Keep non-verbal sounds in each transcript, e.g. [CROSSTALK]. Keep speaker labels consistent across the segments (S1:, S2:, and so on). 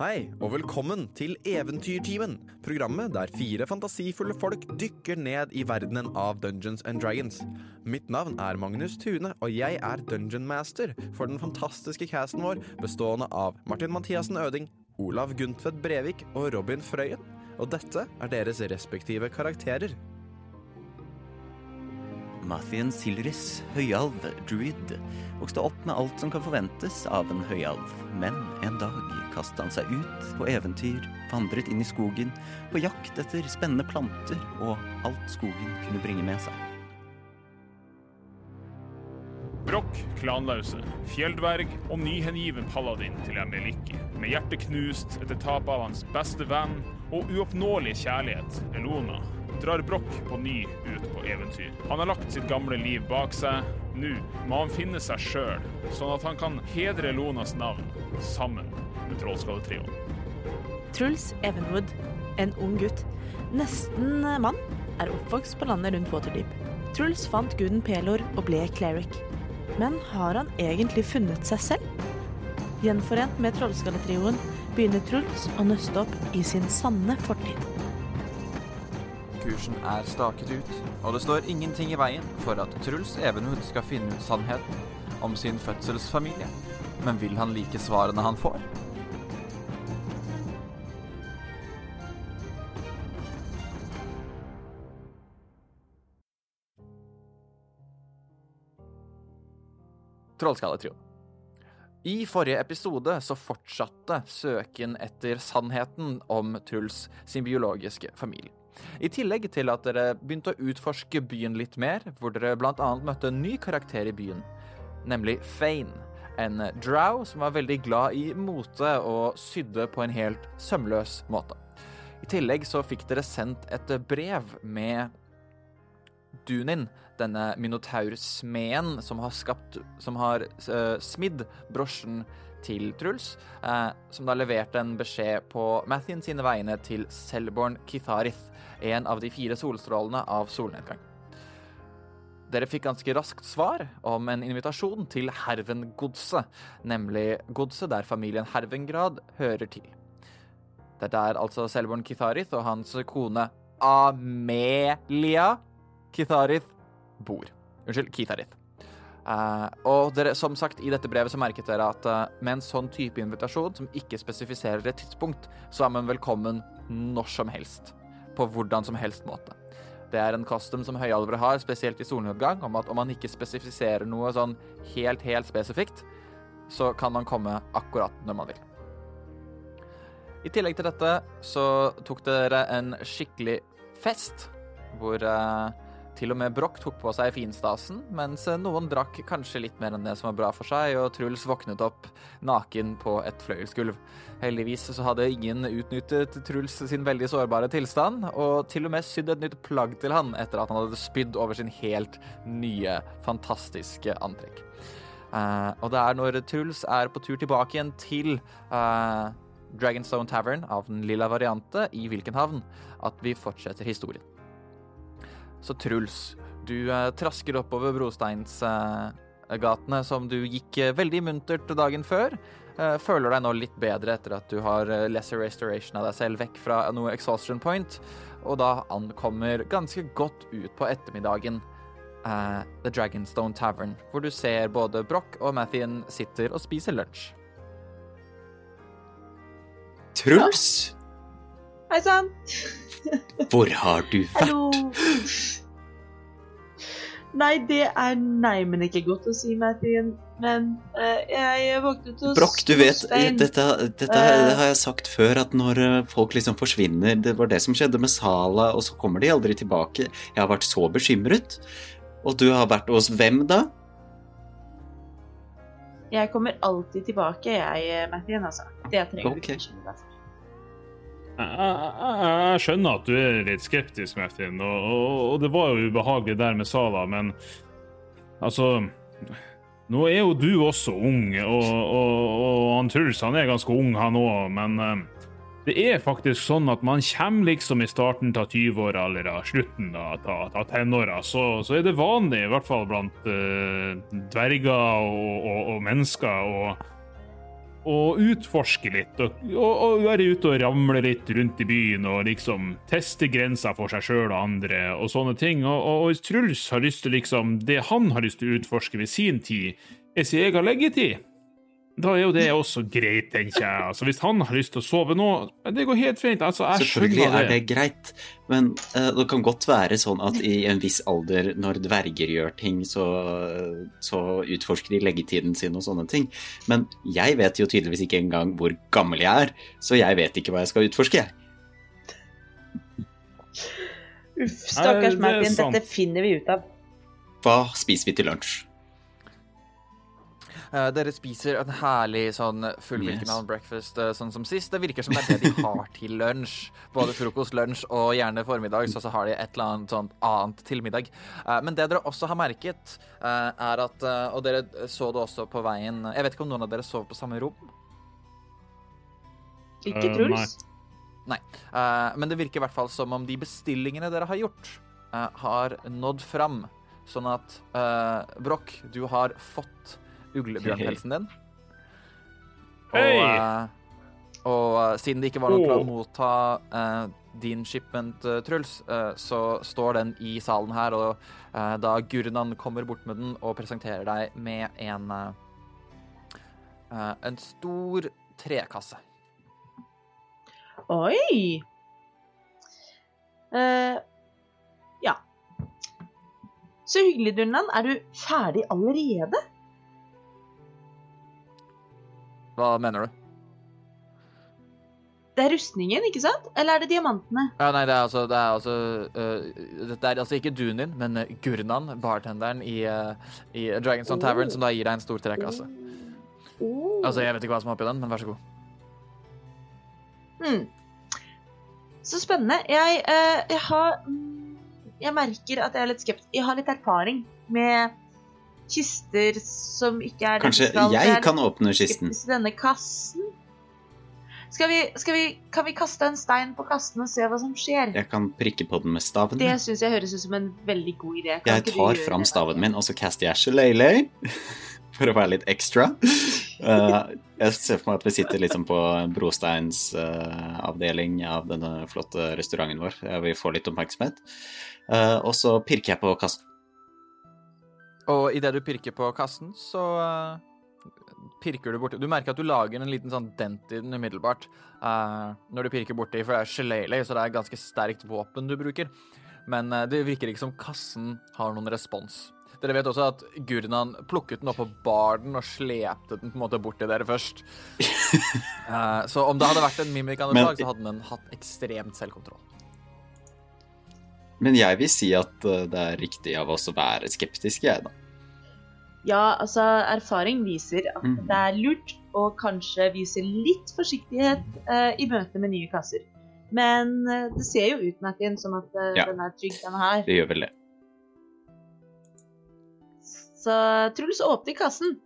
S1: Hei, og velkommen til Eventyrtimen, programmet der fire fantasifulle folk dykker ned i verdenen av Dungeons and Dragons. Mitt navn er Magnus Tune, og jeg er Dungeon Master for den fantastiske casten vår, bestående av Martin Mathiassen Øding, Olav Guntvedt Brevik og Robin Frøyen. Og dette er deres respektive karakterer.
S2: Mathien Silris, høyalv, druid, vokste opp med alt som kan forventes av en høyalv. Men en dag kastet han seg ut på eventyr, vandret inn i skogen, på jakt etter spennende planter og alt skogen kunne bringe med seg.
S3: Brokk, klanlause, fjelldverg og nyhengiven paladin til Emeliki. Med hjertet knust etter tapet av hans beste venn og uoppnåelige kjærlighet, Elona, drar Brokk på ny ut på eventyr. Han har lagt sitt gamle liv bak seg. Nå må han finne seg sjøl, sånn at han kan hedre Lonas navn sammen med Trollskalletrioen.
S4: Truls Evenwood, en ung gutt, nesten mann, er oppvokst på landet rundt Waterdeep. Truls fant guden Pelor og ble cleric. Men har han egentlig funnet seg selv? Gjenforent med Trollskalletrioen begynner Truls å nøste opp i sin sanne fortid.
S5: Kursen er staket ut, og det står ingenting i veien for at Truls Evenhud skal finne ut sannheten om sin fødselsfamilie. Men vil han like svarene han får? Trollskalletrio. I forrige episode så fortsatte søken etter sannheten om Truls sin biologiske familie. I tillegg til at dere begynte å utforske byen litt mer, hvor dere bl.a. møtte en ny karakter i byen, nemlig Fane. En drow som var veldig glad i mote og sydde på en helt sømløs måte. I tillegg så fikk dere sendt et brev med Dunin, denne minotaursmeden som har skapt Som har uh, smidd brosjen til Truls, uh, som da leverte en beskjed på Mathien sine vegne til Selborn Kitharith, en av de fire solstrålene av solnedgang. Dere fikk ganske raskt svar om en invitasjon til Hervengodset, nemlig godset der familien Hervengrad hører til. Dette er altså Selborn Kitharith og hans kone Amelia Kitharith bor. Unnskyld, Kitharith. Uh, og dere, som sagt, i dette brevet så merket dere at uh, med en sånn type invitasjon, som ikke spesifiserer et tidspunkt, så er man velkommen når som helst. På hvordan som helst måte. Det er en custom som høyalvere har, spesielt i solnedgang, om at om man ikke spesifiserer noe sånn helt, helt spesifikt, så kan man komme akkurat når man vil. I tillegg til dette så tok dere en skikkelig fest, hvor uh, til og med Broch tok på seg finstasen, mens noen drakk kanskje litt mer enn det som var bra for seg, og Truls våknet opp naken på et fløyelsgulv. Heldigvis så hadde ingen utnyttet Truls sin veldig sårbare tilstand, og til og med sydd et nytt plagg til han etter at han hadde spydd over sin helt nye, fantastiske antrekk. Uh, og det er når Truls er på tur tilbake igjen til uh, Dragonstone Tavern av den lilla variante i Wilkenhavn, at vi fortsetter historien. Så Truls, du eh, trasker oppover brosteinsgatene eh, som du gikk eh, veldig muntert dagen før. Føler deg nå litt bedre etter at du har lesser restoration av deg selv vekk fra noe exhaustion point, og da ankommer ganske godt ut på ettermiddagen eh, The Dragonstone Tavern, hvor du ser både Broch og Mathien sitter og spiser lunsj.
S6: Truls,
S7: Hei sann!
S6: hvor har du
S7: Hallo!
S6: vært?
S7: Nei, det er neimen ikke godt å si, Mathien. Men uh, jeg våknet hos
S6: Broch, du vet, dette, dette uh, har jeg sagt før, at når eh, folk liksom forsvinner Det var det som skjedde med Sala, og så kommer de aldri tilbake. Jeg har vært så bekymret. Og du har vært hos hvem da?
S7: Jeg kommer alltid tilbake, jeg, Mathien, altså. Det trenger
S6: okay.
S7: du ikke bekymre deg for.
S3: Jeg, skjønner at du er litt skeptisk, Martin, og, og, og det var jo ubehagelig der med Sala, men altså Nå er jo du også ung, og, og, han Truls er ganske ung, han òg, men uh, det er faktisk sånn at man kommer liksom i starten av 20-åra, eller da, slutten av av- tenåra, så, så er det vanlig, i hvert fall blant uh, dverger og, og, og mennesker, og utforske litt, og, og, og være ute og ramle litt rundt i byen og liksom teste grenser for seg sjøl og andre og sånne ting. Og, og, Truls har lyst til liksom Det han har lyst til å utforske ved sin tid, er sin egen leggetid. Da er jo det også greit, tenker jeg. Altså, hvis han har lyst til å sove nå, det går helt fint. Altså, jeg
S6: Selvfølgelig er det greit, men uh, det kan godt være sånn at i en viss alder, når dverger gjør ting, så, så utforsker de leggetiden sin og sånne ting. Men jeg vet jo tydeligvis ikke engang hvor gammel jeg er, så jeg vet ikke hva jeg skal utforske, jeg.
S7: Uff, stakkars Martin, dette finner vi ut av.
S6: Hva spiser vi til lunsj?
S5: Eh, dere spiser en herlig sånn fullvirkende
S6: Yes.
S5: breakfast eh, sånn som sist. Det virker som det er det de har [LAUGHS] til lunsj. Både frokost, lunsj og gjerne formiddag, så, så har de et eller annet sånt annet til middag. Eh, men det dere også har merket, eh, er at Og dere så det også på veien Jeg vet ikke om noen av dere sover på samme rom?
S7: Ikke Truls?
S5: Eh, men det virker i hvert fall som om de bestillingene dere har gjort, har nådd fram. Sånn at eh, Broch, du har fått uglebjørnpelsen din. Og, eh, og eh, siden det ikke var noe til å motta uh, din shipment, uh, Truls, uh, så står den i salen her, og da Gurnan kommer bort med den og presenterer deg med en en stor trekasse.
S7: Oi! Eh, ja. Så hyggelig, Durnan. Er du ferdig allerede?
S5: Hva mener du?
S7: Det er rustningen, ikke sant? Eller er det diamantene?
S5: Ja, nei, det er altså, det er altså uh, det er altså ikke duen din, men øh, Gurnan, bartenderen i, uh, i Dragonstone Tavern, som da gir deg en stor trekasse.
S7: Oh.
S5: Altså, jeg vet ikke hva som er oppi den, men vær så god.
S7: Hmm. Så spennende. Jeg, uh, jeg har mm, Jeg merker at jeg er litt skeptisk. Jeg har litt erfaring med kister som ikke er
S6: Kanskje
S7: skal.
S6: jeg kan åpne kisten?
S7: denne kassen. Skal vi, skal vi, kan vi kaste en stein på kassen og se hva som skjer?
S6: Jeg kan prikke på den med staven.
S7: Det syns jeg høres ut som en veldig god idé. Kan
S6: Jeg tar fram staven min, og så caster jeg Shillelagh. [LAUGHS] For å være litt ekstra. Uh, jeg ser for meg at vi sitter liksom på Brosteins uh, avdeling av denne flotte restauranten vår. Vi får litt oppmerksomhet. Uh, og så pirker jeg på kassen.
S5: Og idet du pirker på kassen, så øh, pirker du borti Du merker at du lager en liten sånn dent i den umiddelbart uh, når du pirker borti, for det er shillelagh, så det er ganske sterkt våpen du bruker. Men uh, det virker ikke som kassen har noen respons. Dere vet også at Gurnan plukket den opp på baren og slepte den på en måte bort til dere først. uh, [LAUGHS] så om det hadde vært en mimik av noe slag, så hadde den hatt ekstremt selvkontroll.
S6: Men jeg vil si at eh, det er riktig av oss å være skeptiske, jeg, da.
S7: Ja, altså, erfaring viser at
S6: mm.
S7: det er lurt å kanskje vise litt forsiktighet eh, i møte med nye kasser. Men eh, det ser jo ut, Martin, som at eh,
S6: Ja.
S7: den er trygg, den her.
S6: Det gjør vel det.
S7: Så Truls åpner kassen.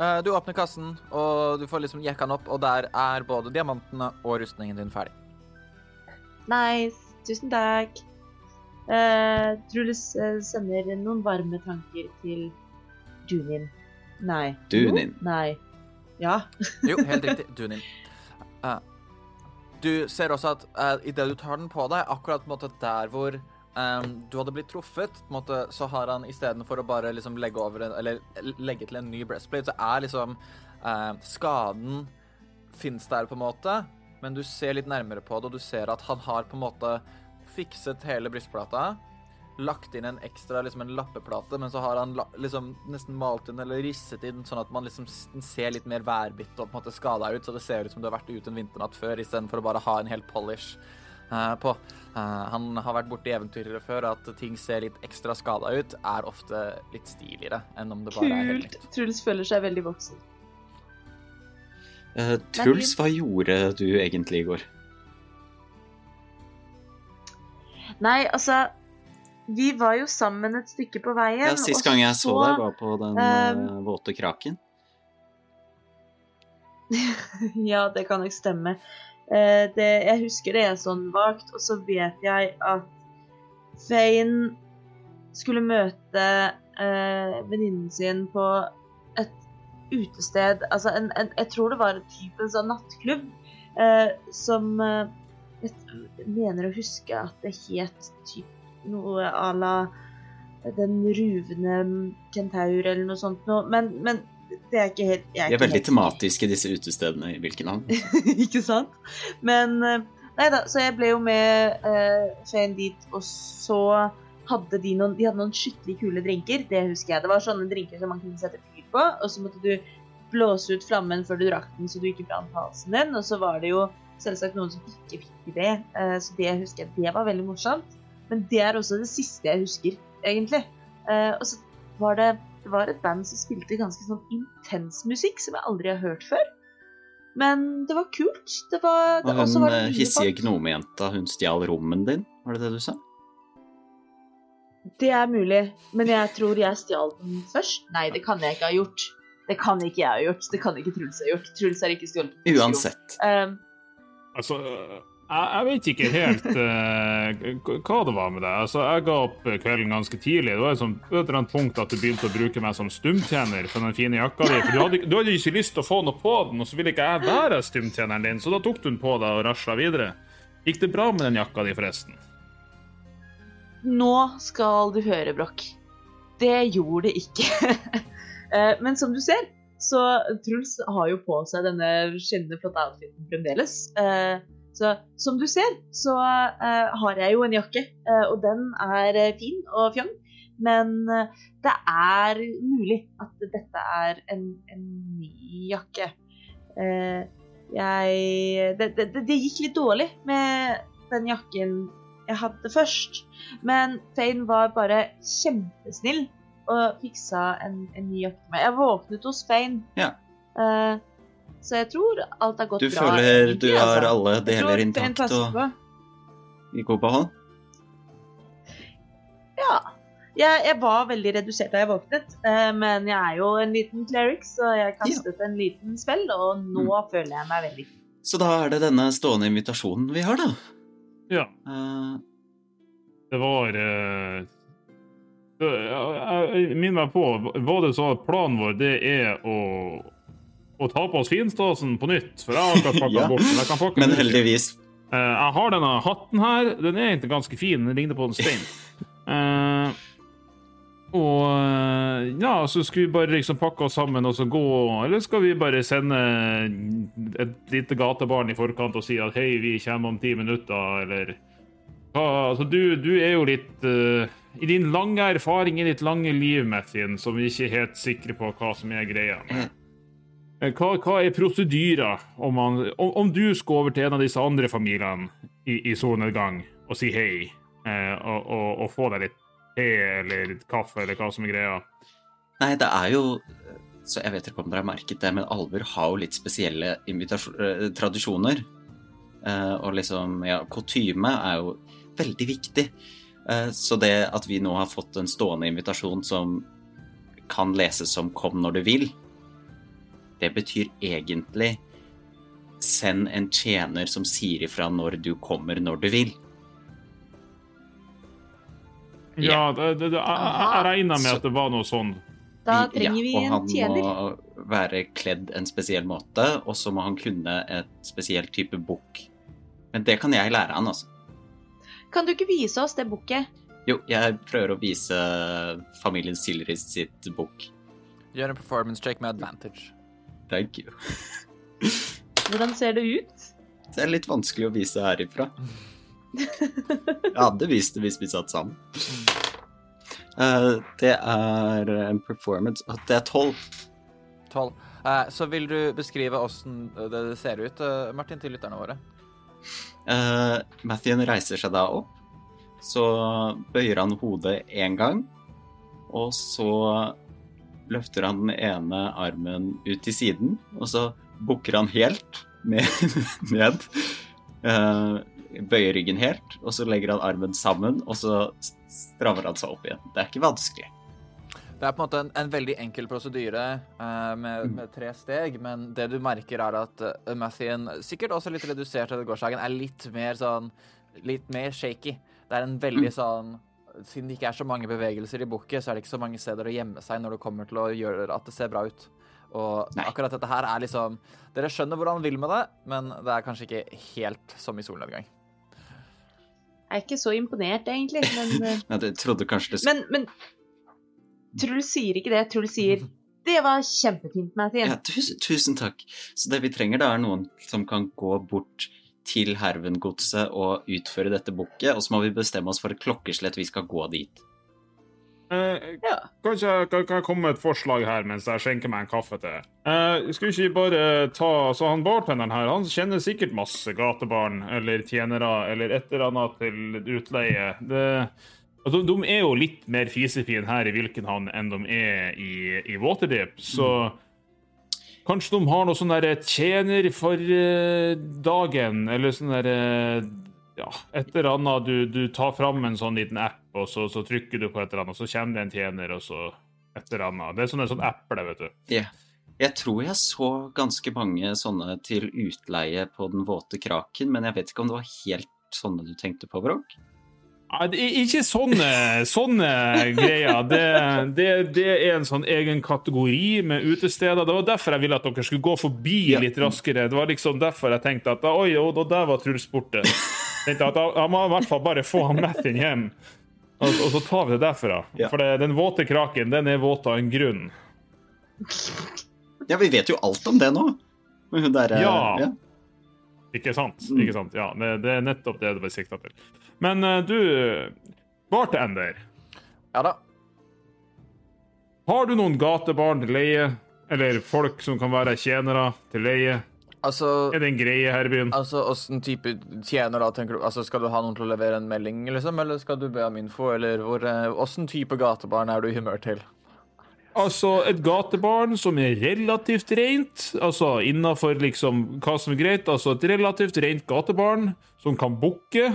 S5: Uh, du åpner kassen, og du får liksom jekka den opp, og der er både diamantene og rustningen din ferdig.
S7: Nice. Tusen takk. Uh, Truls uh, sender noen varme tanker til Dunin. Nei.
S6: Dunin.
S7: Jo, Nei. Ja. [LAUGHS]
S5: Jo, helt riktig. Dunin. Uh, du ser også at uh, idet du tar den på deg, akkurat på en måte der hvor um, du hadde blitt truffet, på en måte, så har han istedenfor å bare liksom legge over en, eller legge til en ny breastplate, så er liksom uh, skaden fins der, på en måte, men du ser litt nærmere på det, og du ser at han har på en måte fikset hele brystplata. Lagt inn en ekstra liksom en lappeplate, men så har han la, liksom nesten malt inn eller risset inn sånn at man liksom ser litt mer værbitt og på en måte skada ut, så det ser ut som du har vært ute en vinternatt før, istedenfor å bare ha en hel polish uh, på. Uh, han har vært borti eventyrere før, at ting ser litt ekstra skada ut, er ofte litt stiligere enn om det bare er helt
S7: Kult.
S5: nytt.
S7: Truls føler seg veldig voksen.
S6: Uh, Truls, hva gjorde du egentlig i går?
S7: Nei, altså Vi var jo sammen et stykke på veien.
S6: Ja, Sist gang jeg så
S7: så-
S6: deg, var på den
S7: um,
S6: våte kraken. [LAUGHS]
S7: ja, det kan nok stemme. Uh, det, jeg husker det er sånn vagt, og så vet jeg at Fane skulle møte uh, venninnen sin på et utested Altså en, en, jeg tror det var en type sånn nattklubb uh, som Jeg mener å huske at det het typ noe à la Den ruvende kentaur eller noe sånt noe. Men, men det er ikke helt jeg
S6: De er
S7: ikke
S6: veldig
S7: helt
S6: tematiske, disse utestedene i hvilke navn. [LAUGHS]
S7: ikke sant? Men eh, Nei da, så jeg ble jo med uh, Shane dit, og så hadde de noen De hadde noen skikkelig kule drinker. Det husker jeg. Det var sånne drinker som man kunne sette fyr på, og så måtte du blåse ut flammen før du drakk den, så du ikke brant halsen din. Og så var det jo selvsagt noen som ikke fikk det, uh, så det husker jeg. Det var veldig morsomt. Men det er også det siste jeg husker, egentlig. Eh, og så var det det var et band som spilte ganske sånn intens musikk som jeg aldri har hørt før. Men det var kult. Det var, det,
S6: Og hun
S7: var det
S6: eh, hissige gnomejenta, hun stjal rommen din, var det det du sa?
S7: Det er mulig, men jeg tror jeg stjal den først. Nei, det kan jeg ikke ha gjort. Det kan ikke jeg ha gjort. Det kan ikke Truls ha gjort. Truls har ikke stjålet den.
S6: Uansett.
S7: Um,
S3: Altså, jeg, vet ikke helt uh, hva det var med deg. Altså, jeg ga opp kvelden ganske tidlig. Det var et eller annet punkt at du begynte å bruke meg som stumtjener for den fine jakka di. For du hadde, du hadde ikke lyst til å få noe på den, og så ville ikke jeg være stumtjeneren din, så da tok du den på deg og rasla videre. Gikk det bra med den jakka di, forresten?
S7: nå skal du høre, Brokk. Det gjorde det ikke. [LAUGHS] Eh, Men som du ser, så Truls har jo på seg denne skinnende flotte outfiten fremdeles. Så som du ser, så eh, har jeg jo en jakke, eh, og den er eh, fin og fjong. Men det er mulig at dette er en, en ny jakke. Jeg det, det, det gikk litt dårlig med den jakken jeg hadde først. Men Fane var bare kjempesnill og fiksa en, en ny jakke til meg. Jeg våknet hos Fane.
S6: Ja.
S7: Eh, så jeg tror alt har gått
S6: Du
S7: bra.
S6: føler du har
S7: altså.
S6: alle deler intakt og i god behold?
S7: Ja. Jeg, jeg var veldig redusert da jeg våknet, eh, men jeg er jo en liten cleric, så jeg kastet en liten spell, og nå
S6: Mm.
S7: føler jeg meg veldig
S6: Så da er det denne stående invitasjonen vi har, da.
S3: Ja.
S6: Uh...
S3: Det var uh... jeg- Jeg minner meg på, var det så at planen vår det er å, å ta på oss finstasen på nytt? For jeg har akkurat pakka [LAUGHS]
S6: Ja,
S3: bort den. Jeg kan pakke
S6: men heldigvis
S3: Uh, jeg har denne hatten her. Den er egentlig ganske fin. Den ligner på en stein. Uh, [LAUGHS] og eh, ja, så skulle vi bare liksom pakke oss sammen og så gå Eller skal vi bare sende et lite gatebarn i forkant og si at hei, vi kommer om ti minutter, eller hva, altså, du, du er jo litt uh, I din lange erfaring i ditt lange liv, Mathien, som vi ikke er helt sikre på hva som er greia.
S6: Mm. [CLEARS THROAT]
S3: Eh, Hva, hva er prosedyrer om, om, om du skal over til en av disse andre familiene i, i solnedgang og si hei, eh, og, og, og få deg litt te eller litt kaffe eller hva som er greia?
S6: Nei, det er jo Så jeg vet ikke om dere har merket det, men alver har jo litt spesielle eh, tradisjoner. Eh, og liksom, ja, kutyme er jo veldig viktig. Eh, så det at vi nå har fått en stående invitasjon som kan leses som 'kom når du vil', det betyr egentlig Send en tjener som sier ifra når du kommer når du vil.
S3: Ja, det, det, det, jeg, regna med
S6: Så-
S3: at det var noe sånn.
S7: Da trenger vi en tjener.
S6: Ja, og han må være kledd en spesiell måte, og så må han kunne et spesielt type bukk. Men det kan jeg lære han, altså.
S7: Kan du ikke vise oss det bukket?
S6: Jo, jeg prøver å vise familien Silris sitt bukk.
S5: Gjør en performance check med advantage.
S6: Thank you.
S7: Hvordan ser det ut?
S6: Det er litt vanskelig å vise herifra. Jeg hadde vist det hvis vi satt sammen. Uh, det er en performance Det er tolv.
S5: 12. Uh, så vil du beskrive åssen det ser ut, uh, Martin, til lytterne våre?
S6: Uh, Mathien reiser seg da opp. Så bøyer han hodet én gang, og så løfter han den ene armen ut til siden, og så bukker han helt ned. [LAUGHS] ned. Eh, bøyer ryggen helt, og så legger han armen sammen, og så strammer han seg opp igjen. Det er ikke vanskelig.
S5: Det er på en måte en, en veldig enkel prosedyre eh, med, med tre steg, men det du merker, er at uh, Mathien, sikkert også litt redusert til gårsdagen, er litt mer sånn Litt mer shaky. Det er en veldig sånn Siden det ikke er så mange bevegelser i bukket, så er det ikke så mange steder å gjemme seg når det kommer til å gjøre at det ser bra ut. Og
S6: Nei.
S5: akkurat dette her er liksom Dere skjønner hvor han vil med det, men det er kanskje ikke helt som i solnedgang.
S7: Jeg er ikke så imponert, egentlig. Men, [LAUGHS] eh,
S6: Ja, jeg trodde kanskje det
S7: men, men Truls sier ikke det. Truls sier [LAUGHS] 'Det var kjempefint, Mathien.
S6: Ja, tusen, tusen takk. Så det vi trenger da, er noen som kan gå bort til Hervengodset og utføre dette bukket, og så må vi bestemme oss for et klokkeslett vi skal gå dit.
S3: Eh,
S7: Ja.
S3: Kanskje jeg kan, kan jeg komme med et forslag her mens jeg skjenker meg en kaffe til? Eh, skulle ikke vi bare ta Så han bartenderen her, han kjenner sikkert masse gatebarn eller tjenere eller et eller annet til utleie. Det, altså, de er jo litt mer fisefine her i Vilkenhavn enn de er i, i Waterdeep, så Kanskje de har noe sånn der tjener for eh, dagen, eller sånn der eh, ja, et eller annet. Du, du tar fram en sånn liten app, og så, så trykker du på et eller annet, og så kommer det en tjener, og så et eller annet. Det er sånn en sånn eple, vet du.
S6: Ja. Jeg tror jeg så ganske mange sånne til utleie på Den våte kraken, men jeg vet ikke om det var helt sånne du tenkte på, Brokk?
S3: Ikke sånne, sånne greier. Det, det, det er en sånn egen kategori med utesteder. Det var derfor jeg ville at dere skulle gå forbi litt raskere. Det var liksom derfor jeg tenkte at oi, og der var Truls borte. Tenkte at Jeg må i hvert fall bare få han Mathin hjem, og, og så tar vi det derfra. For det, den våte kraken, den er våt av en grunn.
S6: Ja, vi vet jo alt om det nå. Der, ja.
S3: Ja. Ikke sant?
S6: Mm.
S3: Ikke sant? Ja, det, det er nettopp det det ble sikta til. Men eh, du, bartender,
S5: Ja da.
S3: har du noen gatebarn til leie? Eller folk som kan være tjenere til leie?
S5: Altså
S3: Er det en greie her i byen?
S5: Altså, Åssen type tjener da, tenker du? Altså, Skal du ha noen til å levere en melding, liksom? Eller skal du be om info? Eller hvor, eh, åssen type gatebarn er du i humør til?
S3: Altså, et gatebarn som er relativt rent, altså innafor liksom hva som er greit, altså et relativt rent gatebarn som kan bukke,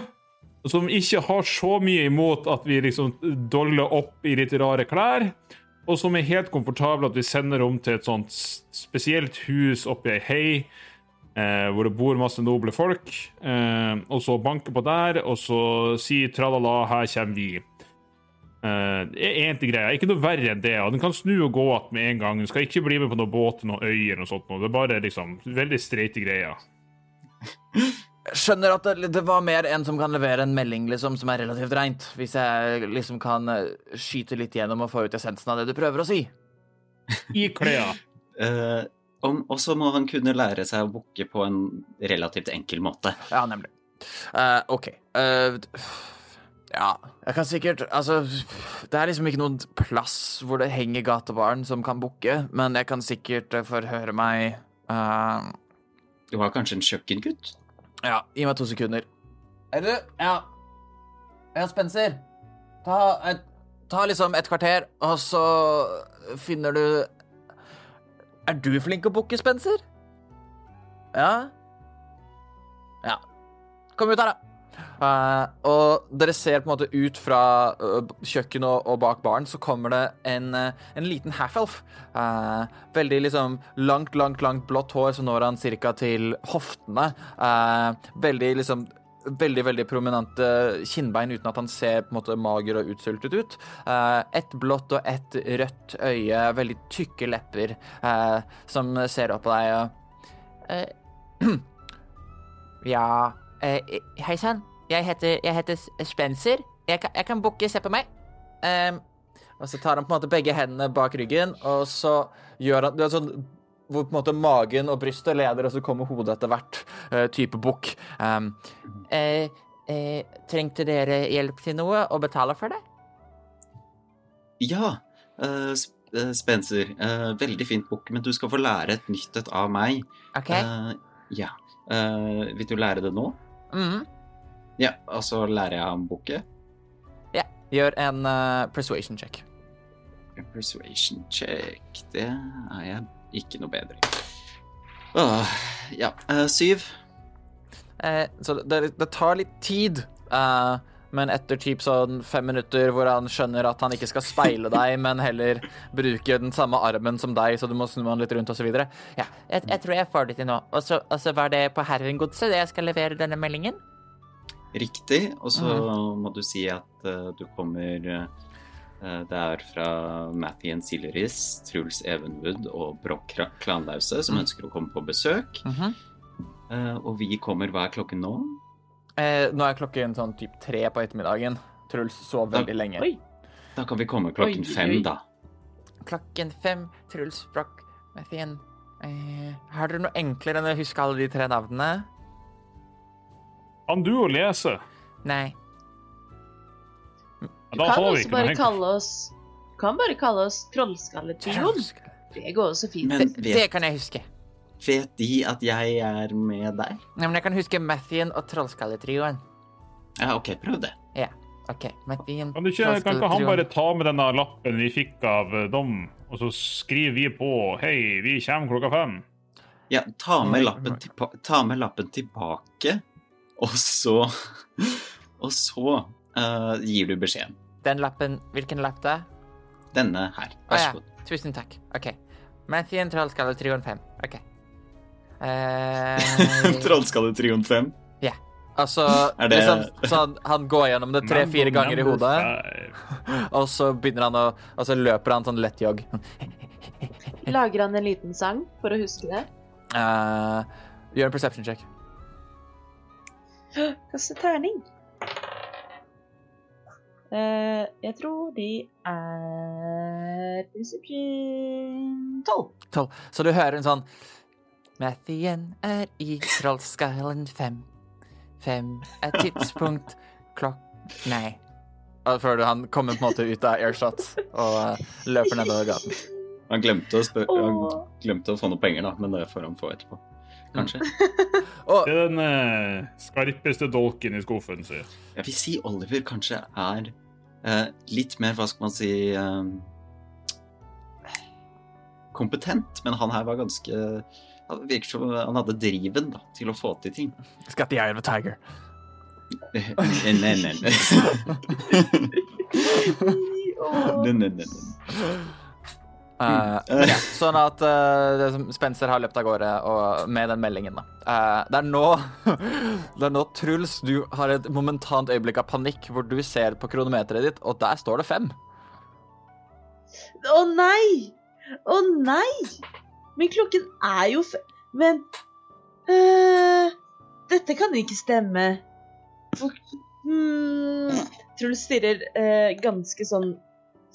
S3: som ikke har så mye imot at vi liksom doller opp i litt rare klær, og som er helt komfortable at vi sender om til et sånt spesielt hus oppi ei hei, eh, hvor det bor masse noble folk, eh, og så banke på der, og så si tralala, her kommer vi. Eh, Det er egentlig greia. Ikke noe verre enn det. og Den kan snu og gå igjen med en gang. Den skal ikke bli med på noen båt til noen øy eller noe sånt. Det er bare liksom veldig streite greier. [LAUGHS]
S5: Skjønner at det, det var mer en som kan levere en melding liksom, som er relativt reint. Hvis jeg liksom kan eh, skyte litt gjennom og få ut essensen av det du prøver å si.
S3: I
S6: kløa. [LAUGHS] uh, og så må han kunne lære seg å bukke på en relativt enkel måte.
S5: Ja, nemlig. Uh, OK. Uh, ja, jeg kan sikkert Altså, det er liksom ikke noen plass hvor det henger gatebarn som kan bukke, men jeg kan sikkert forhøre meg
S6: Du har kanskje en kjøkkengutt?
S5: Ja, gi meg to sekunder. Er du Ja. Ja, Spencer. Ta, et, ta liksom et kvarter, og så finner du Er du flink å booke, Spencer? Ja? Ja. Kom ut her, da. Eh, og dere ser på en måte ut fra uh, kjøkkenet og, og bak baren, så kommer det en, uh, en liten half-elf. Veldig liksom langt, langt, langt blått hår som når han cirka til hoftene. Veldig liksom Veldig veldig prominente kinnbein uten at han ser på en måte mager og utsultet ut. Et blått og et rødt øye, veldig tykke lepper, som ser opp på deg [CLEARS THROAT] Ja eh, Hei sann. Jeg heter, jeg heter Spencer. Jeg kan, jeg kan booke. Se på meg. Ehm, og så tar han på en måte begge hendene bak ryggen, og så gjør han Det er sånn hvor på en måte magen og brystet leder, og så kommer hodet etter hvert. Uh, type bukk. Um, uh, uh, trengte dere hjelp til noe, og betale for det?
S6: Ja, Spencer. eh, veldig fint bukk, men du skal få lære et nytt et av meg.
S5: OK?
S6: Eh, ja. Eh, vil du lære det nå?
S5: Mhm.
S6: Ja, og så lærer jeg ham Ja,
S5: Gjør en uh, persuasion check.
S6: En Persuasion check. Det er jeg ikke noe bedre i. Åh, ja. Uh, syv.
S5: Eh, så det, det tar litt tid, eh, men etter typ sånn fem minutter hvor han skjønner at han ikke skal speile deg, men heller bruke den samme armen som deg, så du må snu han litt rundt, osv. Ja, jeg, jeg tror jeg får det til nå. Og så var det på Herrengodset det jeg skal levere denne meldingen?
S6: Riktig. Og så må du si at uh, du kommer uh, Det er fra Mathien Sileris, Truls Evenwood og Broch Klanlause som
S5: Mm.
S6: ønsker å komme på besøk.
S5: Mm
S6: -hmm. uh, Og vi kommer hver klokke klokken nå?
S5: Eh, nå er klokken sånn typ tre på ettermiddagen. Truls sov veldig lenge.
S7: Oi.
S6: Da kan vi komme klokken
S7: Oi, oi,
S6: fem, da.
S5: Klokken fem, Truls Broch Mathien. Eh, har dere noe enklere enn å huske alle de tre navnene?
S3: Kan du å lese?
S5: Nei.
S7: Du
S3: Da
S7: kan også bare kalle oss kan bare kalle oss Trollskalletrioen. Det går også fint.
S6: Men
S5: Det, det kan jeg huske.
S6: Vet de at jeg er med der?
S5: Nei, men jeg kan huske Mathien og Trollskalletrioen.
S6: Ja, OK, prøv det.
S5: Ja, OK. Mathien,
S3: Kan, ikke, kan ikke han bare ta med denne lappen vi fikk av Dom, dem, og så skriver vi på 'Hei, vi kommer klokka fem'?
S6: Ja, ta med, lappen, ta med lappen tilbake, og så Og så uh, gir du beskjeden.
S5: Den lappen Hvilken lapp det er?
S6: Denne her. Vær så
S5: ja.
S6: god.
S5: Tusen takk. OK. Mathien, Trollskalletrioen 5. OK. Eh, [LAUGHS]
S6: Trollskalletrioen 5.
S5: og så
S6: Er det-
S5: liksom, så han, han går gjennom det tre-fire ganger i hodet,
S3: five. [LAUGHS]
S5: og så begynner han å Og så løper han sånn lett jogg. [LAUGHS]
S7: Lager han en liten sang for å huske det?
S5: Eh, gjør en perception check.
S7: Kaste terning. Uh, jeg tror de er Perception 12.
S5: Tolv. Så du hører en sånn Mathien er i Trollskallen fem. Fem er tidspunkt klokk... Nei. Og Før du- han kommer på en måte ut av airshot og eh, løper nedover gaten.
S6: Han glemte å, spør han glemte å få noen penger, da, men det får han få etterpå. Kanskje.
S5: Og
S3: Det er den eh, skarpeste dolken i skuffen, sier jeg.
S6: Jeg vil si Oliver kanskje er eh, litt mer, hva skal man si eh, Kompetent, men han her var ganske Han virker som han hadde driven da, til å få til ting.
S5: He's got the eye of a tiger. [LAUGHS]
S6: Nei, nei, [LAUGHS] nei. Nei, nei, nei.
S5: Eh, men ja, sånn at uh, Spencer har løpt av gårde og med den meldingen. Da. Uh, det, er nå, [LAUGHS] det er nå, Truls, du har et momentant øyeblikk av panikk hvor du ser på kronometeret ditt, og der står det fem.
S7: Å nei! Å nei! Men klokken er jo fe... Men øh, Dette kan ikke stemme. For, hmm, Truls stirrer øh, ganske sånn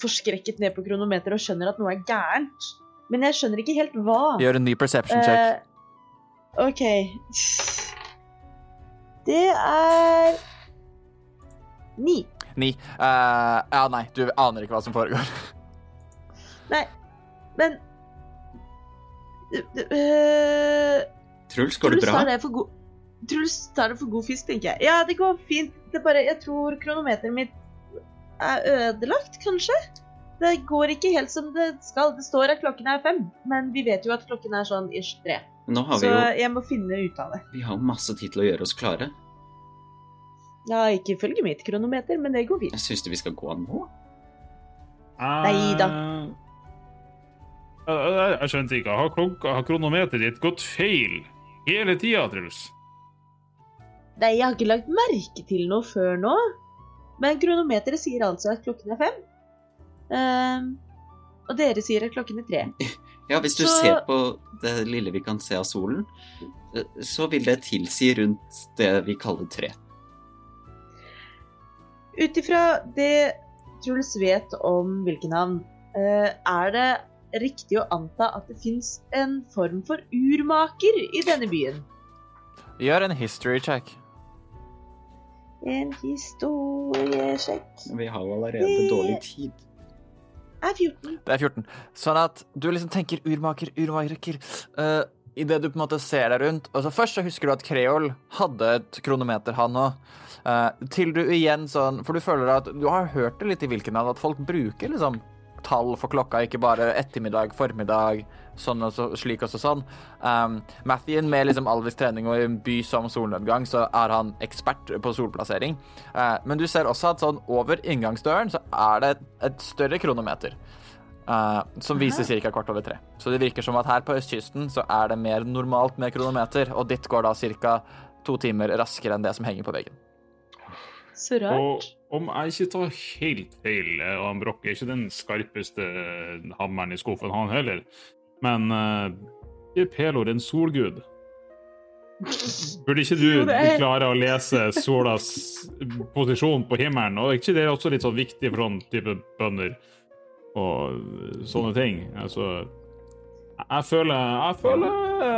S7: forskrekket ned på kronometeret og skjønner at noe er gærent. Men jeg skjønner ikke helt hva.
S5: Gjør en ny perception check.
S7: Uh, OK. Det er ni.
S5: Ni. Uh, ja, nei, du aner ikke hva som foregår.
S7: Nei, men øh,
S6: Truls, går det bra?
S7: tar det for god Truls tar det for god fisk, tenker jeg. Ja, det går fint. Det bare, jeg tror kronometeret mitt er ødelagt, kanskje? Det går ikke helt som det skal. Det står at klokken er fem, men vi vet jo at klokken er sånn ish tre.
S6: Nå har
S7: Så
S6: jo
S7: jeg må finne ut av det.
S6: vi har jo masse tid til å gjøre oss klare.
S7: Ja, ikke ifølge mitt kronometer, men det går fint.
S6: Jeg syns vi skal gå nå.
S3: Eh, Jeg, skjønte ikke. Har, klokka, har kronometeret ditt gått feil hele tida, Truls?
S7: Nei, jeg har ikke lagt merke til noe før nå. Men kronometeret sier altså at klokken er fem. Ehm, og dere sier at klokken er tre.
S6: Ja, hvis du
S7: Så-
S6: ser på det lille vi kan se av solen, eh, så vil det tilsi rundt det vi kaller tre.
S7: Ut ifra det Truls vet om hvilke navn, eh, er det riktig å anta at det fins en form for urmaker i denne byen?
S5: Gjør en history check.
S7: En historiesjekk
S6: Vi har jo allerede dårlig tid.
S7: er 14.
S5: Det er 14. Sånn at du liksom tenker urmaker, urmaker uh, Idet du på en måte ser deg rundt og så Først så husker du at Kreol hadde et kronometer, han òg. til du igjen sånn For du føler at du har hørt det litt i Wilkenhall, at folk bruker liksom tall for klokka, ikke bare ettermiddag, formiddag, sånn og så, slik og så sånn. Um, Mathien, med liksom Alvis trening og i en by som solnedgang, så er han ekspert på solplassering. Uh, men du ser også at sånn over inngangsdøren så er det et, et større kronometer. Uh, som viser ca. kvart over tre. Så det virker som at her på østkysten så er det mer normalt med kronometer, og ditt går da ca. to timer raskere enn det som henger på veggen.
S7: Så
S3: Og
S7: rart.
S3: Om jeg ikke tar helt feil, eh, og han Broch er ikke den skarpeste eh, hammeren i skuffen, han heller, men uh, er Pelor en solgud? Burde ikke du
S7: er-
S3: klare å lese solas posisjon på himmelen? Og er ikke det også litt sånn viktig for sånn type bønder og sånne ting? Altså jeg føler, jeg føler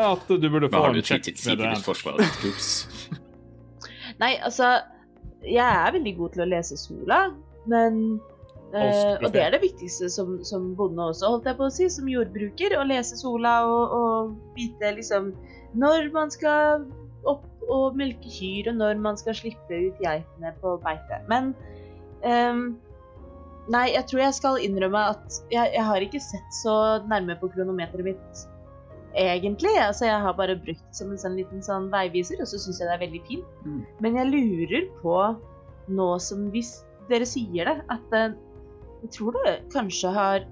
S3: at du burde få en sjekk med det. [LAUGHS]
S7: Nei, altså Jeg er veldig god til å lese sola, men eh, Og det er det viktigste som, som bonde også, holdt jeg på å si, som jordbruker. Å lese sola og, og vite liksom når man skal opp og melke kyr, og når man skal slippe ut geitene på beite. Men um, Nei, jeg tror jeg skal innrømme at jeg, jeg har ikke sett så nærme på kronometeret mitt egentlig. Altså, jeg har bare brukt det som en sånn liten sånn veiviser, og så syns jeg det er veldig fint.
S6: Mm.
S7: Men jeg lurer på, nå som hvis dere sier det, at eh, jeg tror det kanskje har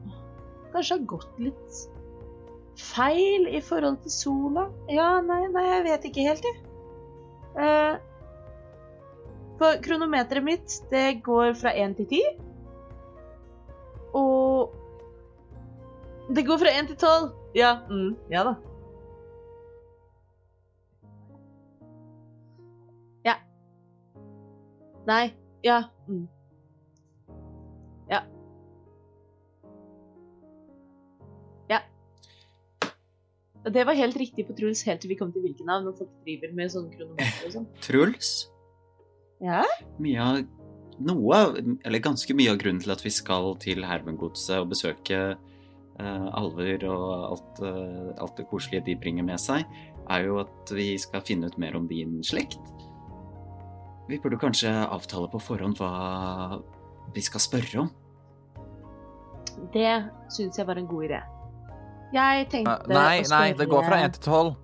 S7: Kanskje har gått litt feil i forhold til sola. Ja, nei, nei, jeg vet ikke helt, jeg. Eh, for kronometeret mitt, det går fra 1 til 10. Og Det går fra 1 til 12. Ja. Mm, ja da. Ja. Nei. Ja. Mm. Ja. Ja. Det var helt riktig på Truls helt til vi kom til Vilkenhavn, når folk driver med sånne kronometer og sånn. [LAUGHS]
S6: Truls?
S7: Ja?
S6: Mye av Noe eller ganske mye av grunnen til at vi skal til Hermengodset og besøke eh, alver og alt, eh, alt det koselige de bringer med seg, er jo at vi skal finne ut mer om din slekt. Vi burde kanskje avtale på forhånd hva vi skal spørre om.
S7: Det syns jeg var en god idé. Jeg tenkte
S5: Eh, Nei,
S7: å
S5: nei, det går fra
S7: spørre
S5: 1 til 12.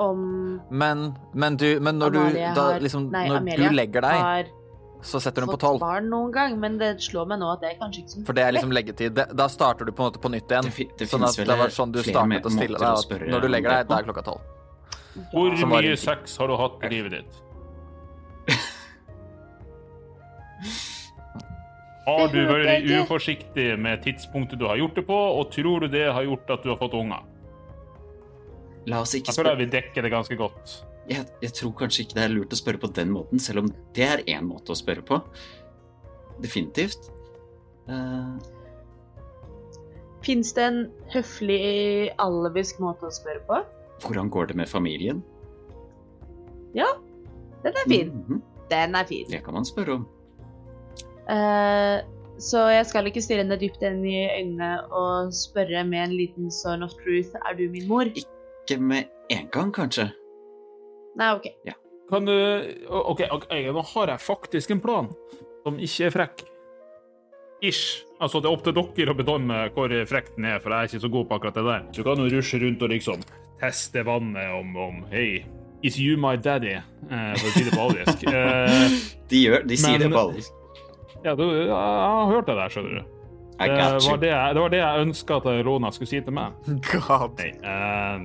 S7: om
S5: Men, men, du, men når,
S7: Amalie
S5: du, da,
S7: har-
S5: liksom,
S7: nei,
S5: når
S7: Amelia
S5: du legger deg,
S7: har
S5: så setter du den på tolv.
S7: barn noen gang, men det slår meg nå at det er kanskje ikke så
S5: For det er liksom leggetid. Det- Da starter du på en måte på nytt igjen.
S6: Det, det
S5: Sånn at det var sånn du startet å stille deg. At når du legger deg, da er klokka 12.
S3: Hvor mye sex har du hatt i livet ditt? [LAUGHS] Har du vært uforsiktig med tidspunktet du har gjort det på, og tror du det har gjort at du har fått unger?
S6: La oss ikke spørre
S3: Jeg føler jeg vil dekke det ganske godt.
S6: Jeg, jeg tror kanskje ikke det er lurt å spørre på den måten, selv om det er én måte å spørre på. Definitivt. Uh...
S7: Fins det en høflig alvisk måte å spørre på?
S6: hvordan går det med familien?
S7: Den er fin.
S6: Mhm,
S7: Den er fin.
S6: Det kan man spørre om.
S7: Uh, så jeg skal ikke stirre henne dypt inn i øynene og spørre med en liten son of truth er du min mor?
S6: Ikke med en gang, kanskje.
S7: Nei, OK.
S3: Kan du OK, ok, nå har jeg faktisk en plan som ikke er frekk. Ish. Altså, det er opp til dere å bedømme hvor frekk den er, for jeg er ikke så god på akkurat det der. Du kan jo rushe rundt og liksom teste vannet om, om Hei, is you my daddy? Eh, for å si det på alvisk. [LAUGHS] Eh,
S6: De, gjør, de sier
S3: Men-
S6: det på alle.
S3: ja, du, jeg har hørt det der, skjønner du. Det var det, jeg- det var det jeg ønska at Rona skulle si til meg.
S5: God.
S3: Nei, eh,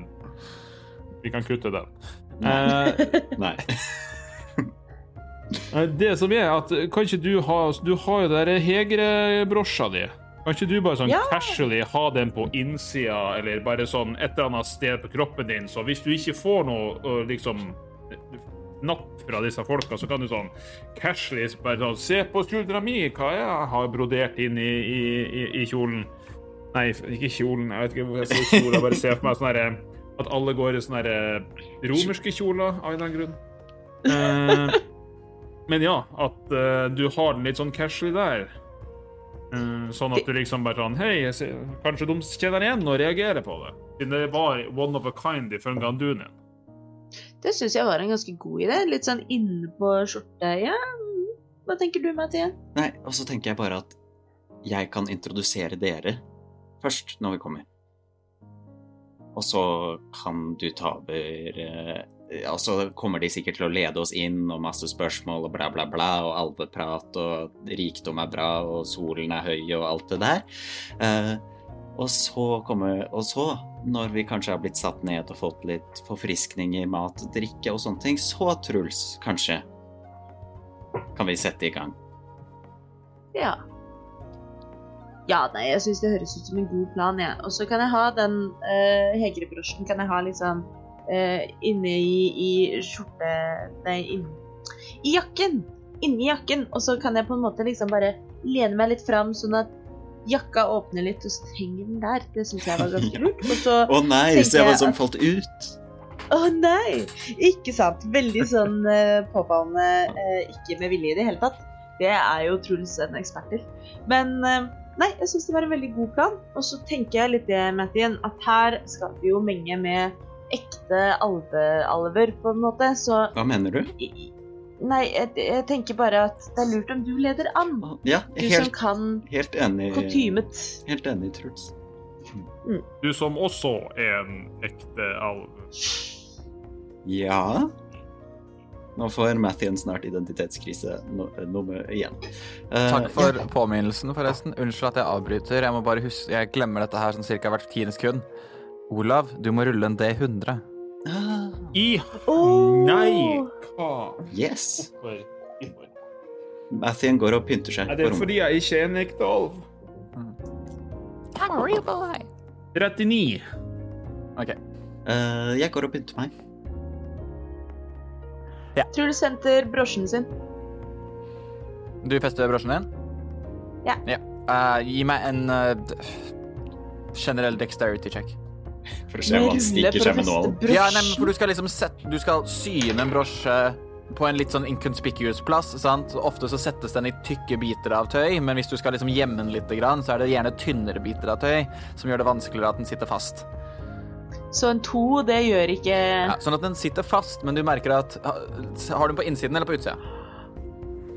S3: vi kan kutte den. Eh, [LAUGHS]
S6: Nei.
S3: Eh, Det som er at Kan ikke du ha Du har jo den Hegre-brosja di. Kan ikke du bare sånn
S7: Ja.
S3: casually ha den på innsida, eller bare sånn et eller annet sted på kroppen din, så hvis du ikke får noe liksom napp fra disse folka, så kan du sånn casually bare sånn Se på skuldra mi, hva jeg har brodert inn i, i, i, i kjolen. Nei, ikke kjolen, jeg vet ikke hvor jeg sier kjole. Jeg bare ser for meg sånn herre At alle går i sånne romerske kjoler, av en eller annen grunn. [LAUGHS] Eh, men ja, at eh, du har den litt sånn casually der. Eh, sånn at du liksom bare sånn Hei, kanskje de kjenner igjen og reagerer på det. Siden det var one of a kind ifølge din.
S7: Det syns jeg var en ganske god idé. Litt sånn inne på skjorta. Ja, hva tenker du, Mathien?
S6: Nei, og så tenker jeg bare at jeg kan introdusere dere først når vi kommer. Og så kan du ta over ja, så kommer de sikkert til å lede oss inn og masse spørsmål og bla, bla, bla, og alveprat og rikdom er bra og solen er høy og alt det der. Eh, og så kommer Og så, når vi kanskje har blitt satt ned og fått litt forfriskning i mat og drikke og sånne ting, så Truls, kanskje. kan vi sette i gang.
S7: Ja. Ja, nei, jeg syns det høres ut som en god plan, jeg. Og så kan jeg ha den uh, hegrebrosjen kan jeg ha liksom uh, inne i, i skjorte... Nei, inn, i jakken! Inni jakken. Og så kan jeg på en måte liksom bare lene meg litt fram, sånn at jakka åpner litt, og så henger den der. Det syns jeg var ganske [LAUGHS] lurt. Og så
S6: Å nei,
S7: så
S6: se hva
S7: jeg
S6: som
S7: sånn
S6: falt ut!
S7: Å nei! Ikke sant. Veldig sånn uh, påfallende. uh, ikke med vilje i det hele tatt. Det er jo Truls en ekspert til. Men eh, nei, jeg syns det var en veldig god plan. Og så tenker jeg litt det, Mathien, at her skal vi jo menge med ekte alvealver, på en måte. Så
S6: Hva mener du?
S7: Nei, jeg, jeg tenker bare at det er lurt om du leder an.
S6: Ja,
S7: Du som
S6: helt,
S7: kan
S6: helt enig.
S7: kutymet.
S6: Helt enig, Truls.
S3: Du som også er en ekte alv.
S6: Ja Nå får Mathien snart identitetskrise no nummer igjen. Uh,
S5: Takk for
S6: ja.
S5: påminnelsen, forresten. Unnskyld at jeg avbryter. Jeg må bare huske, jeg glemmer dette her sånn cirka hvert tiende sekund. Olav, du må rulle en D100.
S6: Ah,
S3: I
S7: oh.
S3: Nei! Hva?
S6: yes. Mathien går og pynter seg
S3: Er det fordi jeg ikke er en ekte alv?
S5: I'm a real boy.
S3: 39.
S5: OK.
S6: Uh, jeg går og pynter meg.
S7: Truls henter brosjen sin.
S5: Du fester brosjen din?
S7: Ja.
S5: Eh, gi meg en uh, generell dexterity check.
S6: For å se om han stikker seg med nålen.
S5: Ja, nei, men for du skal liksom sette, du skal syne en brosje på en litt sånn inconspicuous plass. sant? Ofte så settes den i tykke biter av tøy, men hvis du skal liksom gjemme den litt, så er det gjerne tynnere biter av tøy, som gjør det vanskeligere at den sitter fast.
S7: Så en to, det gjør ikke
S5: Ja, sånn at den sitter fast, men du merker at Har du den på innsiden eller på utsida?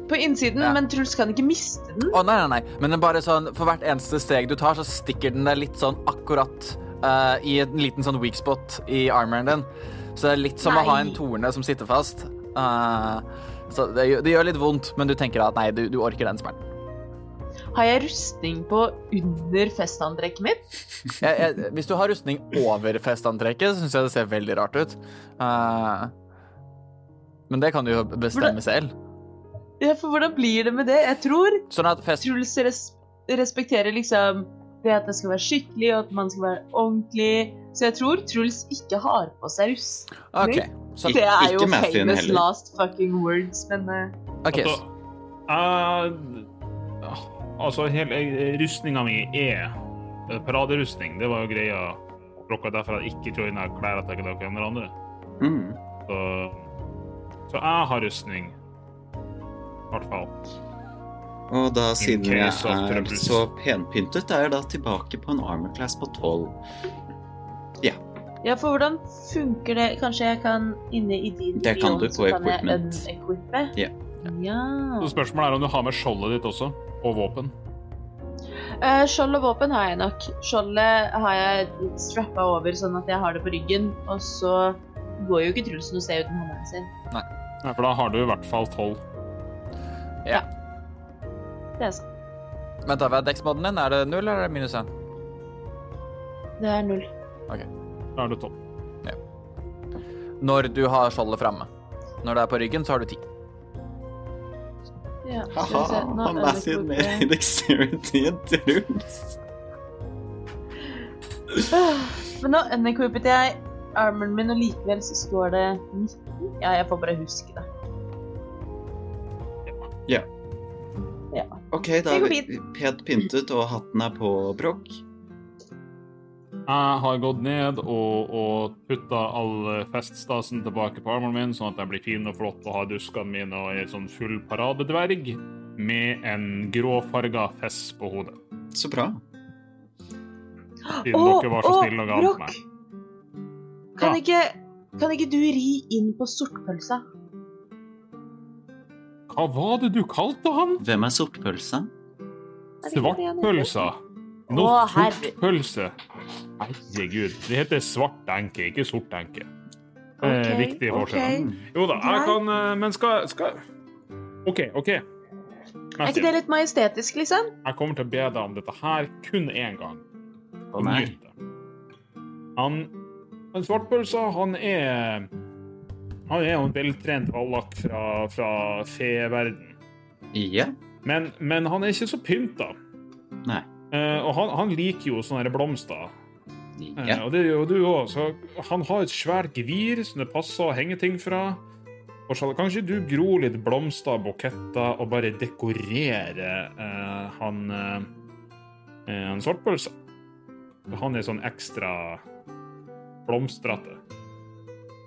S7: på innsiden,
S5: Ja.
S7: men Truls kan ikke miste den.
S5: Å, nei, nei, nei. Men den bare sånn, for hvert eneste steg du tar, så stikker den deg litt sånn akkurat uh, i en liten sånn weak spot i armoren din. Så det er litt som å ha en torne som sitter fast. Uh, så det, det gjør litt vondt, men du tenker at nei, du, du orker den smerten.
S7: Har jeg rustning på under festantrekket mitt?
S5: Jeg, jeg, hvis du har rustning over festantrekket, så syns jeg det ser veldig rart ut. Uh, men det kan du jo bestemme selv.
S7: Ja, for hvordan blir det med det? Jeg tror
S5: Sånn at fest...
S7: Truls res respekterer liksom det at det skal være skikkelig, og at man skal være ordentlig. Så jeg tror Truls ikke har på seg rustning.
S5: Okay. Så,
S7: Det er jo famous
S6: heller.
S7: last fucking words, men uh...
S5: ok,
S3: Altså, eh, altså hele rustninga mi er eh, paraderustning. Det var jo greia. Klokka derfor jeg ikke joina klær til dere andre.
S6: Mm.
S3: Så, så jeg har rustning. I hvert fall.
S6: Og da, siden jeg er så penpyntet, er jeg da tilbake på en armor class på 12.
S7: Ja, Ja, for hvordan funker det? Kanskje jeg kan inne i din
S6: Det kan du
S7: så
S6: på
S7: kan jeg
S6: equipment. Ja.
S7: Ja.
S3: Så spørsmålet er om du har med skjoldet ditt også, og våpen.
S7: Uh, skjold og våpen har jeg nok. Skjoldet har jeg strappa over sånn at jeg har det på ryggen. Og så går jo ikke Truls noe sted uten hånden sin.
S3: Ja, for da har du i hvert fall tolv.
S7: Det er sant.
S5: Vent, hva er deksmoden din? Er det null eller er det minus én?
S7: Det er null.
S3: Da er du tolv.
S5: Når du har skjoldet framme. Når det er på ryggen, så har du ti.
S7: Ja,
S6: Haha, han
S7: er
S6: sin mer dexterity enn Truls.
S7: Men nå undercoopet jeg armoren min, og likevel så står det 19. Ja, jeg får bare huske det.
S6: Ja.
S7: Ja.
S6: OK, da er vi pent pyntet, og hatten er på brokk.
S3: Jeg har gått ned og, og putta all feststasen tilbake på armen min, sånn at jeg blir fin og flott og har duskene mine og er sånn full paradedverg med en gråfarga fess på hodet.
S6: Så bra.
S3: Siden dere var så snille og ga den til meg.
S7: Kan,
S3: Ja.
S7: ikke, kan ikke du ri inn på sortpølsa?
S3: Hva var det du kalte han?
S6: Hvem er sortpølsa?
S7: Er?
S3: Svartpølsa. Sortpølse. Herregud. Det heter svart enke, ikke sort enke. Det er viktig forskjell.
S7: Okay.
S3: Jo da, jeg kan eh, Men skal, skal OK, OK.
S7: Er ikke det litt majestetisk, liksom?
S3: Jeg kommer til å be deg om dette her kun én gang.
S6: Nei.
S3: Nyt det. Han, han svartpølsa, han er Han er jo en veltrent vallak fra, fra feverden.
S6: Ja.
S3: Men, men han er ikke så pynta.
S6: Nei.
S3: Eh, og han, han liker jo sånne blomster. Eh,
S6: Uh,
S3: og det gjør jo du òg. Så han har et svært gevir som det passer å henge ting fra. Og så kan ikke du gro litt blomster, buketter, og bare dekorere uh, han uh, han svartpølsa. Han er sånn ekstra blomstrete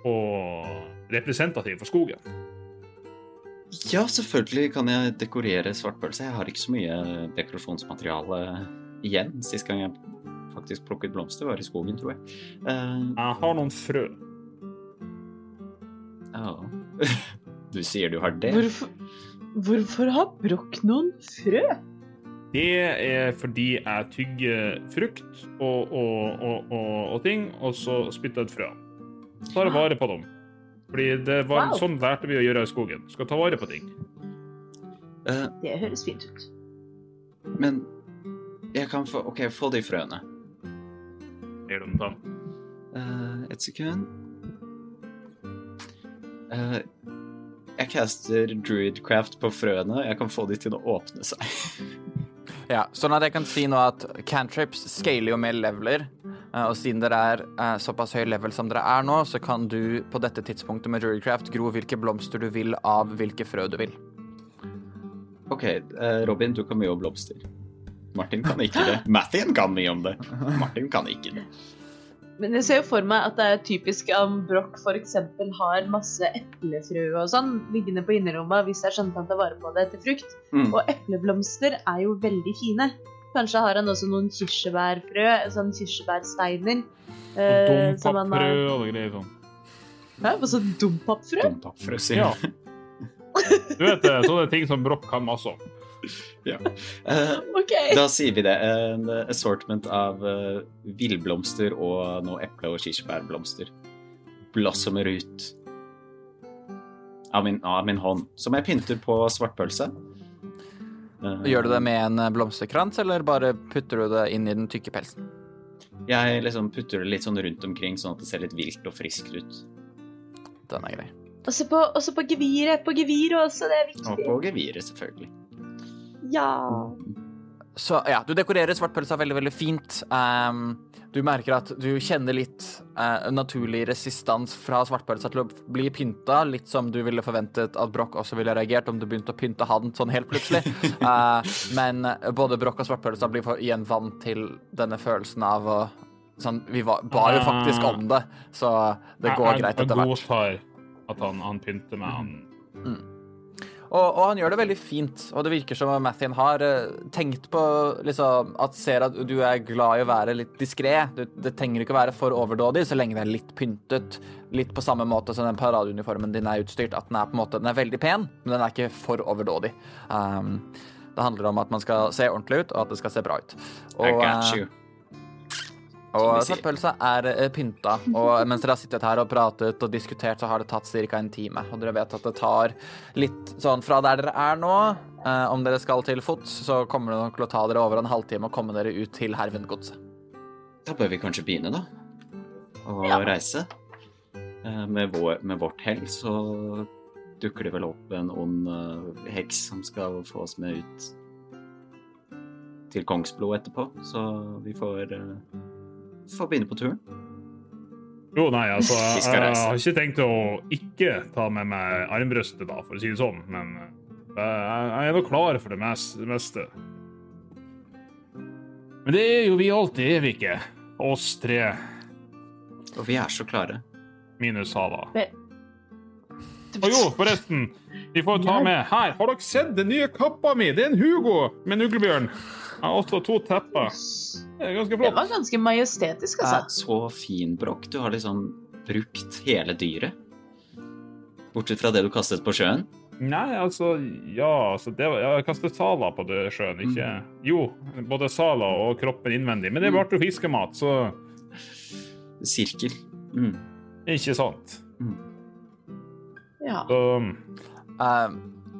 S3: og representativ for skogen.
S6: Ja, selvfølgelig kan jeg dekorere svartpølse. Jeg har ikke så mye dekorasjonsmateriale igjen. Sist gang jeg faktisk plukket blomster, var i skogen, tror jeg. Uh,
S3: Jeg har noen frø.
S6: ja. [LAUGHS] Du sier du har det?
S7: Hvorfor, hvorfor har Broch noen frø?
S3: Det er fordi jeg tygger frukt og, og, og, og, og ting, og så spytter jeg et frø. Tar vare på dem. Fordi det var
S7: Wow.
S3: sånn lærte vi å gjøre i skogen. Skal ta vare på ting.
S6: Uh,
S7: Det høres fint ut.
S6: men jeg kan få OK, få de frøene.
S3: Gjør de sånn.
S6: uh, et sekund. Uh, jeg caster druidcraft på frøene. Jeg kan få de til å åpne seg.
S5: Ja, sånn at jeg kan si nå at cantrips scaler jo med leveler. Eh, Og siden dere er eh, såpass høy level som dere er nå, så kan du på dette tidspunktet med Jurycraft gro hvilke blomster du vil av hvilke frø du vil.
S6: OK, eh, Robin, du kan mye om blomster. Martin kan ikke det. [LAUGHS] Mathien kan mye om det. Martin kan ikke det.
S7: Men jeg ser jo for meg at det er typisk om Broch f.eks. har masse eplefrø og sånn liggende på innerrommet hvis jeg at han tar vare på det til frukt.
S6: Mm.
S7: Og epleblomster er jo veldig fine. Kanskje har han også noen kirsebærfrø, sånn kirsebærsteiner. Eh, og
S3: Dompapfrø og greier sånn.
S7: Hæ, hva så dompapfrø?
S6: Dompapfrø, sier
S3: Ja. [LAUGHS] Du vet det, sånne ting som Broch kan masse om. [LAUGHS]
S6: Eh,
S7: okay.
S6: Da sier vi det. En eh, assortment av uh, villblomster og noe eple- og kirsebærblomster. Blossomer ut av min, av min hånd, som jeg pynter på svartpølse. Eh,
S5: Gjør du det med en eh, blomsterkrans, eller bare putter du det inn i den tykke pelsen?
S6: Jeg liksom putter det litt sånn rundt omkring, sånn at det ser litt vilt og friskt ut.
S5: Den er grei.
S7: Også på, også på geviret. På geviret også, det er viktig.
S6: Og på geviret, selvfølgelig.
S7: Ja.
S5: Så ja, du dekorerer svartpølsa veldig, veldig fint. Um, du merker at du kjenner litt uh, naturlig resistans fra svartpølsa til å bli pynta, litt som du ville forventet at Broch også ville reagert om du begynte å pynte han sånn helt plutselig. Uh, [LAUGHS] men både Broch og svartpølsa blir for, igjen vant til denne følelsen av å Sånn, vi var, bar jo faktisk om det, så det går greit etter
S3: jeg godtar at han, han pynter med han.
S5: Og, og han gjør det veldig fint, og det virker som Mathien har eh, tenkt på liksom, at ser at du er glad i å være litt diskré. Det trenger ikke å være for overdådig så lenge det er litt pyntet. Litt på samme måte som den paradeuniformen din er utstyrt. At den er på en måte, den er veldig pen, men den er ikke for overdådig. Um, det handler om at man skal se ordentlig ut, og at det skal se bra ut. Og,
S6: I got you.
S5: Og svartpølsa er eh, pynta, og [LAUGHS] mens dere har sittet her og pratet og diskutert, så har det tatt ca. en time. Og dere vet at det tar litt sånn fra der dere er nå, eh, om dere skal til fots, så kommer det nok til å ta dere over en halvtime og komme dere ut til Hervengodset.
S6: Da bør vi kanskje begynne, da. Å
S7: Ja.
S6: reise. Eh, Med, vår, med vårt hell så dukker det vel opp en ond heks som skal få oss med ut til Kongsblod etterpå, så vi får, får begynne på turen.
S3: Jo, nei, altså, [LAUGHS] jeg, jeg har ikke tenkt å ikke ta med meg armbrøstet, da, for å si det sånn, men eh, jeg, jeg er nå klar for det meste. Men det er jo vi alltid, er vi ikke? Oss tre,
S6: Og vi er så klare.
S3: minus Hava. Og jo, forresten, vi får ta med Her, har dere sett den nye kappa mi? Det er en Hugo med en uglebjørn. Jeg har også to tepper. Det er ganske
S7: Det var ganske majestetisk,
S6: Det
S7: er
S6: Så fin brokk. Du har liksom brukt hele dyret. Bortsett fra det du kastet på sjøen.
S3: Nei, altså Ja, altså det var, jeg kastet Sala på det sjøen, ikke Jo, både Sala og kroppen innvendig, men det ble jo fiskemat, så
S6: Sirkel. Mm.
S3: ikke sant.
S7: Ja.
S3: Så
S5: Eh,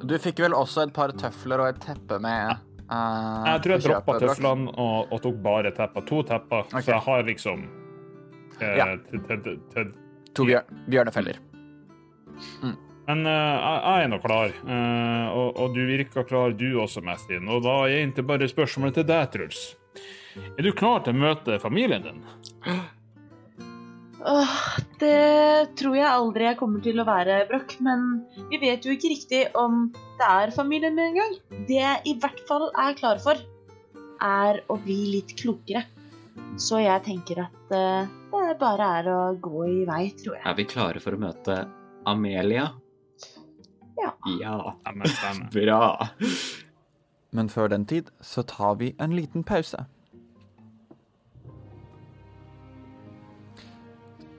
S5: du fikk vel også et par tøfler og et teppe med eh,
S3: jeg tror jeg droppa tøflene og, og tok bare tepper. To tepper,
S5: okay.
S3: så jeg har liksom uh,
S5: Ja. To bjør bjørnefeller. Mm.
S3: Men uh, jeg, jeg er nå klar, eh, og, og du virker klar du også, Mathin. Og da er egentlig bare spørsmålet til deg, Truls. Er du klar til å møte familien din? [GASPS]
S7: Åh, det tror jeg aldri jeg kommer til å være, Broch. Men vi vet jo ikke riktig om det er familien min engang. Det jeg i hvert fall er klar for, er å bli litt klokere. Så jeg tenker at eh, det bare er å gå i vei, tror jeg.
S6: Er vi klare for å møte Amelia?
S7: Ja.
S6: Ja. Bra.
S5: Men før den tid så tar vi en liten pause.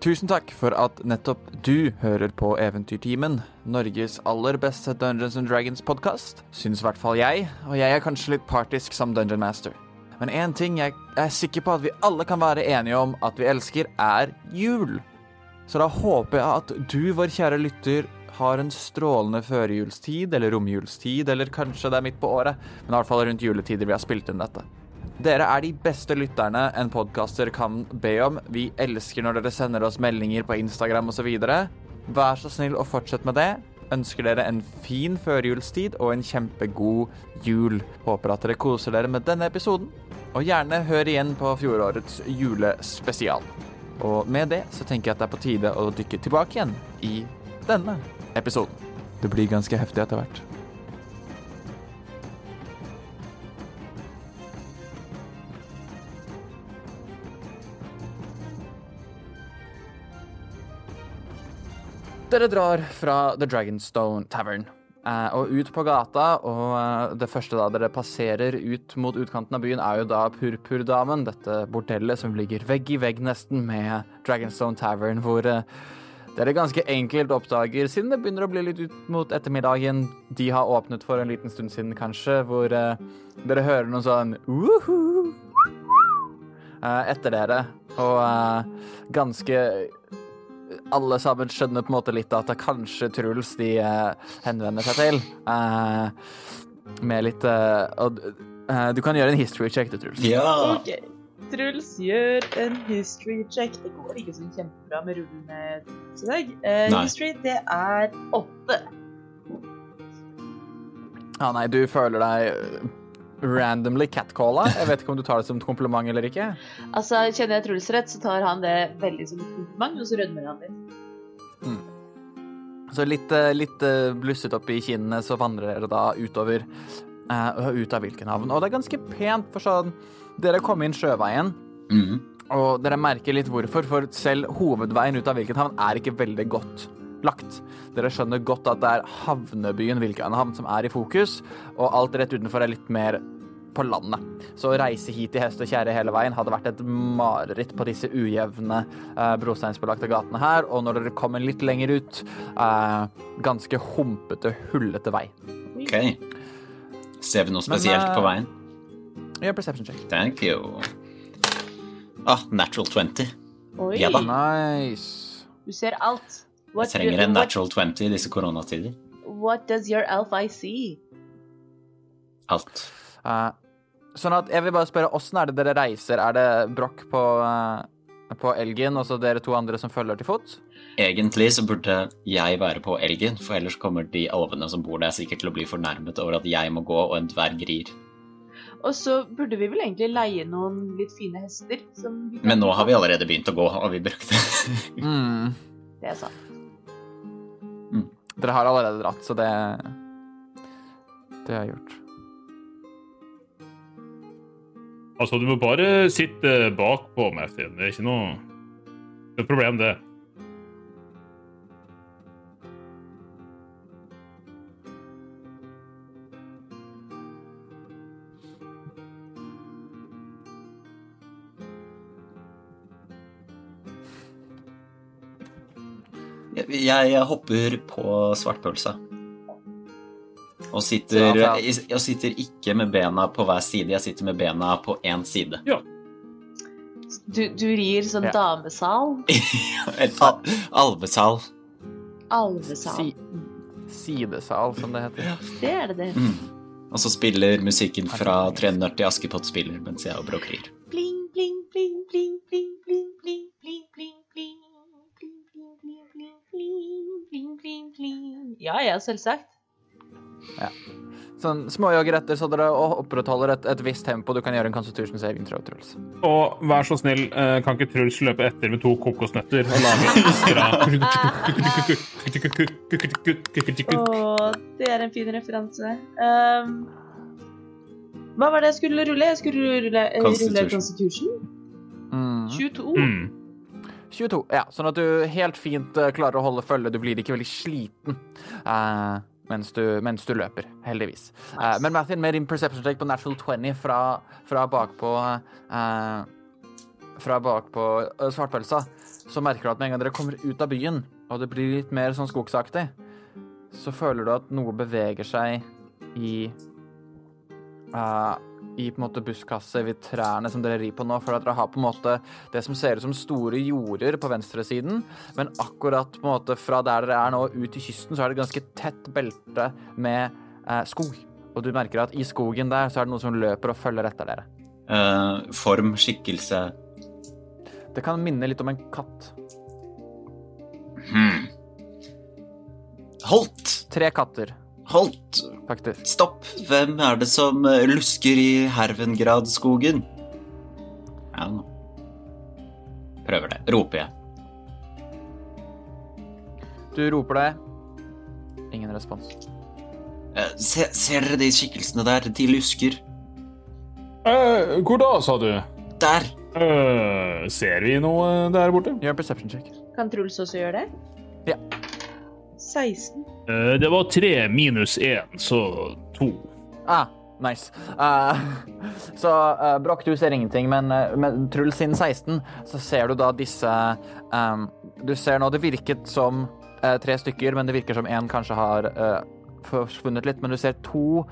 S5: Tusen takk for at nettopp du hører på Eventyrtimen, Norges aller beste Dungeons and Dragons-podkast. Syns i hvert fall jeg, og jeg er kanskje litt partisk som Dungeon Master. Men én ting jeg er sikker på at vi alle kan være enige om at vi elsker, er jul. Så da håper jeg at du, vår kjære lytter, har en strålende førjulstid, eller romjulstid, eller kanskje det er midt på året, men i hvert fall rundt juletider vi har spilt inn dette. Dere er de beste lytterne en podkaster kan be om. Vi elsker når dere sender oss meldinger på Instagram osv. Vær så snill og fortsett med det. Ønsker dere en fin førjulstid og en kjempegod jul. Håper at dere koser dere med denne episoden, og gjerne hør igjen på fjorårets julespesial. Og med det så tenker jeg at det er på tide å dykke tilbake igjen i denne episoden. Det blir ganske heftig etter hvert. Dere drar fra The Dragonstone Tavern eh, og ut på gata, og eh, det første da dere passerer ut mot utkanten av byen, er jo da Purpurdamen, dette bordellet som ligger vegg i vegg nesten med Dragonstone Tavern, hvor eh, dere ganske enkelt oppdager, siden det begynner å bli litt ut mot ettermiddagen De har åpnet for en liten stund siden, kanskje, hvor eh, dere hører noe sånn uhu eh, etter dere. Og eh, ganske alle sammen skjønner på en måte litt at det er kanskje Truls de eh, henvender seg til. Eh, med litt eh, og, Du kan gjøre en history check, til Truls.
S6: Ja.
S7: Okay. Truls gjør en history check. Det går ikke så kjempebra med rullene i dag.
S6: Uh,
S7: history, det er åtte.
S5: Ja, nei, du føler deg randomly catcalla. Jeg vet ikke om du tar det som et kompliment eller ikke.
S7: Altså, Kjenner jeg Truls rett, så tar han det veldig som et kompliment, og så rødmer han litt.
S5: Så litt, eh, litt eh, blusset opp i kinnene, så vandrer dere da utover uh, ut av Vilkenhavn. Og det er ganske pent, for sånn Dere kom inn sjøveien,
S6: Mm.
S5: og dere merker litt hvorfor, for selv hovedveien ut av Vilkenhavn er ikke veldig godt lagt. Dere skjønner godt at det er havnebyen Vilkenhavn som er i fokus, og alt rett utenfor er litt mer på landet. Så å reise hit i hest og kjerre hele veien hadde vært et mareritt på disse ujevne eh, brosteinsbelagte gatene her, og når dere kommer litt lenger ut, eh, ganske humpete, hullete vei.
S6: OK. Ser vi noe spesielt
S5: eh,
S6: på veien?
S5: Gjør perception check.
S6: Thank you. Ah, natural 20.
S7: Oi,
S6: Ja da.
S5: Nice.
S7: du ser alt.
S6: Jeg trenger en natural 20 i disse koronatider.
S7: What, what does your elf eye see?
S6: Alt.
S5: Uh, sånn at jeg vil bare spørre, åssen er det dere reiser? Er det brokk på, uh, på elgen, og så dere to andre som følger til fots?
S6: Egentlig så burde jeg være på elgen, for ellers kommer de alvene som bor der, sikkert til å bli fornærmet over at jeg må gå og en dverg rir.
S7: Og så burde vi vel egentlig leie noen litt fine hester. Som vi
S6: Men nå har vi allerede begynt å gå, og vi brukte
S5: Mm.
S7: Det er sant.
S5: Dere har allerede dratt, så det Det jeg gjort.
S3: Altså, du må bare sitte bakpå, Mathin. Det er ikke noe det er et problem, det.
S6: Jeg, jeg hopper på svartpølse. Og sitter, jeg, sitter ikke med bena på hver side, jeg sitter med bena på én side.
S7: Du, du rir sånn
S5: Ja.
S7: damesal. [LAUGHS]
S6: Al alvesal.
S7: Alvesal.
S5: Si- Sidesal, som det heter.
S7: Det er det det.
S6: Mm. Og så spiller musikken fra Tre nøtter i Askepott spiller mens jeg og Brokk rir.
S7: Bling, bling, bling, bling, bling, bling, kling, kling. Ja, ja, selvsagt.
S5: Ja. Sånn småjoggeretter, så dere opprettholder et, et visst tempo. Du kan gjøre en constitution saving throw, Truls.
S3: Og vær så snill, eh, kan ikke Truls løpe etter med to kokosnøtter og lage ekstra
S7: Å, det er en fin referanse. Um, hva var det jeg skulle rulle? Jeg skulle rulle, eh, rulle
S6: Constitution.
S7: Constitution.
S5: Mm.
S7: 22.
S3: Mm.
S5: 22. Ja, sånn at du helt fint eh, klarer å holde følge. Du blir ikke veldig sliten uh, mens, du, mens du løper, heldigvis. Uh, men Mathin, med din perception check på natural 20 fra, fra bakpå uh, Fra bakpå uh, svartpølsa, så merker du at med en gang dere kommer ut av byen, og det blir litt mer sånn skogsaktig, så føler du at noe beveger seg i eh, i på en måte buskaset ved trærne som dere rir på nå, for at dere har på en måte det som ser ut som store jorder på venstresiden, men akkurat på en måte fra der dere er nå ut til kysten, så er det ganske tett belte med eh, skog. Og du merker at i skogen der så er det noe som løper og følger etter dere.
S6: Uh, form, skikkelse
S5: Det kan minne litt om en katt.
S6: hmm. Holdt!
S5: Tre katter,
S6: Holdt!
S5: faktisk.
S6: Stopp! Hvem er det som eh, lusker i Hervengradskogen? Ja, nå. Prøver det. Roper jeg.
S5: Du roper det. Ingen respons.
S6: Eh, se, ser dere de skikkelsene der? De lusker.
S3: Eh, hvor da, sa du?
S6: Der!
S3: Eh, ser vi noe der borte?
S5: Gjør en perception check.
S7: Kan Truls også gjøre det?
S5: Ja.
S7: 16.
S3: Uh, det var tre minus én, så to.
S5: Ah, nice. Uh, [LAUGHS] så uh, Broch, du ser ingenting, men eh, med Truls sin 16, så ser du da disse ehm, Du ser nå Det virket som eh, tre stykker, men det virker som én kanskje har eh, forsvunnet litt. Men du ser to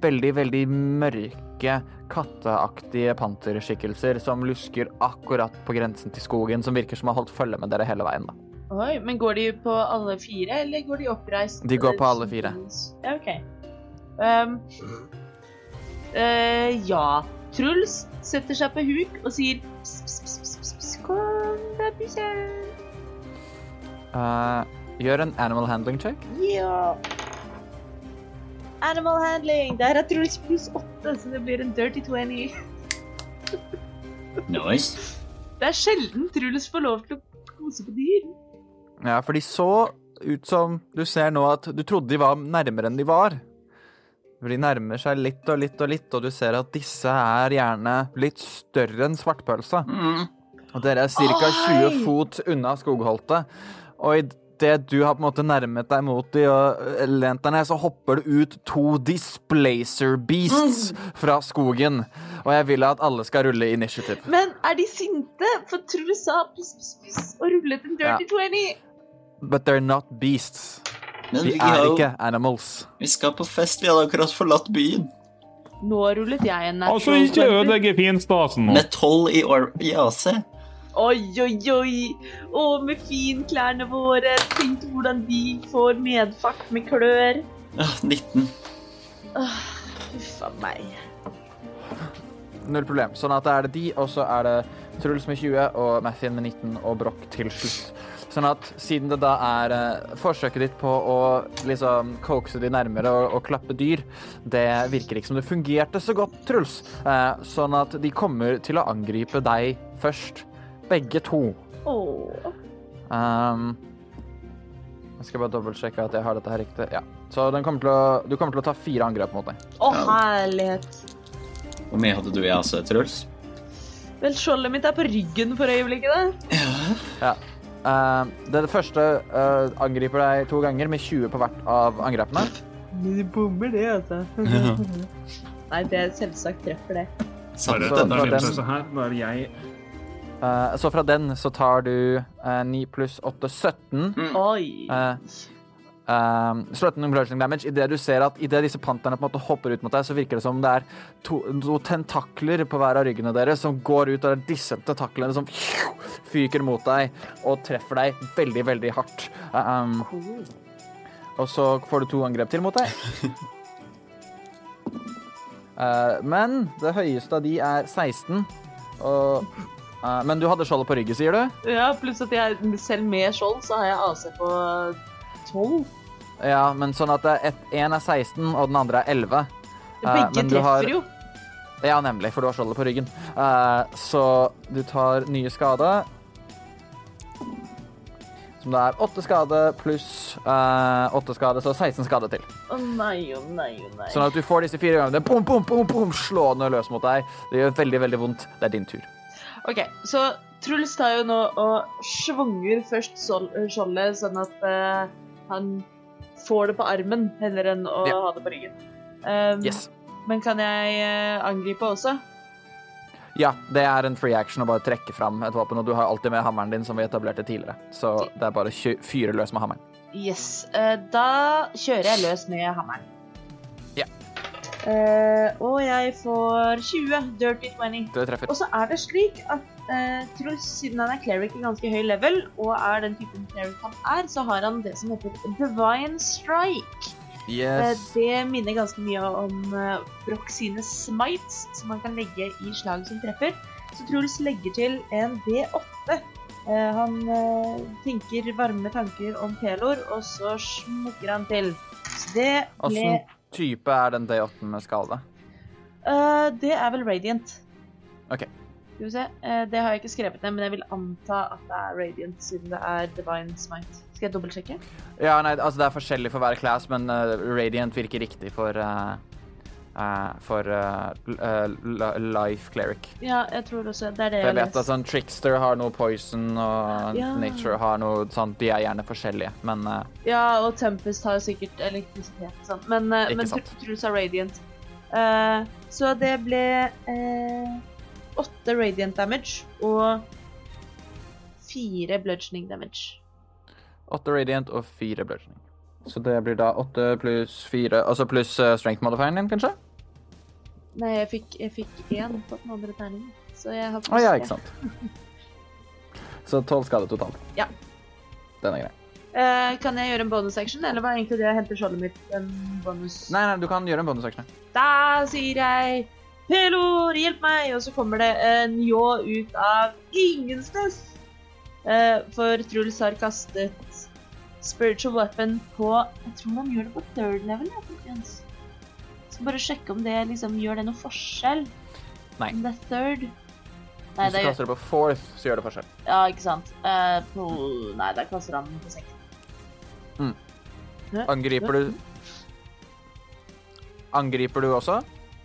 S5: veldig, veldig mørke, katteaktige panterskikkelser som lusker akkurat på grensen til skogen, som virker som har holdt følge med dere hele veien. da.
S7: Oi, men går de på alle fire, eller går de oppreist?
S5: De går på alle fire.
S7: Ja, OK. Um, uh, ja. Truls setter seg på huk og sier pss, pss, pss, pss, Kom da, bikkje.
S5: Uh, gjør en animal handling check.
S7: Ja. Animal handling. Der er Truls pluss åtte, så det blir en dirty 20.
S6: Nice.
S7: Det er sjelden Truls får lov til å kose på dyr.
S5: Ja, for de så ut som Du ser nå at du trodde de var nærmere enn de var. For de nærmer seg litt og litt og litt, og du ser at disse er gjerne litt større enn svartpølsa.
S6: Mm.
S5: Og dere er ca. 20 fot unna skogholtet. Og idet du har på en måte nærmet deg mot de og eh, lent deg ned, så hopper det ut to displacer beasts fra skogen. Og jeg vil at alle skal rulle initiativ.
S7: Men er de sinte? For Truls sa puss, puss, puss og rullet en dirty 20.
S5: But they're not beasts.
S6: Men vi,
S5: er
S6: jo...
S5: ikke animals.
S6: vi skal på fest. Vi hadde akkurat forlatt byen.
S7: Nå rullet jeg en natural
S3: Altså, ikke
S7: 20.
S3: ødelegge finstasen nå.
S6: Med tolv i, i AC.
S7: Oi, oi, oi! Å, med finklærne våre. Tenk hvordan de får medfart med klør.
S6: Ah, 19.
S7: Åh, Huff a meg.
S5: Null problem. Sånn at da er det de, og så er det Truls med 20 og Mathien med 19 og Broch til slutt. Sånn at siden det da er eh, forsøket ditt på å liksom coaxe de nærmere og, og klappe dyr, det virker ikke som det fungerte så godt, Truls. Eh, sånn at de kommer til å angripe deg først. Begge to.
S7: Åh.
S5: Um, jeg skal bare dobbeltsjekke at jeg har dette her riktig. Ja. Så den kommer til å, du kommer til å ta fire angrep mot deg.
S7: Å, herlighet.
S6: Hvor mye hadde du i AC, Truls?
S7: Vel, skjoldet mitt er på ryggen for øyeblikket, da.
S5: Ja. Eh, det første uh, angriper deg to ganger med 20 på hvert av angrepene.
S7: De bommer det, altså. Nei, det er selvsagt treffer det.
S5: Så, Så-
S3: fra den-
S5: Eh, så fra den så tar du eh, 9 pluss 8, 17.
S7: Oi.
S5: Uh, Slutten bludgeoning damage. Idet du ser at idet disse panterne på en måte hopper ut mot deg, så virker det som det er to, to tentakler på hver av ryggene deres som går ut, og det er disse tentaklene som fyker mot deg og treffer deg veldig, veldig hardt. Um, og så får du to angrep til mot deg. Uh, [LAUGHS] men det høyeste av de er 16. Og, uh, men du hadde skjoldet på ryggen, sier du?
S7: Ja, pluss at jeg selv med skjold så har jeg AC på 12.
S5: Ja, men sånn at én er 16, og den andre er 11. Eh,
S7: Begge treffer
S5: har-
S7: jo.
S5: Ja, nemlig, for du har skjoldet på ryggen. Eh, så du tar nye skade. Som det er åtte skade pluss eh, åtte skade, så 16 skade til.
S7: Å nei, å nei, å nei.
S5: Sånn at du får disse fire gangene. bom, bom, bom, bom, slående løs mot deg. Det gjør veldig, veldig vondt. Det er din tur.
S7: OK, så Truls tar jo nå og svunger først skjoldet, sånn at uh, han får det på armen heller enn å
S5: Ja.
S7: ha det på ryggen. Um,
S5: Yes.
S7: Men kan jeg eh, angripe også?
S5: Ja, det er en free action å bare trekke fram et våpen, og du har alltid med hammeren din, som vi etablerte tidligere. Så det er bare å fyre løs med hammeren.
S7: Yes. eh, da kjører jeg løs med hammeren.
S5: Ja.
S7: Eh, og jeg får 20. Dirty 20.
S5: Det treffer.
S7: Og så er det slik at eh, Truls, siden han er cleric i ganske høy level, og er den typen cleric han er, så har han det som heter divine strike. Eh,
S5: Yes.
S7: Det minner ganske mye om uh, Broch sine smites, som man kan legge i slag som treffer. Så Truls legger til en D8. Eh, han eh, tenker varme tanker om Pelor, og så smukker han til. Så det ble
S5: Åssen type er den D8 med skade?
S7: Eh, Det er vel radiant.
S5: OK.
S7: Skal vi se. Eh, det har jeg ikke skrevet ned, men jeg vil anta at det er radiant, siden det er divine smite. Skal jeg dobbeltsjekke?
S5: Ja, nei, altså det er forskjellig for hver class, men eh, Radiant virker riktig for uh, uh, for li- Life Cleric.
S7: Ja, jeg tror også det er det
S5: jeg
S7: jeg
S5: vet at sånn Trickster har noe poison, og
S7: Ja.
S5: Nature har noe sånt. De er gjerne forskjellige, men
S7: Ja, og Tempest har sikkert elektrisitet sånn. Men, men Truls har radiant. Så det ble åtte radiant damage og fire bludgeoning damage.
S5: åtte Radiant og fire Bludgeoning. Så det blir da åtte pluss fire, altså pluss eh, strength modifieren din, kanskje?
S7: Nei, jeg fikk, jeg fikk én på den andre terningen. Så jeg har
S5: Å ja, ikke sant. Så tolv skade totalt.
S7: Ja.
S5: Den er grei.
S7: Uh, kan jeg gjøre en bonus action, eller var egentlig det å hente skjoldet mitt en bonus?
S5: Nei, nei, du kan gjøre en bonusaction.
S7: Da sier jeg Pelor, hjelp meg! Og så kommer det en ljå ut av ingensteds. Eh, for Truls har kastet spiritual weapon på Jeg tror han gjør det på third level. Ja, skal bare sjekke om det liksom gjør det noe forskjell.
S5: Nei.
S7: Om det er third. Nei,
S5: Hvis du kaster det på fourth, så gjør det forskjell.
S7: Ja, ikke sant. Eh, på Nei, da kaster han på seks.
S5: Mm. Angriper du Angriper du også?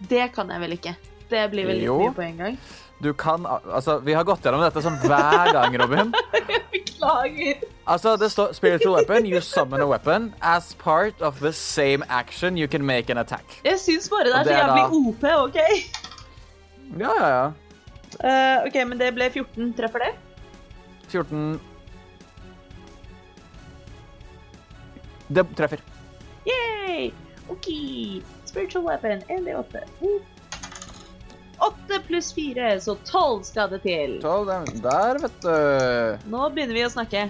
S7: Det kan jeg vel ikke. Det blir vel litt mye på en gang.
S5: Du kan Altså, vi har gått gjennom dette sånn hver gang, Robin. [LAUGHS]
S7: Beklager.
S5: Altså, det står spiritual weapon. You summon a weapon. As part of the same action, you can make an attack.
S7: Jeg syns bare det er så
S5: det er
S7: jævlig
S5: da-
S7: OP, OK?
S5: Ja, ja, ja.
S7: Uh, OK, men det ble 14. Treffer det?
S5: 14 Det treffer.
S7: Yay! OK. Spiritual weapon, 1D8. Åtte 8 pluss 4, så 12 skade til.
S5: 12, der- der, vet du.
S7: Nå begynner vi å snakke.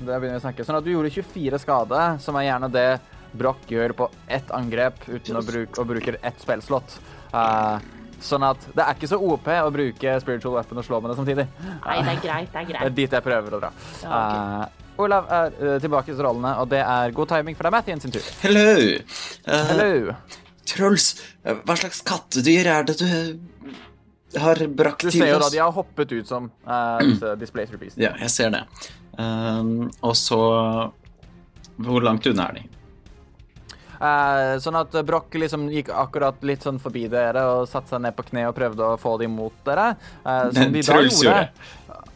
S5: Der begynner vi å snakke. Sånn at du gjorde 24 skade, som er gjerne det Broch gjør på ett angrep uten å bruke, og bruker ett spillslott. Uh, sånn at det er ikke så OP å bruke spiritual weapon og slå med det samtidig.
S7: Nei, det er greit, det er greit.
S5: Det er dit jeg prøver å dra.
S7: Ja,
S5: Eh, Olav er uh, tilbake til rollene, og det er god timing, for det er Mathien sin tur.
S6: Hello! Eh,
S5: Hello.
S6: Truls, eh, hva slags kattedyr er det du har brakt til oss?
S5: Du ser jo da de har hoppet ut som uh, displacer beasts.
S6: Ja, jeg ser det. Um, og så Hvor langt unna er de?
S5: Uh, sånn at Broch liksom gikk akkurat litt sånn forbi dere og satte seg ned på kne og prøvde å få dem mot dere. Uh, som [LAUGHS] de da
S6: Truls
S5: gjorde.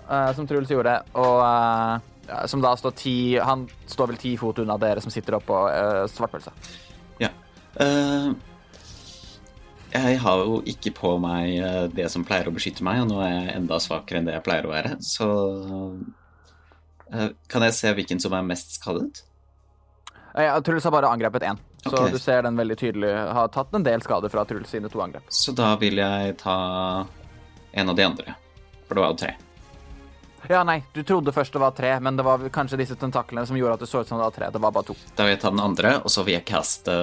S5: Uh, som Truls gjorde. Og eh, som da står ti Han står vel ti fot unna dere som sitter oppå svartpølsa.
S6: Eh, jeg har jo ikke på meg eh, det som pleier å beskytte meg, og nå er jeg enda svakere enn det jeg pleier å være. Så eh, kan jeg se hvilken som er mest skadet?
S5: Ja, Truls har bare angrepet én, så
S6: okay.
S5: du ser den veldig tydelig har tatt en del skade fra Truls sine to angrep.
S6: Så da vil jeg ta en av de andre. For det var jo tre.
S5: Ja, nei, du trodde først det var tre, men det var kanskje disse tentaklene som gjorde at det så ut som det var tre. Det var bare to.
S6: Da vil jeg ta den andre, og så vil jeg kaste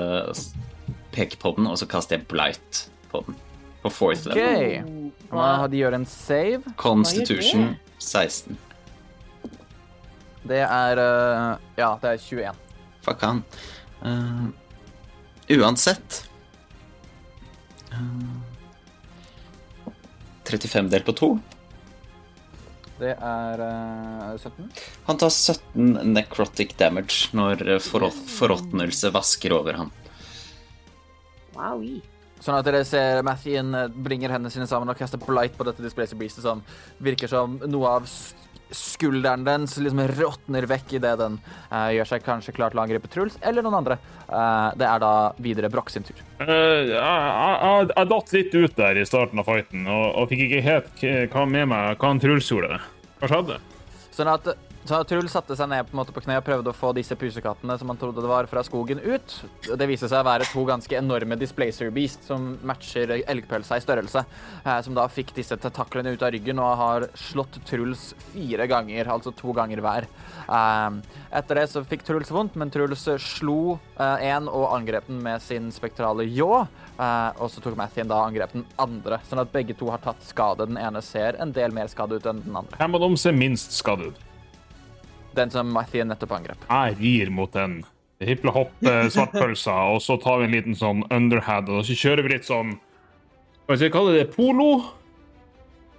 S6: peke på den, og så kaster jeg blight på den. På fourth
S5: level
S6: level.
S5: Hva- De gjør en save.
S6: Constitution 16.
S5: Det er eh, Ja, det er 21.
S6: Fuck han. Uh, uansett uh, 35 delt på to.
S5: Det er uh, 17.
S6: Han tar 17 necrotic damage når eh, forråtnelse vasker over ham.
S7: Wowie.
S5: Sånn at dere ser Mathien eh, bringer hendene sine sammen og kaster blight på dette Displacer Beastet, som virker som noe av skulderen dens liksom råtner vekk idet den uh, gjør seg kanskje klar til å angripe Truls eller noen andre. Uh, det er da videre Broch sin tur.
S3: Eh, jeg, jeg, datt litt ut der i starten av fighten og, og fikk ikke helt hva med meg hva Truls gjorde. Hva skjedde?
S5: Sånn at, så Truls satte seg ned på, måte på kne og prøvde å få disse pusekattene som han trodde det var, fra skogen ut. Det viste seg å være to ganske enorme displacer beast som matcher elgpølsa i størrelse. Eh, som da fikk disse tentaklene ut av ryggen og har slått Truls fire ganger, altså to ganger hver. Eh, etter det så fikk Truls vondt, men Truls slo én og angrep den med sin spektrale ljå. Eh, og så tok Mathien da angrep den andre, sånn at begge to har tatt skade. Den ene ser en del mer skade ut enn den andre.
S3: Her må de se minst skade ut?
S5: Den som Mathien nettopp angrep.
S3: Jeg rir mot den hiple hopp, svartpølsa, [LAUGHS] og så tar vi en liten sånn underhead, og så kjører vi litt sånn Hva skal jeg kalle det? Polo?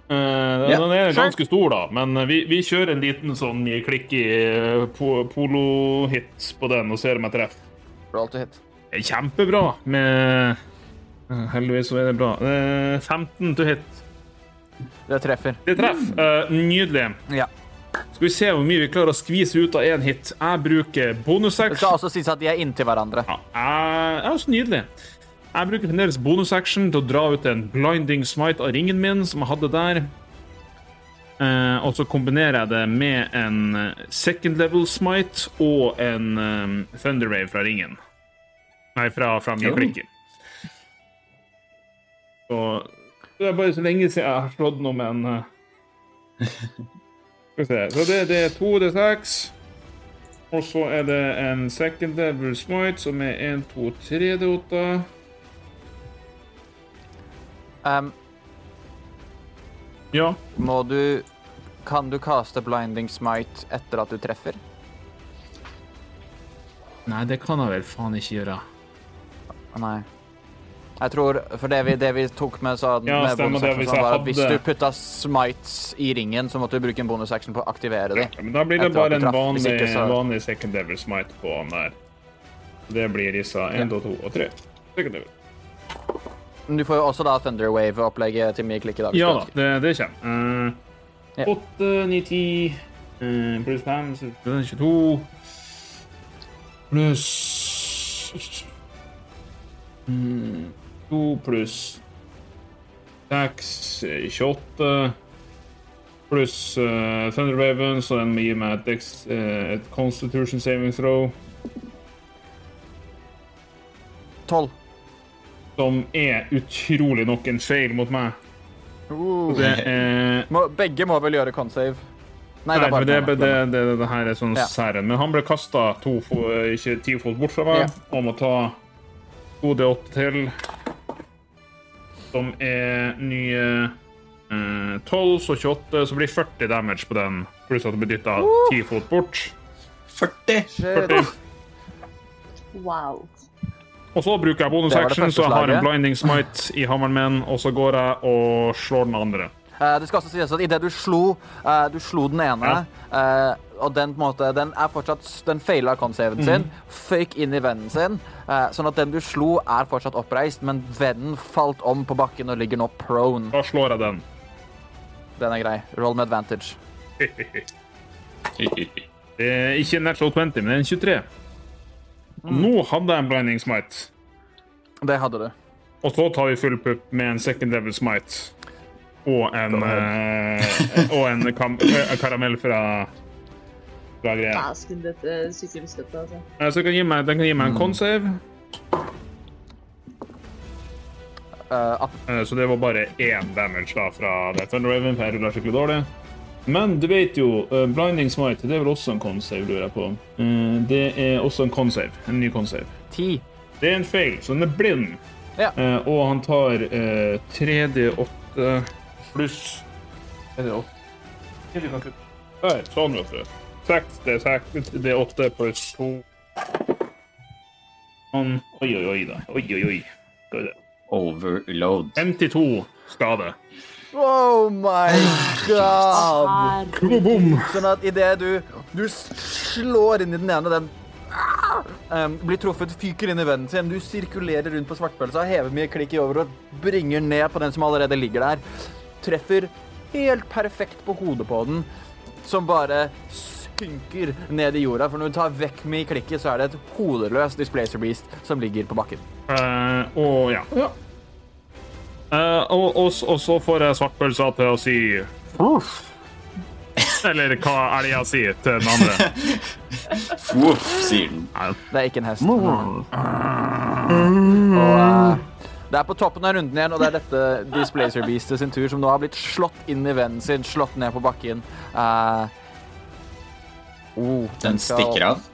S3: Eh,
S6: yeah,
S3: den er
S5: sure.
S3: ganske stor, da, men vi, vi kjører en liten sånn klikky eh, po polo-hit på den og ser om jeg treffer.
S5: Roll to hit.
S3: Kjempebra med eh, Heldigvis så er det bra. Uh, 15 to hit.
S5: Det treffer.
S3: Det treffer. Uh, nydelig.
S5: Ja.
S3: Skal vi se hvor mye vi klarer å skvise ut av én hit. Jeg bruker
S5: Det
S3: bonusaction.
S5: skal også sies at de er inntil hverandre.
S3: Ja, jeg er så nydelig. Jeg bruker fremdeles bonusaction til å dra ut en blinding smite av ringen min, som jeg hadde der. Eh, og så kombinerer jeg det med en eh, second level smite og en um, thunder wave fra ringen. Nei, fra, fra min
S6: Oh.
S3: Så det er bare så lenge siden jeg har slått noe med en eh, [LAUGHS] Skal vi se. Så det, det er to, det er seks. Og så er det en second level smite, som er 1, 2, 3 D8.
S5: Um,
S3: Ja.
S5: må du Kan du kaste blinding smite etter at du treffer?
S3: Nei, det kan jeg vel faen ikke gjøre.
S5: Nei. Jeg tror For det vi, det vi tok med, så,
S3: Ja,
S5: med
S3: stemmer det,
S5: var at hvis du putta smites i ringen, så måtte du bruke en bonusaction på å aktivere dem.
S3: Ja, men da blir det bare en vanlig,
S5: så-
S3: vanlig second devil smite på han der. Det blir disse 1, 2, 2 og 3. Second
S5: devil. Du får jo også da Thunder Wave-opplegget til mye klikk i dag.
S3: Ja da, det, det kommer.
S5: Ja.
S3: 8, 9, 10 eh, pluss 5, så 22 pluss mm, 2 pluss 6, 28 pluss uh, Thunderwaven, så den må gi meg et, eh, et Constitution saving throw,
S5: 12.
S3: som er utrolig nok en feil mot meg.
S5: Uh.
S3: Det er
S5: Må, begge må vel gjøre con-save? Nei, det er bare
S3: det, det, det, det, her er sånn
S5: Ja.
S3: særen. Men han ble kasta ti fot bort fra meg
S5: Ja.
S3: og må ta 2D8 til. Som er nye eh, 12, så 28, så blir 40 damage på den. Pluss at det blir dytta ti fot bort.
S6: 40!
S3: 40.
S7: Wow.
S3: Og så bruker jeg bonus action, så jeg har en blinding smite i hammeren min, og så går jeg og slår den andre.
S5: Uh, det skal også sies at idet du slo uh, Du slo den ene, eh, og den måte Den er fortsatt Den feila con-saven sin,
S3: mm.
S5: føyk inn i vennen sin, eh, sånn at den du slo, er fortsatt oppreist, men vennen falt om på bakken og ligger nå prone.
S3: Da slår jeg den.
S5: Den er grei. Roll med advantage. [LAUGHS]
S3: Ikke natural 20, men en 23. Mm. Nå hadde jeg en blinding smite.
S5: Det hadde du.
S3: Og så tar vi full pupp med en second level smite. Og en, eh, og en eh, karamell fra, fra greie.
S7: Dæsken, dette sykkelstøttet, altså.
S3: Ja, Så kan gi meg, den kan gi meg en con-save.
S5: Eh, at-
S3: Eh, Så det var bare én damage da fra det Thunder Raven, for jeg ruller skikkelig dårlig. Men du vet jo, uh, Blinding Smite det er vel også en con-save, lurer jeg på. Uh, Det er også en con-save. En ny con-save.
S5: ti.
S3: Det er en feil, så den er blind.
S5: Ja.
S3: Uh, og han tar eh, 3D8 pluss 3D8 Hva er det vi kan kutte? Der, sånn, vet du. 6 D6, D8 pluss 2 Oi, oi, oi, da. Oi, oi, oi. Skal vi se.
S6: Overload.
S3: 52 skade.
S5: Oh my god!
S7: Herregud.
S5: Sånn at idet du, du slår inn i den ene, den um, blir truffet, fyker inn i vennen sin, du sirkulerer rundt på svartpølsa, hever mye klikk i over og bringer ned på den som allerede ligger der. Treffer helt perfekt på hodet på den, som bare synker ned i jorda. For når du tar vekk med klikket, så er det et hodeløst Displacer Beast som ligger på bakken.
S3: Uh, og ja. Eh, og, og, og så får jeg svartpølsa til å si Uff. Eller hva er det jeg sier til den andre? [LAUGHS]
S6: Voff, sier den.
S5: Det er ikke en hest. Og uh, det er på toppen av runden igjen, og det er dette Displacer Beastet sin tur, som nå har blitt slått inn i vennen sin, slått ned på bakken. Eh, oh,
S6: Den stikker av.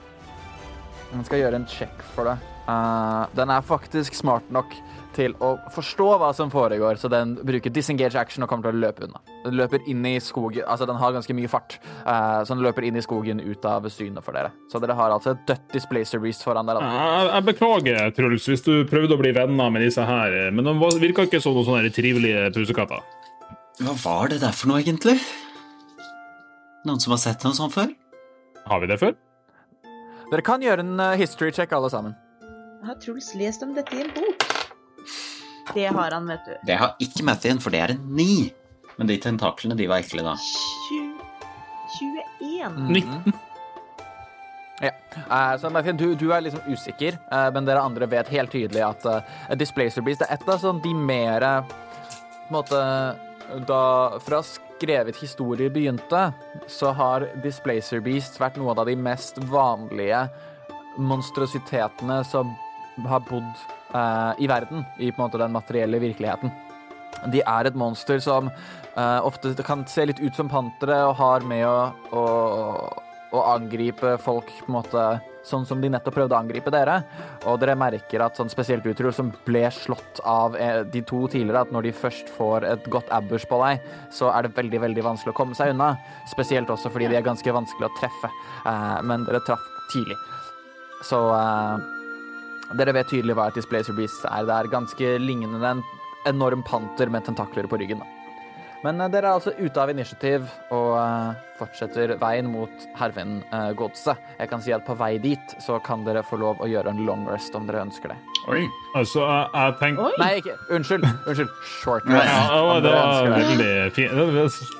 S5: Den skal gjøre en check for det. Uh, den er faktisk smart nok til å forstå hva som foregår, så den bruker disengage action og kommer til å løpe unna. Den løper inn i skogen, altså den har ganske mye fart, uh, så den løper inn i skogen ut av synet for dere. Så dere har altså et dødt Displacer Beast foran dere.
S3: Jeg, jeg beklager, Truls, hvis du prøvde å bli venner med disse her, eh, men de virka ikke som noen sånne trivelige pusekatter.
S6: Hva var det der for noe, egentlig? Noen som har sett noe sånt før?
S3: Har vi det før?
S5: Dere kan gjøre en eh, history check, alle sammen.
S7: Har Truls lest om dette i en bok? Det har han, vet du.
S6: Det har ikke Mathien, for det er en ni. Men de tentaklene, de var ekle, da.
S7: 20, 21.
S3: 19.
S5: Ja. Eh, så Mathien, du, du er liksom usikker, eh, men dere andre vet helt tydelig at Displacer Beast er et av sånn de mer eh, på en måte, Da fra skrevet historier begynte, så har Displacer Beast vært noe av de mest vanlige monstrositetene som har bodd eh, i verden, i på en måte den materielle virkeligheten. De er et monster som eh, ofte kan se litt ut som pantere og har med å, å, å angripe folk på en måte sånn som de nettopp prøvde å angripe dere. Og dere merker at sånn spesielt utro som ble slått av eh, de to tidligere, at når de først får et godt abbers på deg, så er det veldig, veldig vanskelig å komme seg unna. Spesielt også fordi de er ganske vanskelig å treffe. Eh, men dere traff tidlig. Så eh, dere vet tydelig hva et Displacer Beast er. Det er ganske lignende en enorm panter med tentakler på ryggen. Da. Men eh, dere er altså ute av initiativ og eh, fortsetter veien mot herven uh, Godse. Jeg kan si at på vei dit så kan dere få lov å gjøre en long rest om dere ønsker det.
S6: Oi.
S3: Altså, jeg, jeg tenkte
S7: Oi!
S5: Nei, ikke Unnskyld. Unnskyld. Short rest.
S3: Ja,
S5: om
S3: det var veldig fint.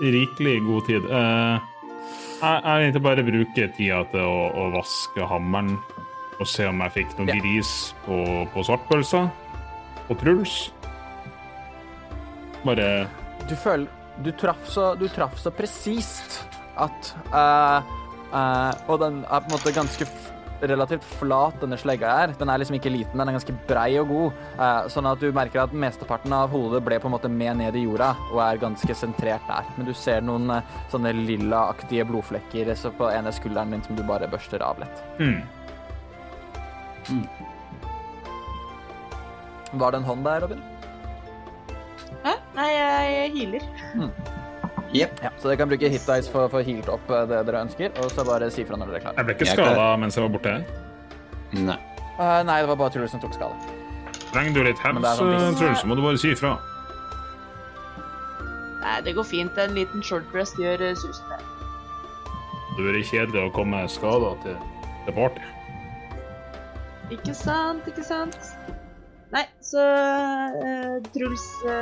S3: Rikelig god tid. Eh, jeg, vil tenkte bare bruke tida til å, å vaske hammeren og se om jeg fikk noe
S5: Ja.
S3: gris på, på svartpølsa. Og Truls. Bare
S5: Du føler Du traff så, du traff så presist at uh, uh, Og den er på en måte ganske relativt flat, denne slegga her. Den er liksom ikke liten, den er ganske brei og god. Uh, sånn at du merker at mesteparten av hodet ble på en måte med ned i jorda og er ganske sentrert der. Men du ser noen sånne lillaaktige blodflekker så på ene skulderen din som du bare børster av lett.
S3: mm.
S5: Var det en hånd der, Robin?
S7: Hæ? Nei, jeg healer.
S6: Jepp.
S5: Ja, så dere kan bruke hit dice for å få healt opp eh, det dere ønsker, og så bare si fra når dere er klare.
S3: Jeg ble ikke skada mens jeg var borte.
S6: Nei.
S5: Uh, nei, det var bare Truls som tok skade.
S3: Trenger du litt
S5: er sånn
S3: Truls, så må du bare si ifra.
S7: Nei, det går fint. En liten short rest gjør eh, susen. det.
S3: Det blir kjedelig å komme skada til, til party.
S7: Ikke sant, ikke sant? Nei, så uh, Truls uh,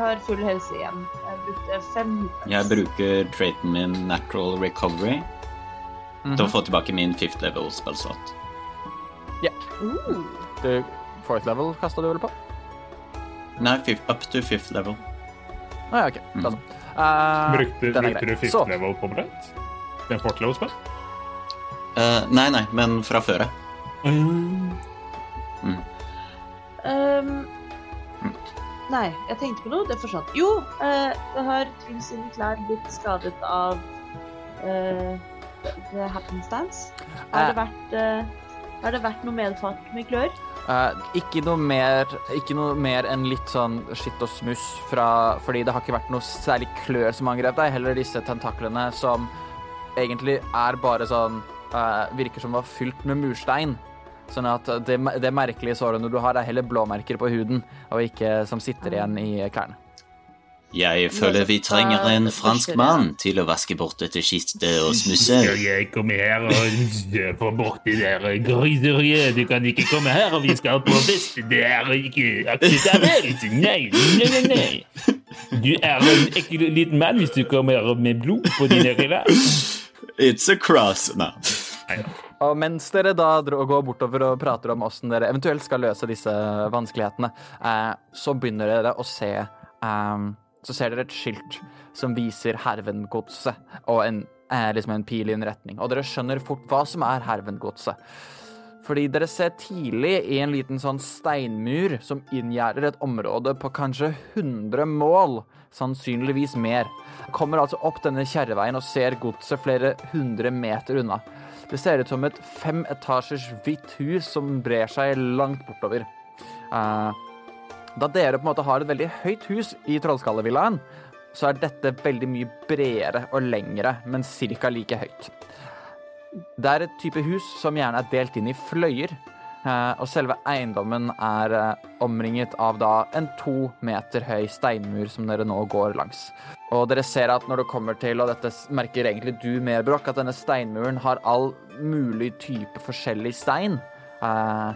S7: har full helse igjen. Jeg brukte fem
S6: Jeg bruker traiten min natural recovery til å få tilbake min fifth level spellslot.
S7: Uh,
S5: Du, fourth level kasta du vel på?
S6: Nei, fifth, up to fifth level.
S5: Å ja, OK. Mm. så. Uh,
S3: Brukte, brukte du fifth
S5: Så.
S3: level på brett? Det er fort level
S6: spell? Uh, nei, nei, men fra før av.
S7: ehm, nei, jeg tenkte på noe. Det forsvant. Jo, uh, det har Trym sine klær blitt skadet av uh, The Happenstance. Har det
S5: Eh.
S7: vært uh, har det vært noe medfart med klør?
S5: Uh, ikke noe mer Ikke noe mer enn litt sånn skitt og smuss fra Fordi det har ikke vært noe særlig klør som angrep deg, heller disse tentaklene som egentlig er bare sånn uh, Virker som var fylt med murstein. Sånn at det, det merkelige såret når du har, er heller blåmerker på huden, og ikke som sitter igjen i klærne.
S6: Jeg føler vi trenger en fransk mann til å vaske bort dette skittet og smusset.
S3: Jeg komme her og få bort det der griseriet? Du kan ikke komme her, og vi skal på fest. Det er ikke akseptabelt. Nei, nei, nei, nei. Du er en ekkel liten mann hvis du kommer med blod på dine klær.
S6: It's a cross. No.
S5: Og mens dere da går bortover og prater om åssen dere eventuelt skal løse disse vanskelighetene, eh, så begynner dere å se eh, Så ser dere et skilt som viser Hervengodset, og en, eh, liksom en pil i en retning. Og dere skjønner fort hva som er Hervengodset. Fordi dere ser tidlig i en liten sånn steinmur som inngjerder et område på kanskje 100 mål, sannsynligvis mer. Kommer altså opp denne kjerreveien og ser godset flere hundre meter unna. Det ser ut som et fem etasjers hvitt hus som brer seg langt bortover. Eh, da dere på en måte har et veldig høyt hus i Trollskallevillaen, så er dette veldig mye bredere og lengre, men ca. like høyt. Det er et type hus som gjerne er delt inn i fløyer, og selve eiendommen er eh, omringet av da en to meter høy steinmur som dere nå går langs. Og dere ser at når det kommer til, og dette merker egentlig du mer, Brokk, at denne steinmuren har all mulig type forskjellig stein. Eh,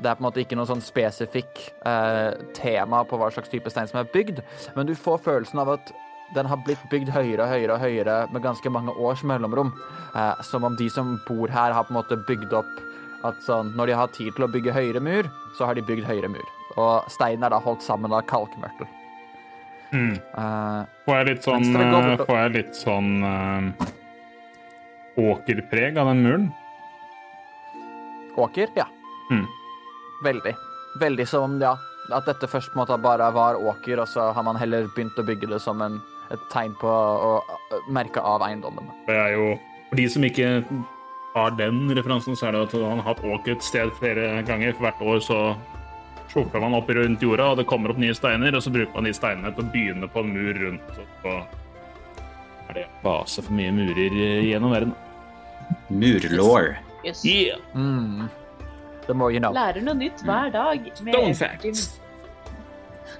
S5: Det er på en måte ikke noe sånn spesifikk eh, tema på hva slags type stein som er bygd, men du får følelsen av at den har blitt bygd høyere og høyere og høyere med ganske mange års mellomrom. Eh, som om de som bor her, har på en måte bygd opp at sånn, når de har tid til å bygge høyere mur, så har de bygd høyere mur. Og steinen er da holdt sammen av kalkmørtel.
S3: Mm.
S5: Uh,
S3: Får jeg litt sånn,
S5: går
S3: eh, får jeg litt sånn uh, åkerpreg av den muren?
S5: åker, ja.
S3: Mm.
S5: Veldig. Veldig som, ja, at dette først måte bare var åker, og så har man heller begynt å bygge det som en, et tegn på å merke av eiendommen.
S3: Det er jo For de som ikke har den referansen, så er det at han har hatt åker et sted flere ganger. For hvert år så slupper man opp rundt jorda, og det kommer opp nye steiner, og så bruker man de steinene til å begynne på en mur rundt. Og så er det base for mye murer gjennom verden.
S6: Murlaw.
S7: Yes.
S3: Yeah!
S5: Mm. The more you know.
S7: Lærer noe nytt hver dag. med
S3: Stone facts.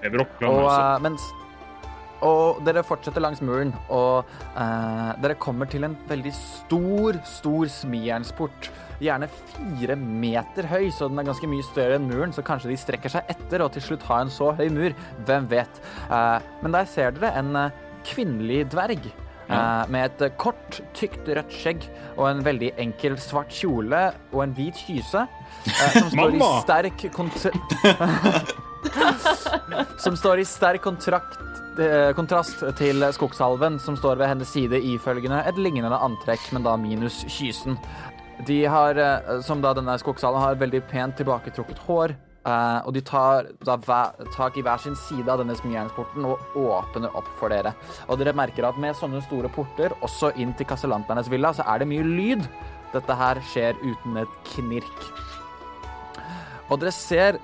S3: Det
S5: Og, eh, mens, og dere fortsetter langs muren, og eh, dere kommer til en veldig stor, stor smijernsport. Gjerne fire meter høy, så den er ganske mye større enn muren. Så kanskje de strekker seg etter og til slutt har en så høy mur. Hvem vet. Eh, men der ser dere en eh, kvinnelig dverg. eh, med et eh, kort, tykt rødt skjegg og en veldig enkel svart kjole og en hvit kyse. [LAUGHS] [LAUGHS] som står i sterk kontra som står i sterk kontrakt, kontrast til skogsalven, som står ved hennes side ifølgende et lignende antrekk, men da minus kysen. De har, eh, som da denne skogsalven, har veldig pent tilbaketrukket hår, eh, og de tar da tak i hver sin side av denne smijernsporten og åpner opp for dere. Og dere merker at med sånne store porter, også inn til kastellanternes villa, så er det mye lyd. Dette her skjer uten et knirk. Og dere ser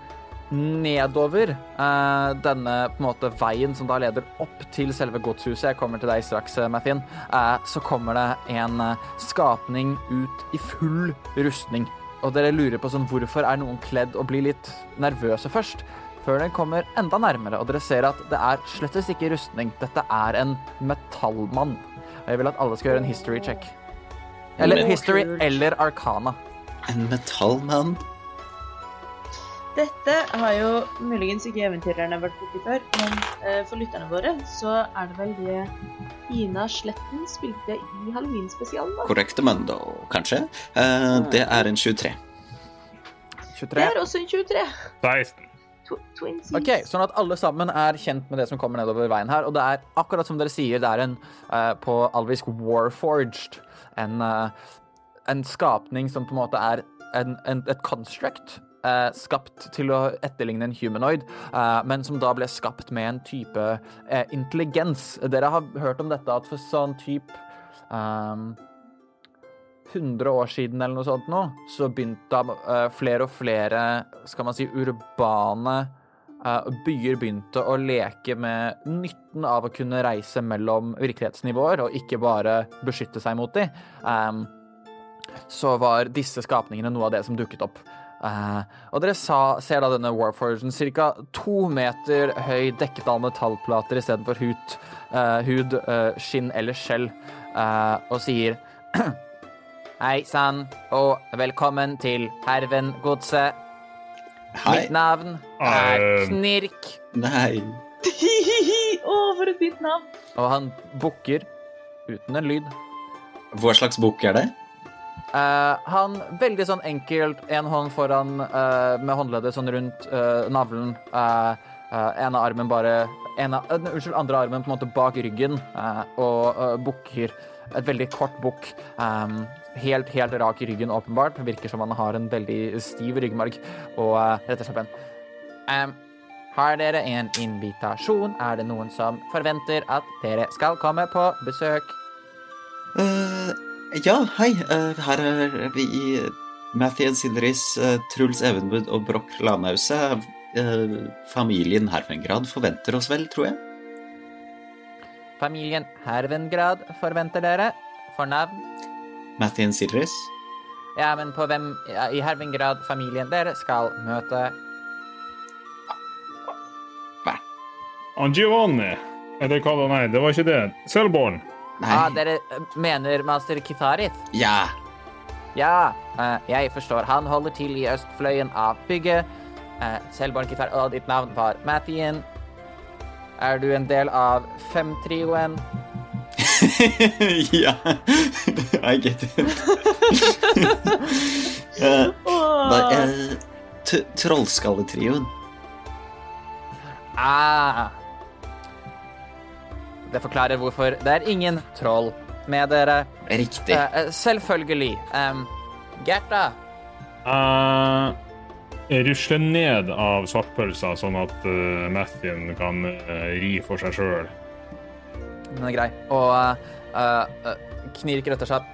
S5: nedover eh, denne på en måte veien som da leder opp til selve godshuset. Jeg kommer til deg straks, eh, Mathien. Eh, så kommer det en eh, skapning ut i full rustning. Og dere lurer på sånn, hvorfor er noen kledd og blir litt nervøse først. Før den kommer enda nærmere, og dere ser at det er slettes ikke rustning. Dette er en metallmann. Og jeg vil at alle skal gjøre en history check. Eller history eller arkana.
S6: En metallmann?
S7: Dette har jo muligens ikke eventyrerne vært borti før, men uh, for lytterne våre så er det vel det Ina Sletten spilte i Halloween-spesialen. da.
S6: Korrekte mundo, kanskje? Uh, det er en 23.
S5: 23.
S7: Det er også en 23.
S3: 16.
S7: Tw Twin Seas.
S5: Ok, Sånn at alle sammen er kjent med det som kommer nedover veien her. Og det er akkurat som dere sier, det er en uh, på alvisk warforged. En, en skapning som på en måte er en, en, et construct. Eh, skapt til å etterligne en humanoid, eh, men som da ble skapt med en type eh, intelligens. Dere har hørt om dette at for sånn type ehm, 100 år siden eller noe sånt nå, så begynte eh, flere og flere, skal man si, urbane eh, byer begynte å leke med nytten av å kunne reise mellom virkelighetsnivåer, og ikke bare beskytte seg mot dem. Ehm, så var disse skapningene noe av det som dukket opp. Eh, og dere sa, ser da denne Warforgen ca. to meter høy, dekket av metallplater istedenfor hud, eh, hud eh, skinn eller skjell, og sier [CLEARS THROAT] Hei sann, og velkommen til Herven-godset.
S6: Hei.
S5: Mitt navn er. Knirk.
S6: Nei.
S7: Å, for et fint navn.
S5: Og han bukker uten en lyd.
S6: Hva slags bukk er det?
S5: Eh, han veldig sånn enkelt, en hånd foran uh, med håndleddet sånn rundt uh, navlen. Uh, av armen bare ene, eh, Unnskyld, andre armen på en måte bak ryggen, og uh, bukker. Et veldig kort bukk. Um, helt, helt rak i ryggen, åpenbart. Virker som han har en veldig stiv ryggmarg. Og uh, retter seg opp igjen. Um, har dere en invitasjon? Er det noen som forventer at dere skal komme på besøk?
S6: Eh, ja, hei. Eh, her er vi i Mathien Sindris, uh, Truls Evenwood og Broch Lanause. Eh, familien Hervengrad forventer oss vel, tror jeg.
S5: Familien Hervengrad forventer dere? For navn?
S6: Mathien Sindris.
S5: Ja, men på hvem ja, i Hervengrad familien dere skal møte?
S3: Hva? Giovanni. Eller hva det Nei, det var ikke det. Selborn.
S6: Nei.
S5: Ah, dere eh, mener master Kitharith?
S6: Ja.
S5: Ja, uh, jeg forstår. Han holder til i østfløyen av bygget. Uh, Selvborn Kithar, og ditt navn var Mathien. Er du en del av femtrioen? [LAUGHS]
S6: ja. [LAUGHS] I get it.
S7: uh, [LAUGHS]
S6: eh, t- Trollskalletrioen.
S5: Ah. Det forklarer hvorfor det er ingen troll med dere.
S6: Riktig.
S5: Eh, eh, selvfølgelig. Um, Gerta,
S3: Uh, rusle ned av svartpølsa, sånn at uh, Mathien kan uh, ri for seg sjøl.
S5: den er grei. Og uh, uh, Knirk retter seg.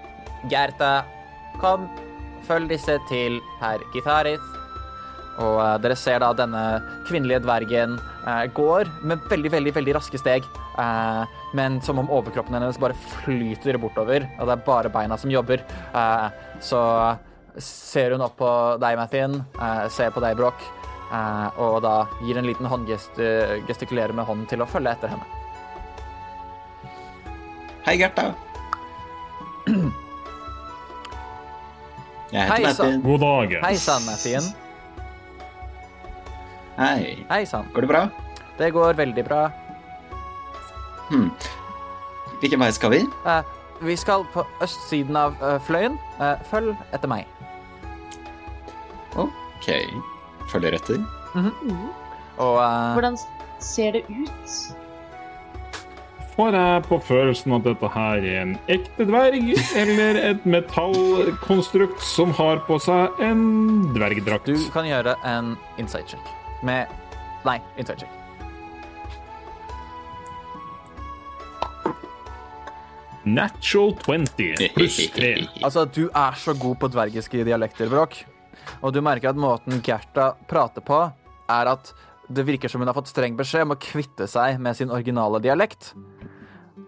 S5: Gerta, kom, følg disse til herr Githarith. Og uh, dere ser da denne kvinnelige dvergen uh, går med veldig, veldig veldig raske steg. uh, men som om overkroppen hennes bare flyter bortover, og det er bare beina som jobber. Uh, så ser hun opp på deg, Mathien, uh, ser på deg, Broch, uh, og da gir en liten håndgest, uh, gestikulerer med hånden til å følge etter henne.
S6: Hei, Gerta. [CLEARS THROAT] Jeg heter
S5: Hei,
S3: God dag.
S5: Hei sann, Mathien.
S6: Hei.
S5: Hei sann.
S6: Går det bra?
S5: Det går veldig bra.
S6: Hm. Hvilken vei skal vi?
S5: Uh, vi skal på østsiden av uh, fløyen. Uh, følg etter meg.
S6: OK. Følger etter.
S5: Og eh,
S7: Hvordan ser det ut?
S3: Får jeg på følelsen at dette her er en ekte dverg, eller et metallkonstrukt som har på seg en dvergdrakt?
S5: du kan gjøre en insight check. Med Nei, insight check.
S3: Natural 20 pluss 3. [LAUGHS]
S5: Altså, du er så god på dvergiske dialekter, Bråk. Og du merker at måten Gerta prater på, er at det virker som hun har fått streng beskjed om å kvitte seg med sin originale dialekt.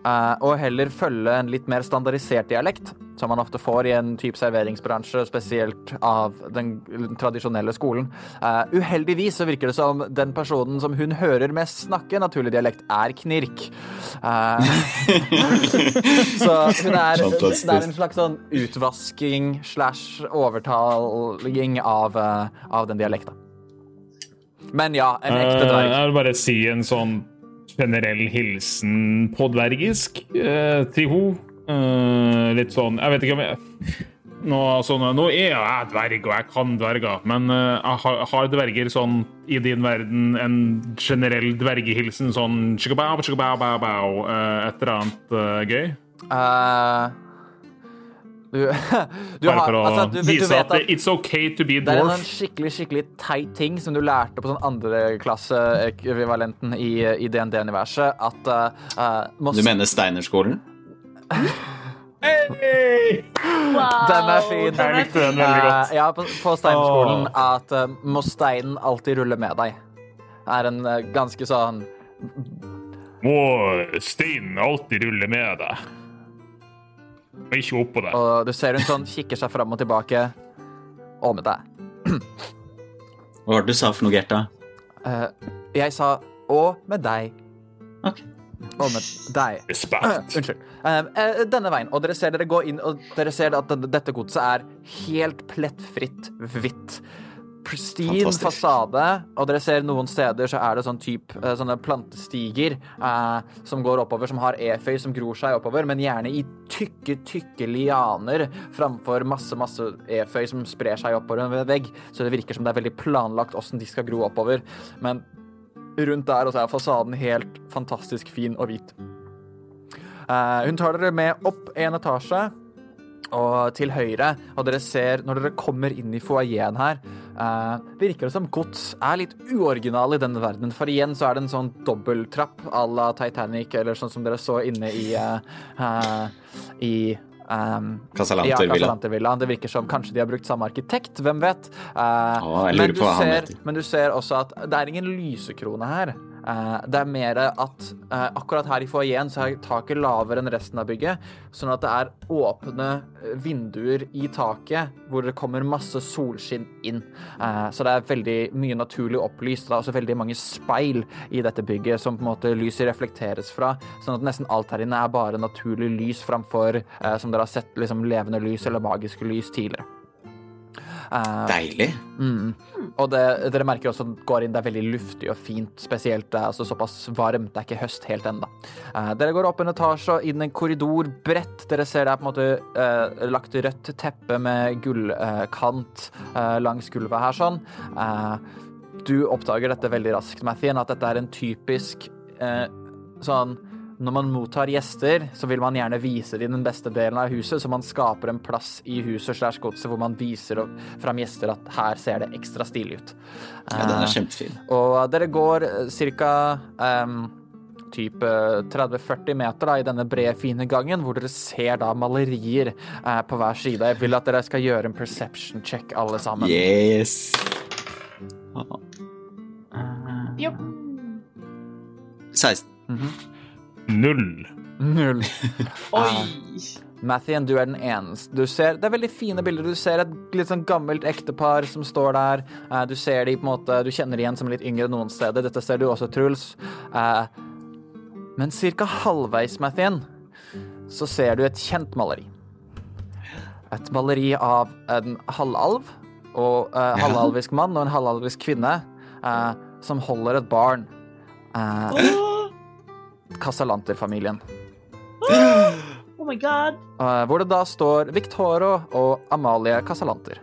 S5: Eh, og heller følge en litt mer standardisert dialekt, som man ofte får i en type serveringsbransje, spesielt av den tradisjonelle skolen. Uh, uheldigvis så virker det som den personen som hun hører mest snakke naturlig dialekt, er knirk. Uh, [LAUGHS] så hun er,
S6: hun
S5: det er en slags sånn utvasking slash overtaling av, uh, av den dialekta. Men ja, en ekte dverg.
S3: jeg vil bare si en sånn generell hilsen på dvergisk eh, til henne. Eh, litt sånn Jeg vet ikke om jeg nå, sånn, nå er jeg dverg, og jeg kan dverger, men eh, jeg har, dverger sånn i din verden en generell dvergehilsen sånn tjikkabau, tjikkabau, bau, bau, eh, et eller annet uh, gøy?
S5: Eh, du, [LAUGHS] du
S3: Bare for å
S5: altså, du,
S3: vise at
S5: at
S3: it's okay to be
S5: det er en sånn skikkelig skikkelig teit ting som du lærte på sånn andreklasseekvivalenten i, i DND-universet, at uh, eh,
S6: Du mener Steinerskolen? [LAUGHS]
S3: Hey!
S7: Wow,
S5: Den er fin.
S3: Jeg likte den veldig godt.
S5: Eh, ja, på, på Steinerskolen at uh, må steinen alltid rulle med deg. Er en uh, ganske sånn
S3: Må steinen alltid rulle med deg. Og ikke på det.
S5: Og du ser hun sånn kikker seg fram og tilbake. Og med deg.
S6: Hva var det du sa for noe, Gerta?
S5: Uh, jeg sa 'og med deg'.
S6: Ok.
S5: Og med deg.
S3: Respekt. [CLEARS THROAT]
S5: Unnskyld. Uh, eh, denne veien. Og dere ser dere gå inn, og dere ser at dette godset er helt plettfritt hvitt. Pristine fasade, og dere ser noen steder så er det sånn typ, eh, sånne plantestiger eh, som går oppover, som har eføy som gror seg oppover, men gjerne i tykke, tykke lianer framfor masse, masse eføy som sprer seg oppover en vegg. Så det virker som det er veldig planlagt åssen de skal gro oppover. Men rundt der også er fasaden helt fantastisk fin og hvit. Eh, hun tar dere med opp en etasje og til høyre, og dere ser når dere kommer inn i foajeen her, eh, virker det som gods er litt uoriginal i denne verden. For igjen så er det en sånn dobbelttrapp à la Titanic, eller sånn som dere så inne i eh, eh, i um, ja,
S6: Casalantervilla.
S5: Casalantervillaen. Det virker som kanskje de har brukt samme arkitekt, hvem vet. Uh,
S6: Å,
S5: men, du ser, men du ser også at det er ingen lysekrone her. Eh, det er mer at uh, akkurat her i foajeen så er taket lavere enn resten av bygget, sånn at det er åpne eh, vinduer i taket hvor det kommer masse solskinn inn. Uh, så det er veldig mye naturlig opplyst. Det er også veldig mange speil i dette bygget som på en måte lyset reflekteres fra, sånn at nesten alt her inne er bare naturlig lys framfor som dere har sett liksom levende lys eller magiske lys tidligere. Eh,
S6: Deilig.
S5: Mm. Og det, dere merker også at det går inn, det er veldig luftig og fint, spesielt det er altså såpass varmt, det er ikke høst helt ennå. Uh, dere går opp en etasje og inn en korridor, bredt. Dere ser det er på en måte uh, lagt rødt teppe med gullkant eh, langs gulvet her sånn. Eh, du oppdager dette veldig raskt, Mathien, at dette er en typisk eh, sånn når man mottar gjester, så vil man gjerne vise dem den beste delen av huset, så man skaper en plass i huset slash godset hvor man viser fram gjester at her ser det ekstra stilig ut.
S6: Ja, den
S5: Eh,
S6: er kjempefin.
S5: og dere går ca. Um, typ eh, 30-40 meter da, i denne brede, fine gangen, hvor dere ser da malerier eh, på hver side. Jeg vil at dere skal gjøre en perception check, alle sammen.
S6: Yes.
S7: Jo.
S6: 16.
S3: Null.
S5: Null. [LAUGHS]
S7: Oi!
S5: Mathien, du er den eneste. Du ser, det er veldig fine bilder. Du ser et litt sånn gammelt ektepar som står der. Eh, Du ser de på en måte, du kjenner igjen som litt yngre noen steder. Dette ser du også, Truls. Eh, Men ca. halvveis, Mathien, så ser du et kjent maleri. Et maleri av en halvalv, og uh, halvalvisk mann og en halvalvisk kvinne, eh, som holder et barn. Eh, Casalanter-familien. [GASPS]
S7: Oh my god.
S5: Eh, hvor det da står Victoro og Amalie Casalanter.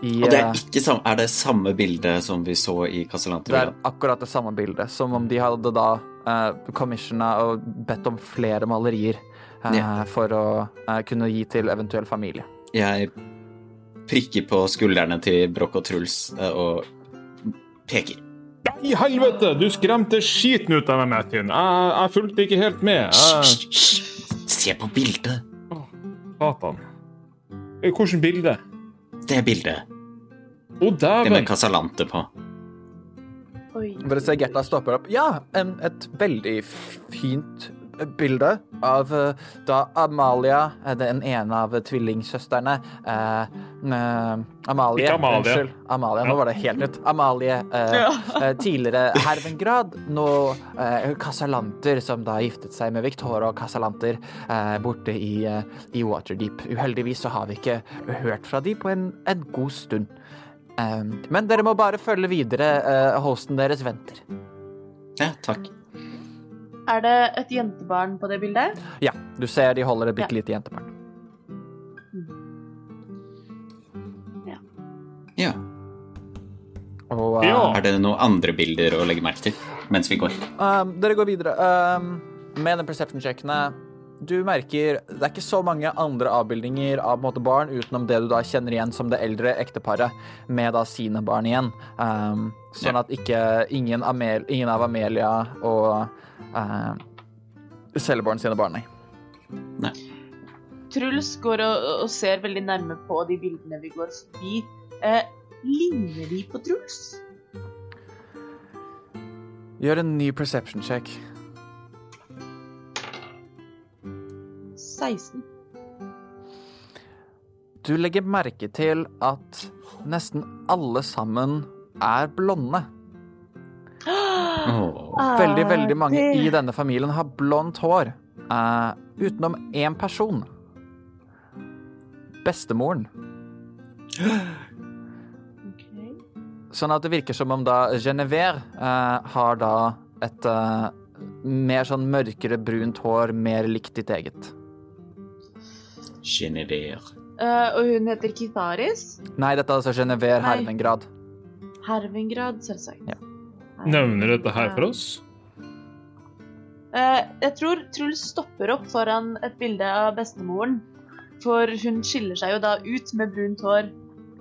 S5: I,
S6: Og det
S5: eh,
S6: er ikke samme er det samme bilde som vi så i Casalanter?
S5: det er akkurat det samme bildet, som om de hadde da uh, commissiona og bedt om flere malerier eh,
S6: Ja.
S5: for å eh, kunne gi til eventuell familie.
S6: Jeg prikker på skuldrene til Brokk og Truls eh, og peker.
S3: I helvete! Du skremte skiten ut av meg, Mathien. Jeg, jeg fulgte ikke helt med. Jeg,
S6: Hysj, hysj. Se på bildet.
S3: Satan. Eh, Hvilket bilde?
S6: Det bildet.
S3: Å,
S6: Det
S3: dæven!
S6: med Casalante på.
S7: Oi.
S5: Bare se Gerta stopper opp. Ja, en, et veldig fint bilde av eh, da Amalia, eh, den ene av tvillingsøstrene eh, eh, Amalie,
S3: Ikke Amalie.
S5: unnskyld. Amalie, nå var det helt nytt. Amalie, eh,
S7: Ja.
S5: tidligere Hervengrad, nå eh, Casalanter, som da giftet seg med Victoria Casalanter eh, borte i, i Waterdeep. Uheldigvis så har vi ikke hørt fra de på en, en god stund. Men dere må bare følge videre. hosten deres venter.
S6: Ja, takk.
S7: Er det et jentebarn på det bildet?
S5: Ja, du ser de holder et bitte lite jentebarn.
S6: Ja.
S5: Og uh,
S3: Ja.
S6: Er det noen andre bilder å legge merke til mens vi går?
S5: um, dere går videre. Um, med den perception-sjekkene Du merker det er ikke så mange andre avbildninger av på en måte, barn utenom det du da kjenner igjen som det eldre ekteparet med da sine barn igjen. Um, sånn
S6: Ja.
S5: at ikke ingen, Amel, ingen av Amelia og uh, Selborn sine barn, nei.
S7: Truls går og, og ser veldig nærme på de bildene vi går forbi. Eh, ligner de på Truls?
S5: Gjør en ny perception check.
S7: 16.
S5: Du legger merke til at nesten alle sammen er blonde.
S6: Oh.
S5: Veldig, veldig mange i denne familien har blondt hår. Uh, utenom én person. Bestemoren.
S7: Okay.
S5: Sånn at det virker som om da Genevieve uh, har da et uh, mer sånn mørkere brunt hår, mer likt ditt eget.
S6: Genevieve.
S7: Uh, og hun heter Kitharis.
S5: Nei, dette er altså Genever
S7: Nei.
S5: Hervengrad.
S7: Hervingrad, selvsagt.
S5: Ja.
S3: Nevner dette her for oss?
S7: Uh, jeg tror Truls stopper opp foran et bilde av bestemoren. For hun skiller seg jo da ut med brunt hår.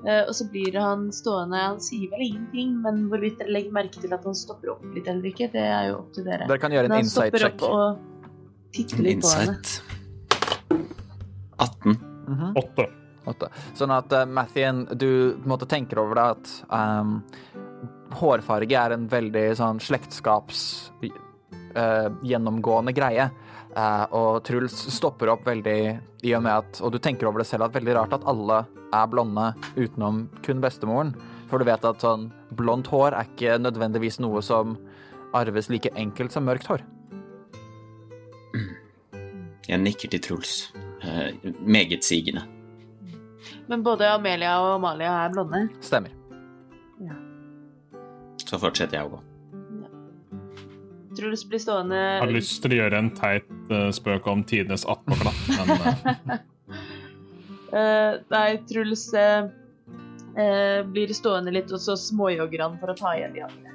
S7: Uh, og så blir han stående Han sier vel ingenting, men hvorvidt dere legger merke til at han stopper opp litt eller ikke, det er jo opp til dere.
S5: Dere kan gjøre en insight-sjekk.
S7: han stopper opp og titter litt på henne.
S6: Insight. 18.
S5: Mhm.
S3: Åtte.
S5: Åtte. Sånn at uh, Mathien, du på en måte tenker over det at um, hårfarge er en veldig sånn slektskaps uh, gjennomgående greie. Uh, og Truls stopper opp veldig i og med at Og du tenker over det selv at veldig rart at alle er blonde utenom kun bestemoren. For du vet at sånn blondt hår er ikke nødvendigvis noe som arves like enkelt som mørkt hår.
S6: Jeg nikker til Truls. Eh, meget sigende.
S7: Men både Amelia og Amalia er blonde.
S5: Stemmer.
S6: Så fortsetter jeg å gå.
S7: Truls blir stående
S3: Jeg har lyst til å gjøre en teit eh, spøk om tidenes attpåklatt, men uh... [LAUGHS]
S7: Eh, Nei, Truls uh, eh, blir stående litt, og så småjogger han for å ta igjen de andre.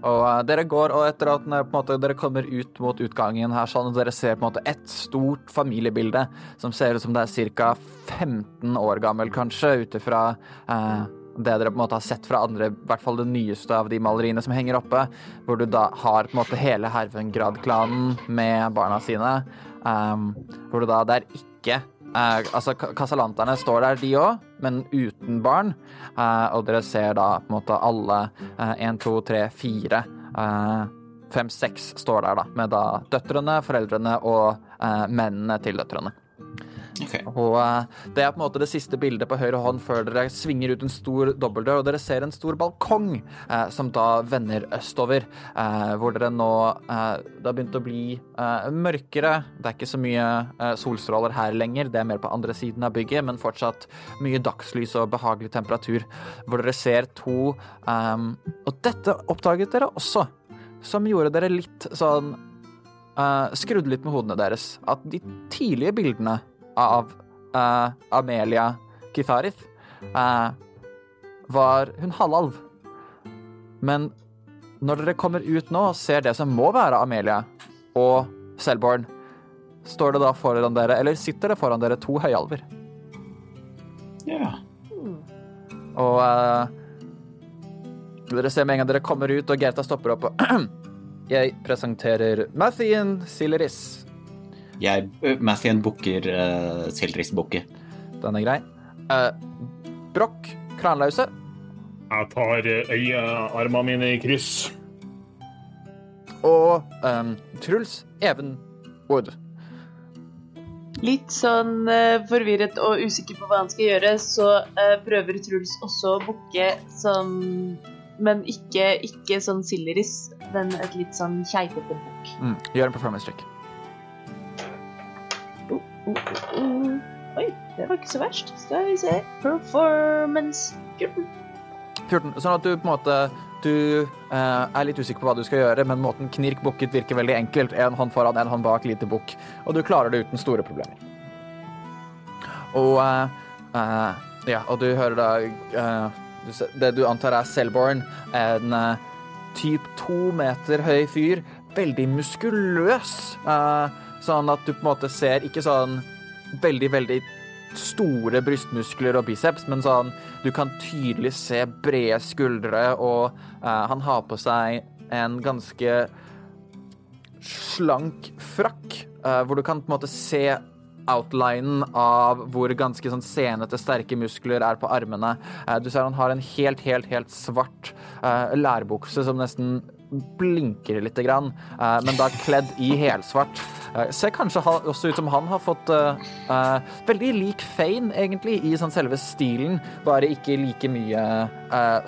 S5: Og eh, dere går, og etter at måte, dere kommer ut mot utgangen her, sånn, dere ser på en måte et stort familiebilde som ser ut som det er ca. 15 år gammel, kanskje, ut ifra eh, det dere på en måte har sett fra andre, i hvert fall det nyeste av de maleriene som henger oppe, hvor du da har på en måte hele Hervengrad-klanen med barna sine. Um, hvor du da Det er ikke eh, Altså, ka- kasalanterne står der, de òg, men uten barn. Eh, og dere ser da på en måte alle én, to, tre, fire eh, Fem, seks står der, da, med da døtrene, foreldrene og eh, mennene til døtrene.
S6: Ok.
S5: Og eh, det er på en måte det siste bildet på høyre hånd før dere svinger ut en stor dobbeltdør, og dere ser en stor balkong eh, som da vender østover, eh, hvor dere nå eh, Det har begynt å bli eh, mørkere. Det er ikke så mye eh, solstråler her lenger, det er mer på andre siden av bygget, men fortsatt mye dagslys og behagelig temperatur, hvor dere ser to Og dette oppdaget dere også, som gjorde dere litt sånn Skrudde litt med hodene deres. At de tidlige bildene av uh, Amelia Kitharith uh, var hun halvalv. Men når dere kommer ut nå og ser det som må være Amelia og Selborn, står det da foran dere, eller sitter det foran dere to høyalver.
S6: Ja.
S5: Og uh, dere ser med en gang dere kommer ut, og Gerta stopper opp og [CLEARS THROAT] Jeg presenterer Mathien Sileris.
S6: Jeg, uh, Mathien booker uh, Sildris-bukke.
S5: Den er grei. Uh, Brokk, Kranlause.
S3: jeg tar eh, øyearmene mine i kryss.
S5: Og um, Truls Even Wood.
S7: Litt sånn uh, forvirret og usikker på hva han skal gjøre, så uh, prøver Truls også å booke sånn Men ikke, ikke sånn Silleris, men et litt sånn keitete bukk.
S5: Mm. Gjør en performance check.
S7: Oi, det var ikke så verst. Skal vi se Performance 14.
S5: 14. Sånn at du på en måte du eh, er litt usikker på hva du skal gjøre, men måten Knirk booket virker veldig enkelt. En hånd foran, en hånd bak, lite bukk. Og du klarer det uten store problemer. Og eh, eh, Ja, og du hører da eh, Det du antar er Selborn, en eh, typ to meter høy fyr. Veldig muskuløs. eh, sånn at du på en måte ser ikke sånn veldig, veldig store brystmuskler og biceps, men sånn du kan tydelig se brede skuldre, og uh, han har på seg en ganske slank frakk, uh, hvor du kan på en måte se outlinen av hvor ganske sånn senete, sterke muskler er på armene. Uh, du ser han har en helt, helt, helt svart lærbukse som nesten blinker grann, eh, men da kledd i helsvart. Eh, ser kanskje også ut som han har fått eh, veldig lik Fane, egentlig, i sånn selve stilen, bare ikke like mye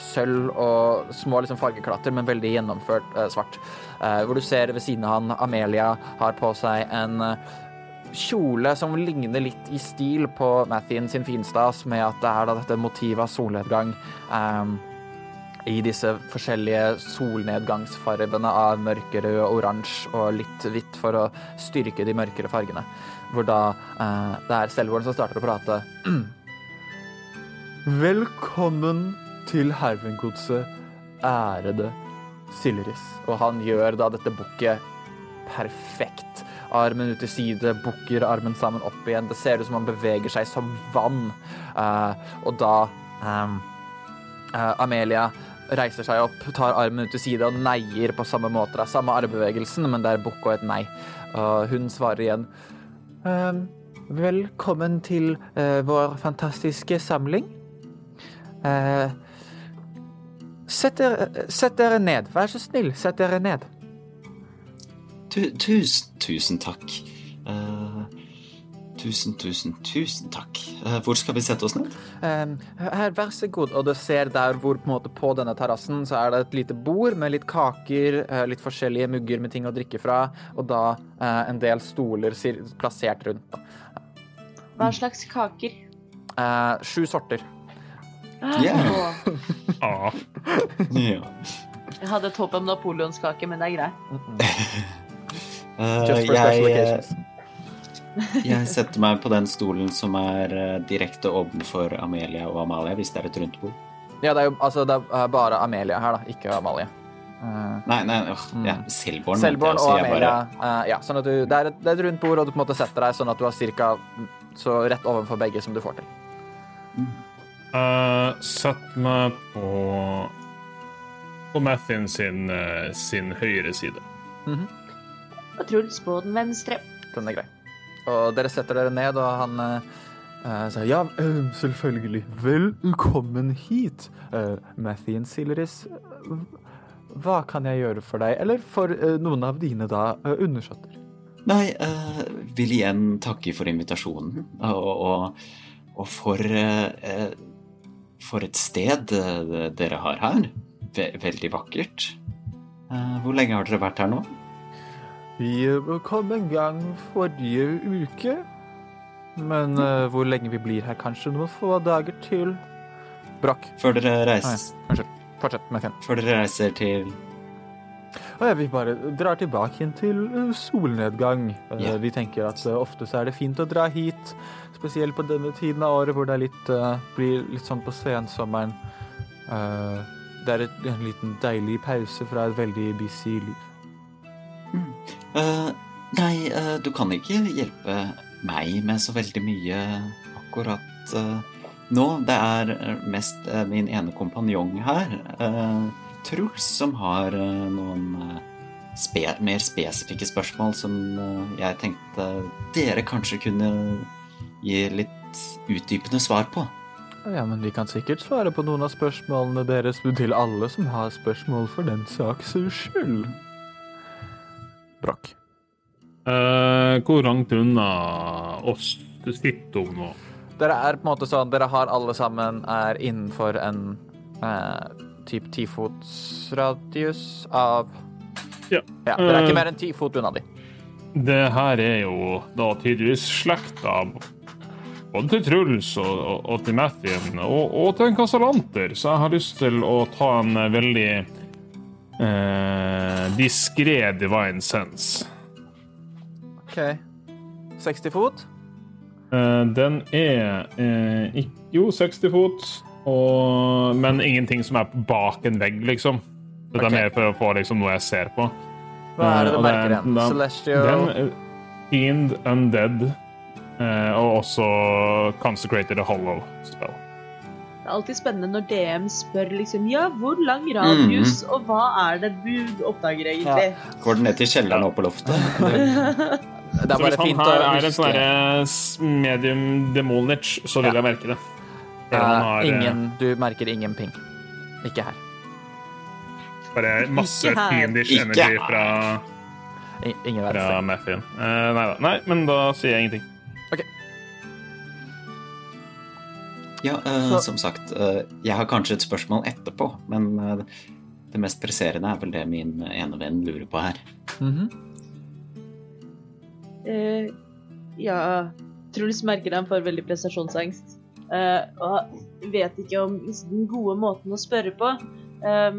S5: sølv og små liksom, fargeklatter, men veldig gjennomført svart. Hvor du ser ved siden av han Amelia har på seg en kjole som ligner litt i stil på Mathien sin finstas, med at det er da dette motivet av solnedgang ehm, i disse forskjellige solnedgangsfargene av mørkerød oransje og litt hvitt for å styrke de mørkere fargene. Hvor da eh, det er Selvorden som starter å prate. [CLEARS THROAT] Velkommen til Hervengodset, ærede Silleris. Og han gjør da dette bukket perfekt. Armen ut til side, bukker armen sammen opp igjen. Det ser ut som han beveger seg som vann. Eh, og da ehm, eh, Amelia reiser seg opp, tar armen ut til side og neier på samme måte. Det er samme armbevegelsen, men det er bukk og et nei. Og hun svarer igjen. «Ehm, velkommen til eh, vår fantastiske samling. Eh, sett, dere, sett dere ned. Vær så snill, sett dere ned.
S6: Tu, tusen, tusen takk. Tusen, tusen, tusen takk. Eh, hvor skal vi sette oss ned?
S5: Ehm, her, vær så god. Og du ser der hvor på, måte, på denne terrassen så er det et lite bord med litt kaker, eh, litt forskjellige mugger med ting å drikke fra, og da eh, en del stoler sir- plassert rundt.
S7: Hva slags kaker?
S5: Eh, sju sorter.
S6: Ja.
S7: Åh, [LAUGHS]
S3: Ah,
S6: ja.
S7: Jeg hadde et håp om napoleonskake, men det er greit. [LAUGHS]
S6: Eh,
S5: Just for special
S6: jeg,
S5: occasions. [LAUGHS]
S6: jeg setter meg på den stolen som er eh, direkte ovenfor Amelia og Amalie, hvis det er et rundt bord.
S5: Ja, det er jo altså, det er bare Amelia her, da, ikke Amalie. Uh,
S6: Nei, nei,
S5: Mm.
S6: ja, Selborn.
S5: Selborn og Amelia.
S6: bare-
S5: Uh, ja, sånn at du, det, er et, det er et rundt bord, og du på en måte setter deg sånn at du har cirka så rett ovenfor begge som du får til.
S3: Uh, sett meg på på Mathien sin, sin høyre side.
S7: Og Truls på den venstre.
S5: Den er grei. Og dere setter dere ned, og han eh, sier ja, eh, selvfølgelig. Velkommen hit, uh, Mathien Sileris. Hva kan jeg gjøre for deg, eller for uh, noen av dine da uh, undersåtter?
S6: Nei, vil igjen takke for invitasjonen, og, og, og for For et sted dere har her. Veldig vakkert. Hvor lenge har dere vært her nå?
S5: Vi kom en gang forrige uke, men uh, hvor lenge vi blir her, kanskje noen få dager til. Brakk.
S6: Før dere reiser,
S5: Unnskyld. Fortsett med Finn.
S6: før dere reiser til
S5: Og ja, vi bare drar tilbake igjen til eh, solnedgang.
S6: Ja.
S5: Vi tenker at eh, ofte så er det fint å dra hit, spesielt på denne tiden av året hvor det er litt, uh, blir litt sånn på sensommeren. Uh, det er et, en liten deilig pause fra et veldig busy liv.
S6: Eh, Nei, uh, du kan ikke hjelpe meg med så veldig mye akkurat uh, nå. Det er mest min ene kompanjong her, Truls, som har noen spe mer spesifikke spørsmål som jeg tenkte dere kanskje kunne gi litt utdypende svar på.
S5: Ja, men vi kan sikkert svare på noen av spørsmålene deres til alle som har spørsmål for den saks skyld. Brakk.
S3: Uh, hvor langt unna oss sitter hun nå?
S5: Dere er på en måte sånn, dere har alle sammen er innenfor en eh, typ tifotsradius av
S3: Ja.
S5: ja. Dere er ikke
S3: Eh.
S5: mer enn ti fot unna de.
S3: Det her er jo da tydeligvis slekta både til Truls og, og, og til Mathien og, og til en Casalanter, så jeg har lyst til å ta en veldig eh, diskré divine sense.
S5: OK. 60 fot?
S3: Uh, den er uh, Jo, 60 fot, og, men ingenting som er bak en vegg, liksom. Dette
S5: okay.
S3: er mer for å få liksom, noe jeg ser på.
S5: Hva er det du merker igjen?
S3: den-
S5: Celestial
S3: Den Fiend Undead, og også Consecrated Hollow spell.
S7: Det er alltid spennende når DM spør liksom Ja, hvor lang radius, og hva er det du oppdager egentlig?
S6: Går den ned til kjelleren og på loftet? [LAUGHS]
S5: Det er
S3: Så hvis han
S5: fint å
S3: her er en sånn medium demonic, så vil jeg merke det.
S5: Eh,
S3: har, eh,
S5: ingen, du merker ingen ping. Ikke her.
S3: Bare masse fiendish energy fra,
S5: Ingen
S3: fra. Mathien. Eh, nei da. Nei, men da sier jeg ingenting.
S6: Ja, uh,
S5: Så-
S6: som sagt, Uh, jeg har kanskje et spørsmål etterpå, men uh, det mest presserende er vel det min ene venn lurer på her.
S5: Mhm.
S7: Eh, ja Truls merker han får veldig prestasjonsangst. Eh, og vet ikke om den gode måten å spørre på. Um,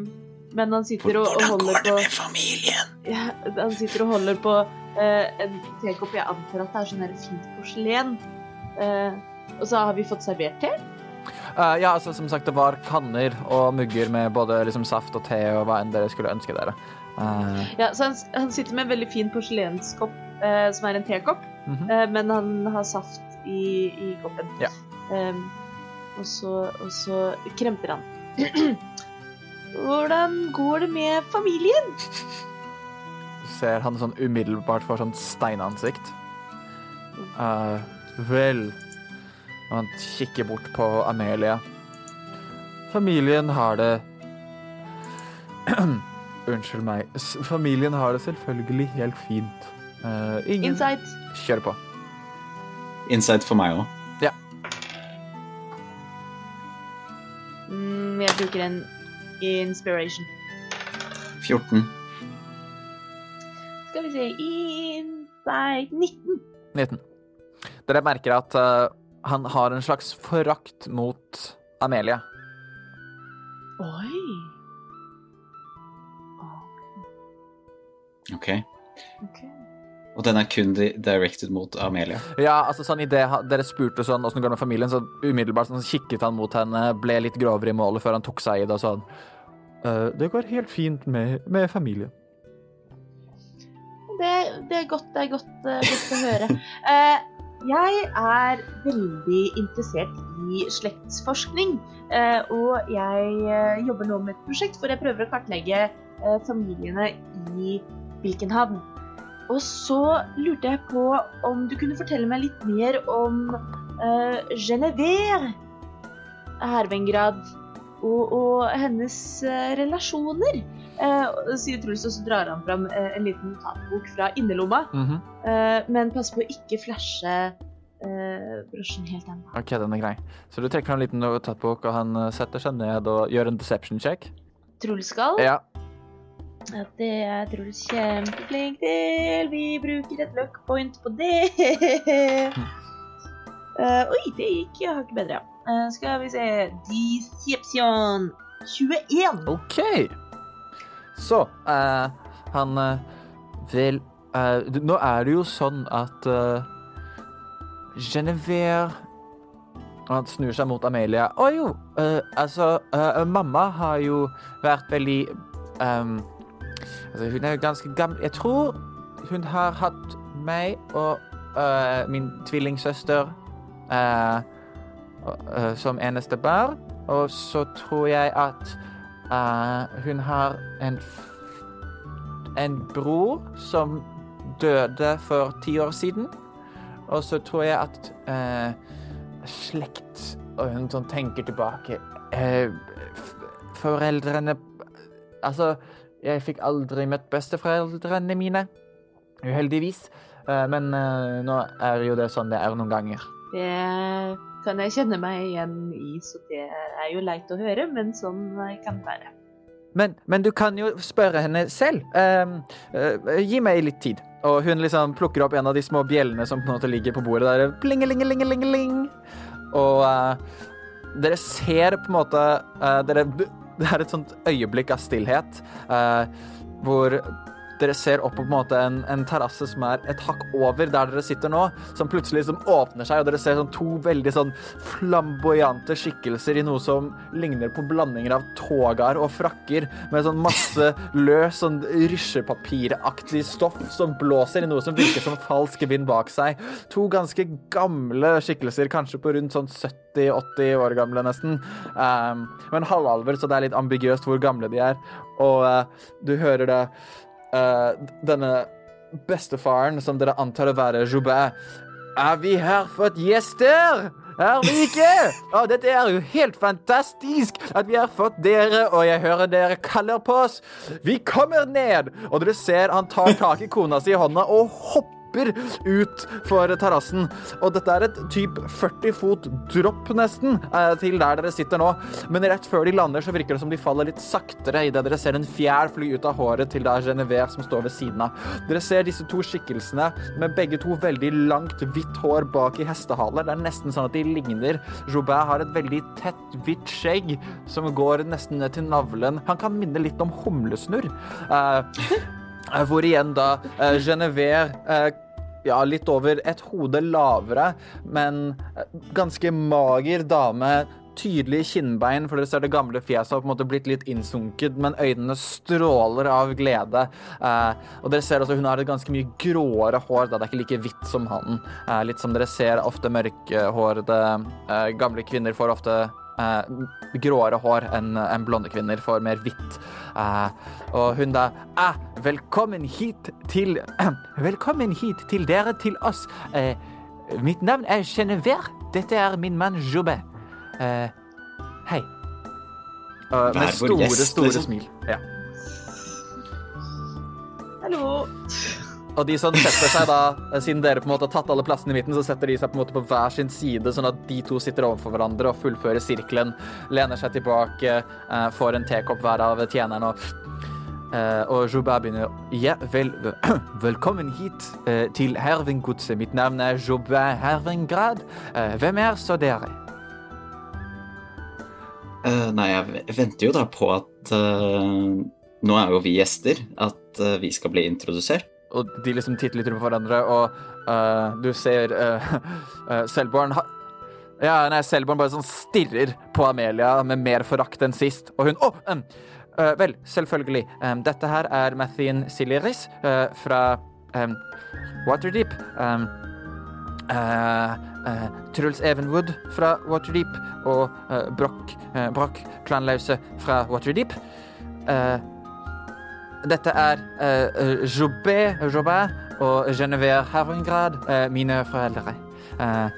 S7: men han sitter og, og holder på Hvordan går det med
S6: familien?
S7: ja, Han sitter og holder på eh, en tekopp. Jeg antar at det er sånn fint porselen. Eh, og så har vi fått servert te.
S5: Eh, ja, altså som sagt, det var kanner og mugger med både liksom, saft og te og hva enn dere skulle ønske dere. Uh...
S7: Ja, så han, han sitter med en veldig fin porselenskopp, uh, som er en tekopp.
S5: mhm.
S7: Eh, men han har saft i, i koppen.
S5: Ja.
S7: Um, og, så, og så kremter han. [CLEARS THROAT] Hvordan går det med familien?
S5: Ser han sånn umiddelbart får sånn steinansikt. Uh, vel Og han kikker bort på Amelia. Familien har det [CLEARS THROAT] Unnskyld meg. Familien har det selvfølgelig helt fint. Uh, ingen
S7: Insight.
S5: Kjør på.
S6: Insight for meg òg.
S7: Mm, jeg bruker en inspiration.
S6: 14.
S7: Skal vi se Insight 19.
S5: 19. Dere merker at eh, han har en slags forakt mot Amelia.
S7: Oi.
S6: Ok.
S7: ok.
S6: Og den er kun directed mot Amelia.
S5: Ja, altså sånn idet dere spurte sånn åssen det går med familien, så umiddelbart sånn, kikket han mot henne, ble litt grovere i målet før han tok seg i det og sånn. «Eh, det går helt fint med, med familien.
S7: Det, det er godt, det er godt, eh, godt å høre. [LAUGHS] Eh, jeg er veldig interessert i slektsforskning, eh, og jeg eh, jobber nå med et prosjekt hvor jeg prøver å kartlegge eh, familiene i Birkenhavn. Og så lurte jeg på om du kunne fortelle meg litt mer om uh, Genevieve Hervengrad og, og hennes relasjoner. Eh, sier Truls, og så drar han fram eh, en liten notatbok fra innerlomma.
S5: Mhm.
S7: Eh, men pass på å ikke flashe eh, brosjen helt ennå.
S5: OK, den er grei. Så du trekker fram en liten notatbok, og han eh, setter seg ned og gjør en deception check.
S7: Truls skal.
S5: Ja.
S7: Ja, det er Truls kjempeflink til. Vi bruker et luck point på det. uh, [LAUGHS] oi, det gikk hakket bedre, ja. Eh, skal vi se Deception 21.
S5: OK. Så uh, han vil Vel eh, Nå er det jo sånn at uh, Genevieve han snur seg mot Amelia. Å jo, eh, altså eh, Mamma har jo vært veldig um, Altså, hun er jo ganske gammel Jeg tror hun har hatt meg og eh, min tvillingsøster eh, eh, som eneste barn. Og så tror jeg at eh, hun har en, en bror som døde for ti år siden. Og så tror jeg at uh, slekt Og hun sånn tenker tilbake uh, Foreldrene Altså, jeg fikk aldri møtt besteforeldrene mine. Uheldigvis. Eh, men nå er jo det sånn det er noen ganger.
S7: Det kan jeg kjenne meg igjen i, så det er jo leit å høre, men sånn kan det være.
S5: Men, men du kan jo spørre henne selv. Uh, uh, gi meg litt tid. Og hun liksom plukker opp en av de små bjellene som på en måte ligger på bordet der. Plingelingelingelingeling. Og uh, dere ser på en måte eh, dere, [LAUGHS] Det er et sånt øyeblikk av stillhet eh, hvor dere ser opp på, en en, en terrasse som er et hakk over der dere sitter nå, som plutselig som åpner seg, og dere ser sånn to veldig sånn flamboyante skikkelser i noe som ligner på blandinger av togaer og frakker, med sånn masse [LAUGHS] løs sånn rysjepapiraktig stoff som blåser i noe som virker som falsk vind bak seg. To ganske gamle skikkelser, kanskje på rundt sånn 70-80 år gamle nesten. Um, men halvalver, så det er litt ambiguøst hvor gamle de er. Og uh, du hører det eh, denne bestefaren, som dere antar å være Joubert. Er vi her fått gjester? er vi ikke! Å, dette er jo helt fantastisk at vi har fått dere, og jeg hører dere kaller på oss. Vi kommer ned! Og dere ser han tar tak i kona si i hånda og hopper ut for terrassen. Og dette er et typ 40 fot dropp nesten eh, til der dere sitter nå. Men rett før de lander, så virker det som de faller litt saktere idet dere ser en fjær fly ut av håret til det er Genevieve som står ved siden av. Dere ser disse to skikkelsene med begge to veldig langt, hvitt hår bak i hestehaler. Det er nesten sånn at de ligner. Joubert har et veldig tett, hvitt skjegg som går nesten ned til navlen. Han kan minne litt om humlesnurr. Uh, Hvor igjen da uh, Genevieve eh, ja, litt over et hode lavere, men eh, ganske mager dame. Tydelige kinnbein, for dere ser det gamle fjeset har på en måte blitt litt innsunket, men øynene stråler av glede. Eh, og dere ser også hun har et ganske mye gråere hår, da det er ikke like hvitt som han. Eh, litt som dere ser ofte mørkhårede eh, gamle kvinner får ofte eh, gråere hår enn en blonde kvinner får mer hvitt. Eh, og hun da ah, Velkommen hit til [CLEARS THROAT] Velkommen hit til dere, til oss. Eh, mitt navn er Genever. Dette er min mann Joubet. Eh, hei. Eh, med store, store
S6: liksom.
S5: smil. Ja.
S7: Hallo.
S5: Og de som setter seg da, eh, siden dere på en måte har tatt alle plassene i midten, så setter de seg på en måte på hver sin side, sånn at de to sitter overfor hverandre og fullfører sirkelen, lener seg tilbake, eh, får en tekopp hver av tjenerne og eh, og Joubert begynner Ja, vel, [CLEARS THROAT] velkommen hit eh, til Hervinggodset. Mitt navn er Joubert Hervingrad. Eh, hvem er så dere?
S6: Nei, jeg venter jo da på at Nå er jo vi gjester. At vi skal bli introdusert.
S5: Og de liksom titter litt rundt på hverandre, og uh, du ser uh, [LAUGHS] Selborn ha Ja, nei, Selborn bare sånn stirrer på Amelia med mer forakt enn sist, og hun Å! Oh, um, uh, vel, selvfølgelig. Um, dette her er Mathien Siliris fra um, Waterdeep. Um, Truls Evenwood fra Waterdeep og uh, Broch, Broch Klanlause fra Waterdeep. Eh, dette er uh, Jobé, Jobé og Genevieve Herungrad, uh, mine foreldre. Uh,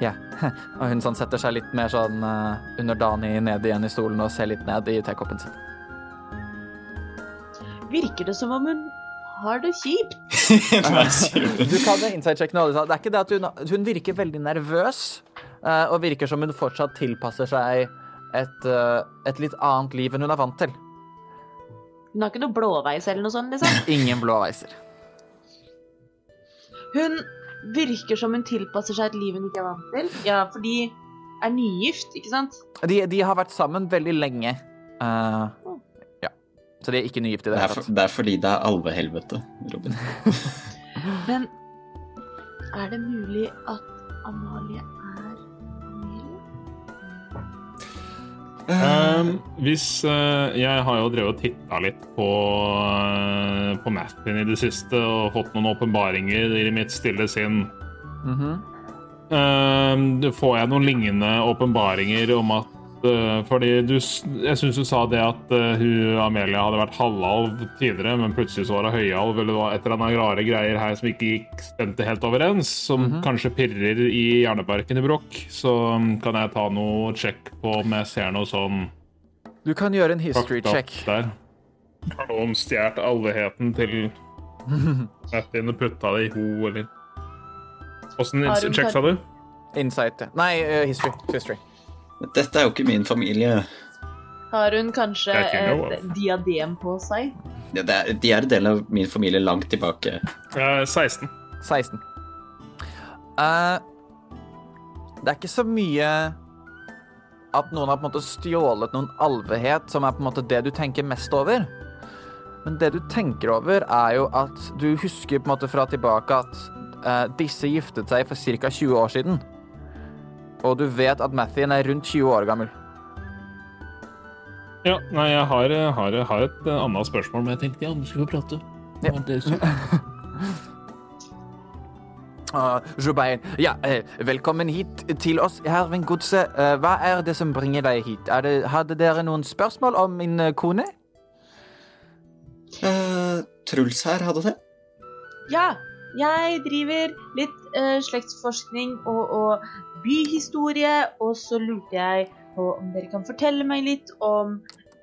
S5: ja. [LAUGHS] Og hun sånn setter seg litt mer sånn uh, underdanig ned igjen i stolen og ser litt ned i tekoppen sin.
S7: Virker det som om hun har det kjipt? [LAUGHS]
S6: Du?
S5: Kan inside-sjekke nå. Det er ikke det at hun, hun virker veldig nervøs, eh, og virker som hun fortsatt tilpasser seg et, eh, et litt annet liv enn hun er vant til.
S7: Hun har ikke noe blåveis eller noe sånt, liksom. [LAUGHS]
S5: Ingen blåveiser.
S7: Hun virker som hun tilpasser seg et liv hun ikke er vant til. Ja, for de er nygift, ikke sant?
S5: De, de har vært sammen veldig lenge. Eh, ja. Så de er ikke nygift i
S6: Det
S5: det hele tatt.
S6: det er fordi det er alvehelvete, Robin. [LAUGHS]
S7: Men er det mulig at Amalie
S3: Um, hvis uh, Jeg har jo drevet og titta litt på, uh, på Mathin i det siste og fått noen åpenbaringer i mitt stille sinn.
S5: Mhm.
S3: Um, får jeg noen lignende åpenbaringer om at Fordi du Jeg syns du sa det at eh, hun Amelia hadde vært halvalv tidligere, men plutselig så var hun høyalv, eller det var et eller annet rare greier her som ikke gikk stemte helt overens, som kanskje pirrer i hjerneparken i Brokk. Så um, kan jeg ta noe sjekk på om jeg ser noe sånn
S5: Du kan gjøre en history check.
S3: der. Har noen stjålet allheten til [LAUGHS] Martin og putta det i ho, eller Åssen check sa du?
S5: Insight. Nei, uh, history. history.
S6: Dette er jo ikke min familie.
S7: Har hun kanskje et diadem på seg?
S6: Ja, det er, de er en del av min familie langt tilbake.
S3: Uh, 16.
S5: 16. Uh, det er ikke så mye at noen har på en måte stjålet noen alvehet, som er på en måte det du tenker mest over. Men det du tenker over, er jo at du husker på en måte fra tilbake at uh, disse giftet seg for ca. 20 år siden. Og du vet at Mathien er rundt 20 år gammel.
S3: Ja, nei, jeg har, har, har et annet spørsmål, men jeg tenkte ja, andre skulle få prate.
S5: Ja. Uh, [LAUGHS] Jobain, ja, eh, velkommen hit til oss her ved godset. Eh, hva er det som bringer deg hit? Er det, hadde dere noen spørsmål om min eh, kone?
S6: Uh, Truls her hadde det.
S7: Ja, jeg driver litt eh, slektsforskning og, og byhistorie, og så lurte jeg på om dere kan fortelle meg litt om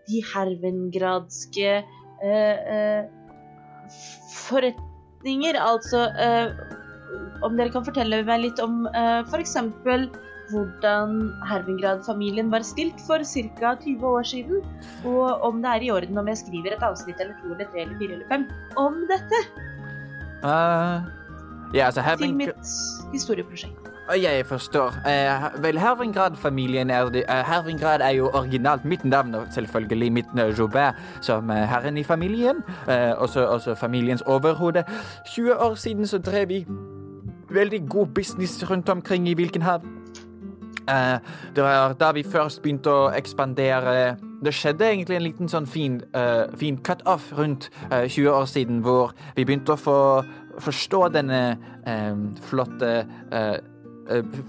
S7: de hervengradske eh, eh, forretninger. Altså eh, om dere kan fortelle meg litt om eh, f.eks. hvordan Hervingrad-familien var stilt for ca. 20 år siden, og om det er i orden om jeg skriver et avsnitt eller to eller tre eller fire eller fem om dette
S5: Eh, ja, altså
S7: til mitt historieprosjekt.
S5: Jeg forstår. Uh, vel, Hervingrad-familien er de, uh, Hervingrad er jo originalt mitt navn, og selvfølgelig mitt Joubert, som herren i familien. Også, også familiens overhode. 20 år siden så drev vi veldig god business rundt omkring i Vilkenhav. Eh, det var da vi først begynte å ekspandere. Det skjedde egentlig en liten sånn fin, uh, fin cut-off rundt uh, 20 år siden, hvor vi begynte å få forstå denne eh, flotte eh, eh,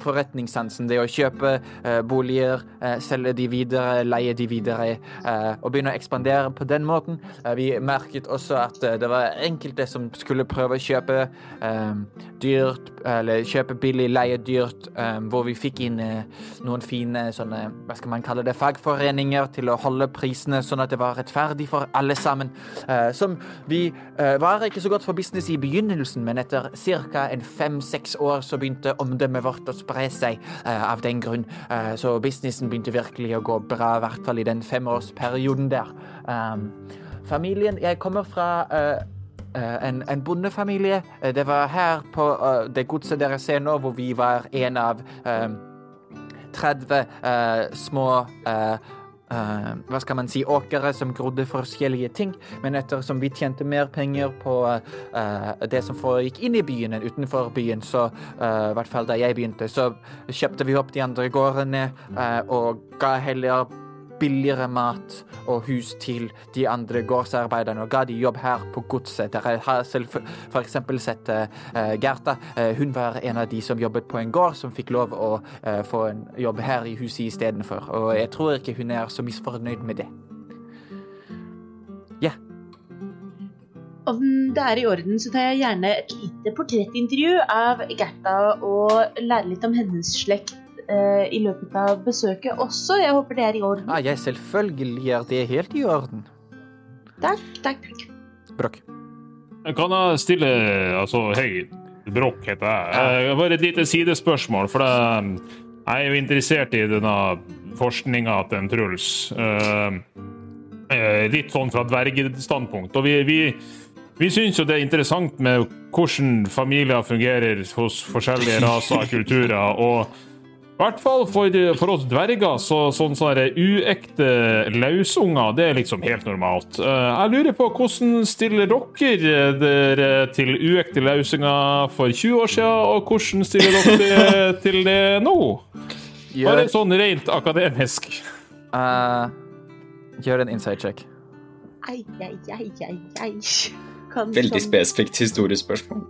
S5: forretningssansen. Det å kjøpe eh, boliger, eh, selge de videre, leie de videre, eh, og begynne å ekspandere på den måten. Eh, vi merket også at eh, det var enkelte som skulle prøve å kjøpe eh, dyrt, eller kjøpe billig, leie dyrt, eh, hvor vi fikk inn eh, noen fine sånne, hva skal man kalle det, fagforeninger til å holde prisene sånn at det var rettferdig for alle sammen. Eh, som vi eh, var ikke så godt for business i begynnelsen, men etter ca. fem-seks år så begynte omdømmet vårt å spre seg eh, av den grunn. Eh, så businessen begynte virkelig å gå bra, i hvert fall i den femårsperioden der. Um, familien Jeg kommer fra eh, en, en bondefamilie. Det var her på det godset dere ser nå, hvor vi var en av eh, 30 eh, små eh, hva skal man si, åkere som grodde forskjellige ting. Men ettersom vi tjente mer penger på uh, det som foregikk inn i byen enn utenfor byen, så uh, i hvert fall da jeg begynte, så kjøpte vi opp de andre gårdene og ga heller billigere mat og hus til de andre gårdsarbeiderne og ga de jobb her på godset. Dere har selv eksempel sett uh, Gerta. Uh, hun var en av de som jobbet på en gård, som fikk lov å uh, få en jobb her i huset istedenfor. Og jeg tror ikke hun er så misfornøyd med det. Ja.
S7: Om det er i orden, så tar jeg gjerne et lite portrettintervju av Gerta og lærer litt om hennes slekt eh, i løpet av besøket også. Jeg håper det er i orden.
S5: Ah, jeg selvfølgelig er det helt i orden.
S7: Takk, takk.
S5: Brokk.
S3: Kan jeg stille Altså, hei, Brokk heter jeg. Jeg bare et lite sidespørsmål, for jeg, jeg er jo interessert i denne forskninga til en Truls. Eh, eh, litt sånn fra dvergestandpunkt. Og vi, vi, vi syns jo det er interessant med hvordan familier fungerer hos forskjellige raser og kulturer. og i hvert fall for, for oss dverger, så sånn sånne uekte lausunger, det er liksom helt normalt. Eh, Jeg lurer på hvordan stiller dere dere til uekte lausunger for 20 år siden, og hvordan stiller dere til [LAUGHS] det nå? Bare sånn rent akademisk.
S5: Uh, gjør en inside check.
S7: Ai, ai, ai, ai, ai. Kan
S6: Veldig
S7: sånn-
S6: spesifikt historiespørsmål.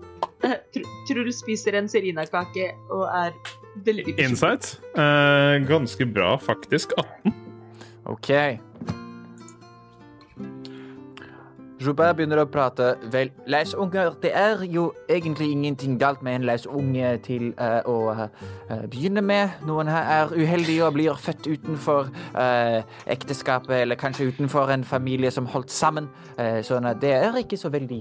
S7: Uh, tr- Tror du spiser en serinakake og er veldig bekymret?
S3: Insight? Eh, ganske bra, faktisk. 18.
S5: OK. Joubert begynner å prate. Vel, lausunger Det er jo egentlig ingenting galt med en lausunge til uh, å uh, begynne med. Noen her er uheldige og blir født utenfor uh, ekteskapet, eller kanskje utenfor en familie som holdt sammen. Sånn at det er ikke så veldig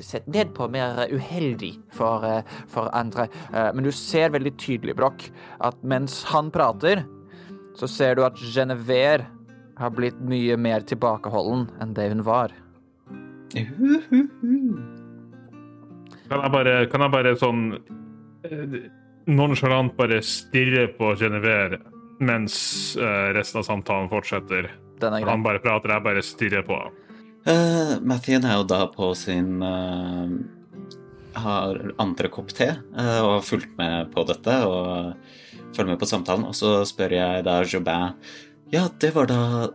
S5: sett ned på, mer uheldig for, for andre. Men du ser veldig tydelig, Broch, at mens han prater, så ser du at Genevieve har blitt mye mer tilbakeholden enn det hun var.
S3: Kan jeg bare, kan jeg bare sånn eh, nonchalant bare stirre på Genevieve mens eh, resten av samtalen fortsetter?
S5: Er.
S3: Han bare prater, jeg bare stirrer på.
S6: Uh, Mathien er jo da på sin uh, Har andre kopp te uh, og har fulgt med på dette og følger med på samtalen. Og så spør jeg da Jobin Ja, det var da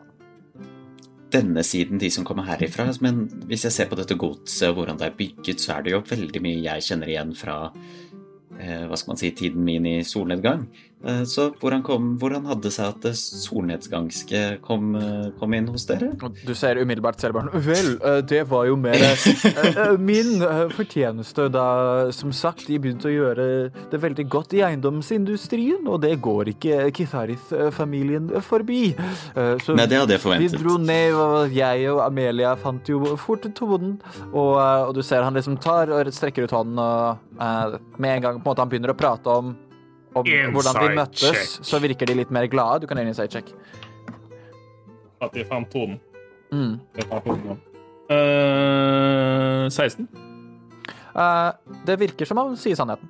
S6: denne siden, de som kommer herifra. Men hvis jeg ser på dette godset og hvordan det er bygget, så er det jo veldig mye jeg kjenner igjen fra eh, hva skal man si, tiden min i solnedgang. Eh, Så hvordan, kom, hvordan hadde det seg at solnedgangske kom, eh, kom inn hos dere?
S5: Du ser umiddelbart selvbarn, Vel, eh, det var jo mer [LAUGHS] min fortjeneste da, som sagt, de begynte å gjøre det veldig godt i eiendomsindustrien, og det går ikke Kitharith-familien forbi. Så
S6: Nei, det hadde jeg
S5: vi
S6: forventet.
S5: dro ned, og jeg og Amelia fant jo fort tonen, og, og du ser han liksom tar og strekker ut hånden, og med en gang på en måte han begynner å prate om, om hvordan de møttes, så virker de litt mer glade. Du kan gjøre en inside check.
S3: At de fant tonen.
S5: Mm.
S3: Eh, 16.
S5: Uh, det virker som han sier sannheten.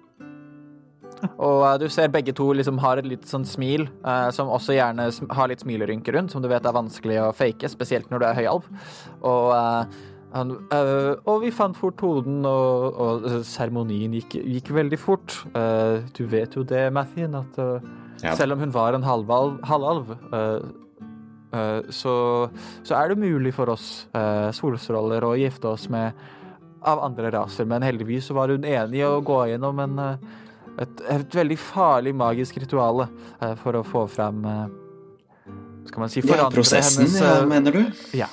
S5: Og uh, du ser begge to liksom har et litt sånn smil, eh, som også gjerne har litt smilerynker rundt, som du vet er vanskelig å fake, spesielt når du er høyalv. Og, eh, han, øh, og vi fant fort hoden, og, og eh, seremonien gikk, gikk veldig fort. Uh, du vet jo det, Mathien, at uh,
S6: Ja.
S5: selv om hun var en halvalv, halvalv uh, så, så er det mulig for oss solstråler å gifte oss med av andre raser, men heldigvis så var hun enig i å gå gjennom en, et, et veldig farlig magisk ritual for å få frem eh, Skal man si
S6: Ja,
S5: forandre
S6: prosessen,
S5: hennes
S6: ja,
S5: eh,
S6: mener du?
S5: ja.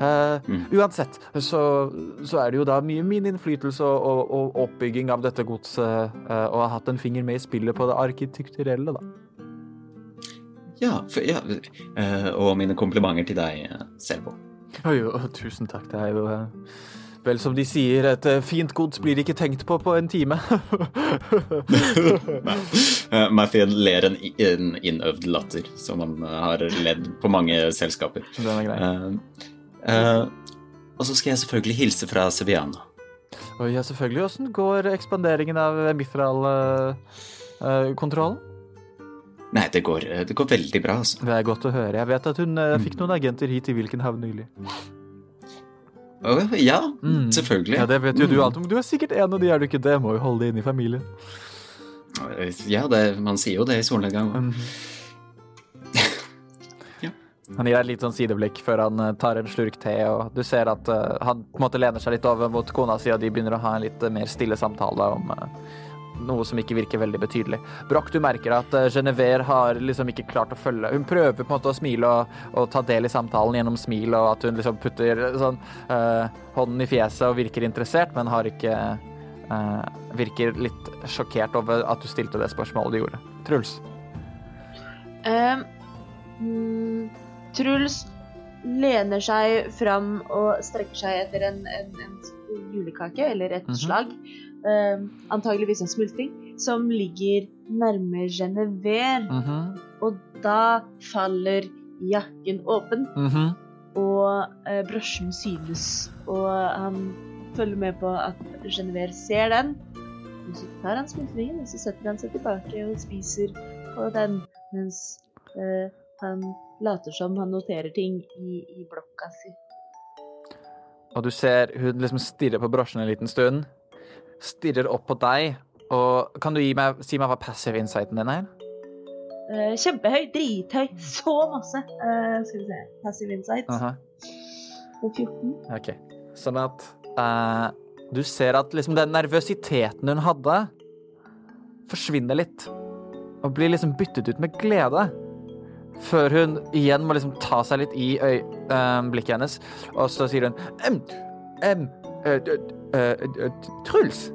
S5: Eh,
S6: Mm.
S5: Uansett så, så er det jo da mye min innflytelse og, og, og oppbygging av dette godset, uh, og har hatt en finger med i spillet på det arkitekturelle, da.
S6: Ja, for, ja. uh, og mine komplimenter til deg, Selvo.
S5: Jo, tusen takk. Det er jo vel som de sier, et fint gods blir ikke tenkt på på en time. [LAUGHS]
S6: Uh, Mathien ler en, en innøvd latter, som han har ledd på mange selskaper.
S5: Den er grei.
S6: Eh, og så skal jeg selvfølgelig hilse fra Seviana.
S5: Og ja, selvfølgelig. Åssen går ekspanderingen av Mithral-kontrollen?
S6: Nei, det går, eh, det går veldig bra, altså.
S5: det er godt å høre. Jeg vet at hun uh, fikk noen agenter hit i hvilken havn nylig.
S6: Å, ja,
S5: Mm.
S6: selvfølgelig.
S5: Ja, Det vet jo du
S6: Mm.
S5: alt om. Du er sikkert en av de, er du ikke det? Må jo holde det inne i familien.
S6: Ja, det, man sier jo det i solnedgang.
S5: Mhm.
S6: Ja.
S5: Han gir deg et litt sånn sideblikk før han eh, tar en slurk te, og du ser at uh, han på en måte lener seg litt over mot kona si, og de begynner å ha en litt eh, mer stille samtale om uh, noe som ikke virker veldig betydelig. Broch, du merker at uh, Genevieve har liksom ikke klart å følge Hun prøver på en måte å smile og, og ta del i samtalen gjennom smil, og at hun liksom putter sånn uh, hånden i fjeset og virker interessert, men har ikke uh, Virker litt sjokkert over at du stilte det spørsmålet du gjorde. Truls?
S7: Um, mm, Truls lener seg fram og strekker seg etter en, en, en julekake, eller et
S5: Mhm.
S7: slag. Um, antageligvis en smultring, som ligger nærme Genever.
S5: Mm -hmm.
S7: Og da faller jakken åpen,
S5: Mhm.
S7: og eh, brosjen synes. Og han følger med på at Genever ser den. Og så tar han smultringen, og så setter han seg tilbake og spiser på den, mens eh, han later som han noterer ting i, i blokka si.
S5: Og du ser hun liksom stirrer på brosjen en liten stund. Stirrer opp på deg. Og kan du meg, si meg hva passive insighten din er?
S7: Uh, kjempehøy, drithøy, så masse. Uh, skal vi se. Passive insight
S5: Aha,
S7: på 14.
S5: ok. Sånn at uh, du ser at liksom den nervøsiteten hun hadde, forsvinner litt. Og blir liksom byttet ut med glede. Før hun igjen må liksom ta seg litt i øy, øh, blikket hennes. Og så sier hun em, em, eh, eh, Truls?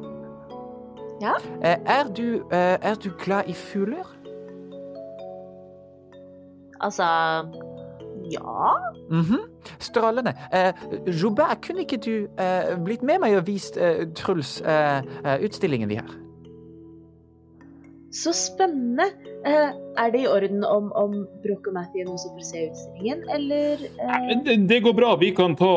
S7: Ja?
S5: Er du, er du glad i fugler?
S7: Altså Ja.
S5: Mhm. Strålende. Eh, Joubert, kunne ikke du eh, blitt med meg og vist eh, Truls eh, utstillingen vi har?
S7: Så spennende. Eh, er det i orden om, om Broch og Mathien også får se utstillingen, eller eh,
S3: Det, det går bra. Vi kan ta,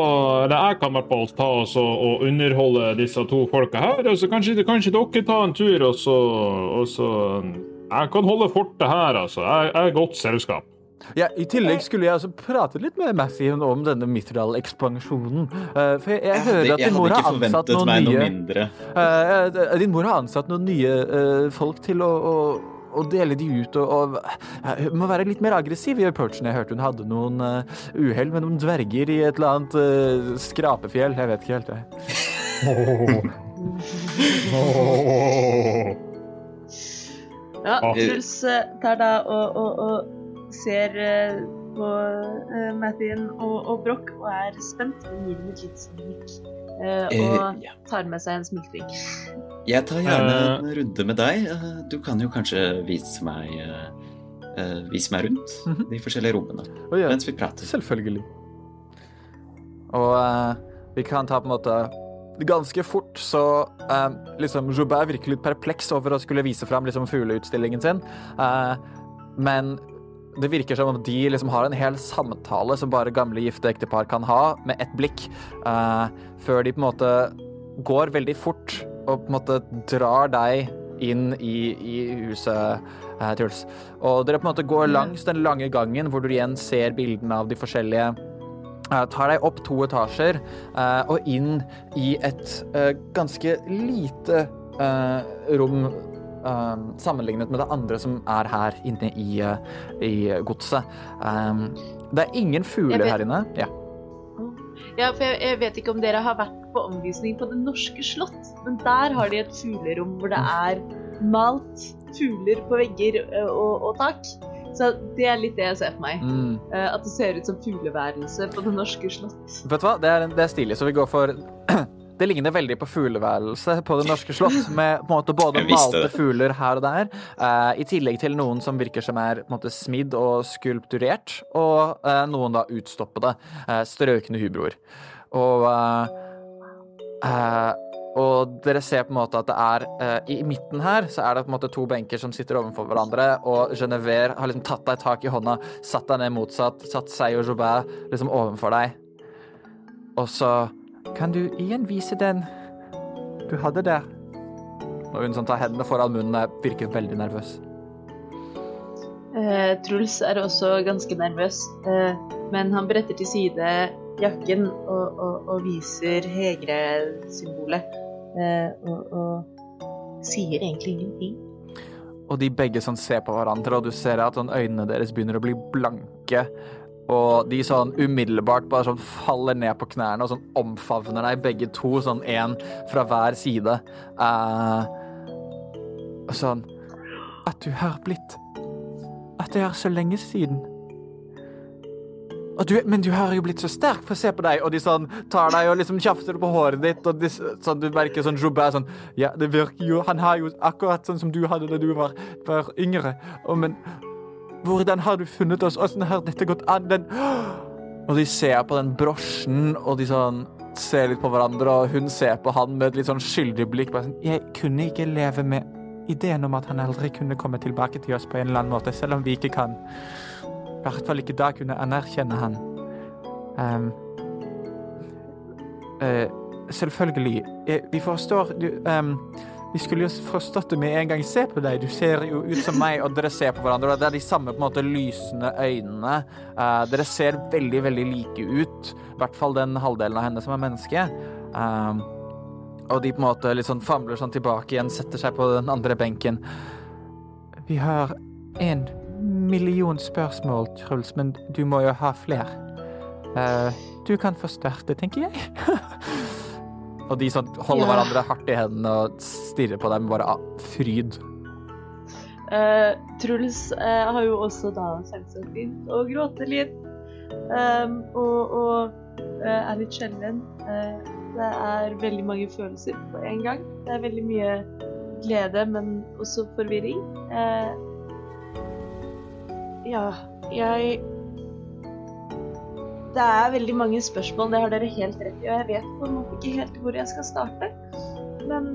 S3: eller jeg kan i hvert fall ta oss og, og underholde disse to folka her. Og så kanskje, kanskje dere tar en tur, og så, og så Jeg kan holde fortet her, altså. Jeg, jeg er godt selskap.
S5: Ja, I tillegg skulle jeg altså prate litt med Mathien om denne Mithral-ekspansjonen. Eh, for jeg, jeg hører at
S6: jeg
S5: din mor har ansatt noen
S6: meg noe
S5: nye
S6: mindre.
S5: Eh, Din mor har ansatt noen nye eh, folk til å, å, å dele de ut og, og eh, må være litt mer aggressiv i approachen. Jeg hørte hun hadde noen uh, uhell med noen dverger i et eller annet eh, skrapefjell. Jeg vet ikke helt, jeg. [LAUGHS]
S7: Ja. Truls eh, tar da og, og, og ser eh, på uh, Mathien og, og Broch og er spent, men gir dem et lite smilk. eh, og
S6: Eh,
S7: tar med seg en smultring.
S6: Jeg tar gjerne
S3: Eh.
S6: en runde med deg. Eh, Du kan jo kanskje vise meg eh, eh, Vise meg rundt
S5: Mhm.
S6: de forskjellige rommene
S5: oh, ja,
S6: mens vi prater.
S5: selvfølgelig. Og uh, vi kan ta på en måte Ganske fort så uh, liksom Joubert virker litt perpleks over å skulle vise fram liksom fugleutstillingen sin. uh, men det virker som om de liksom har en hel samtale som bare gamle gifte ektepar kan ha, med ett blikk, uh, før de på en måte går veldig fort og på en måte drar deg inn i, i huset, uh, Truls. Og dere på en måte går langs den lange gangen hvor du igjen ser bildene av de forskjellige uh, tar deg opp to etasjer og inn i et ganske lite rom eh, sammenlignet med det andre som er her inne i, eh, i godset. Um, det er ingen fugler her inne. Ja.
S7: Ja, for jeg, jeg vet ikke om dere har vært på omvisning på Det norske slott, men der har de et fuglerom hvor det er malt fugler på vegger og, og tak. Så det er litt det jeg ser for meg.
S5: Mm.
S7: Eh, At det ser ut som fugleværelse på Det norske slott.
S5: Vet du hva, det er, det er stilig, så vi går for [CLEARS THROAT] Det ligner veldig på fugleværelse på Det norske slott, [LAUGHS] med på en måte både malte fugler her og der, uh, i tillegg til noen som virker som er på en måte smidd og skulpturert, og uh, noen da utstoppede, uh, strøkne hubroer. Og eh, eh, og dere ser på en måte at det er eh, I midten her så er det på en måte to benker som sitter overfor hverandre, og Genevieve har liksom tatt deg tak i hånda, satt deg ned motsatt, satt seg og Joubert liksom overfor deg. Og så Kan du igjen vise den du hadde der? Og hun som tar hendene foran munnen, er- virker veldig nervøs.
S7: Eh, Truls er også ganske nervøs, eh, men han bretter til side jakken og, og, og viser Hegre-symbolet. Eh, og, og sier egentlig ingenting.
S5: Og de begge sånn ser på hverandre, og du ser at sånn øynene deres begynner å bli blanke. Og de sånn umiddelbart bare sånn faller ned på knærne og sånn omfavner deg begge to, sånn én fra hver side. Uh, sånn At du har blitt At det er så lenge siden. Du, men du har jo blitt så sterk, få se på deg. Og de sånn tar deg og liksom kjafter på håret ditt, og de, sånn, du merker sånn Joubert sånn Ja, det virker jo Han har jo akkurat sånn som du hadde da du var, var yngre. Og men hvordan har du funnet oss? Åssen har dette gått an? Den Og de ser på den brosjen, og de sånn ser litt på hverandre, og hun ser på han med et litt sånn skyldig blikk. Sånn Jeg kunne ikke leve med ideen om at han aldri kunne komme tilbake til oss på en eller annen måte, selv om vi ikke kan. I hvert fall ikke da kunne anerkjenne han. Um, uh, selvfølgelig. Jeg, vi forstår du, ehm, Vi skulle jo forstått det med en gang. Se på deg, du ser jo ut som meg, og dere ser på hverandre. og Det er de samme på en måte lysende øynene. Uh, dere ser veldig, veldig like ut. I hvert fall den halvdelen av henne som er menneske. Uh, og de på en måte litt sånn famler sånn tilbake igjen, setter seg på den andre benken. Vi har en million spørsmål, Truls, men du må jo ha flere. Uh, du kan få tenker jeg. [LAUGHS] og de sånn holder
S7: Ja.
S5: hverandre hardt i hendene og stirrer på dem bare av fryd.
S7: Uh, Truls uh, har jo også da selvsagt begynt å gråte litt. Um, og og uh, er litt skjelven. Det er veldig mange følelser på en gang. Det er veldig mye glede, men også forvirring. Ja, jeg Det er veldig mange spørsmål, det har dere helt rett i, og jeg vet på en måte ikke helt hvor jeg skal starte. Men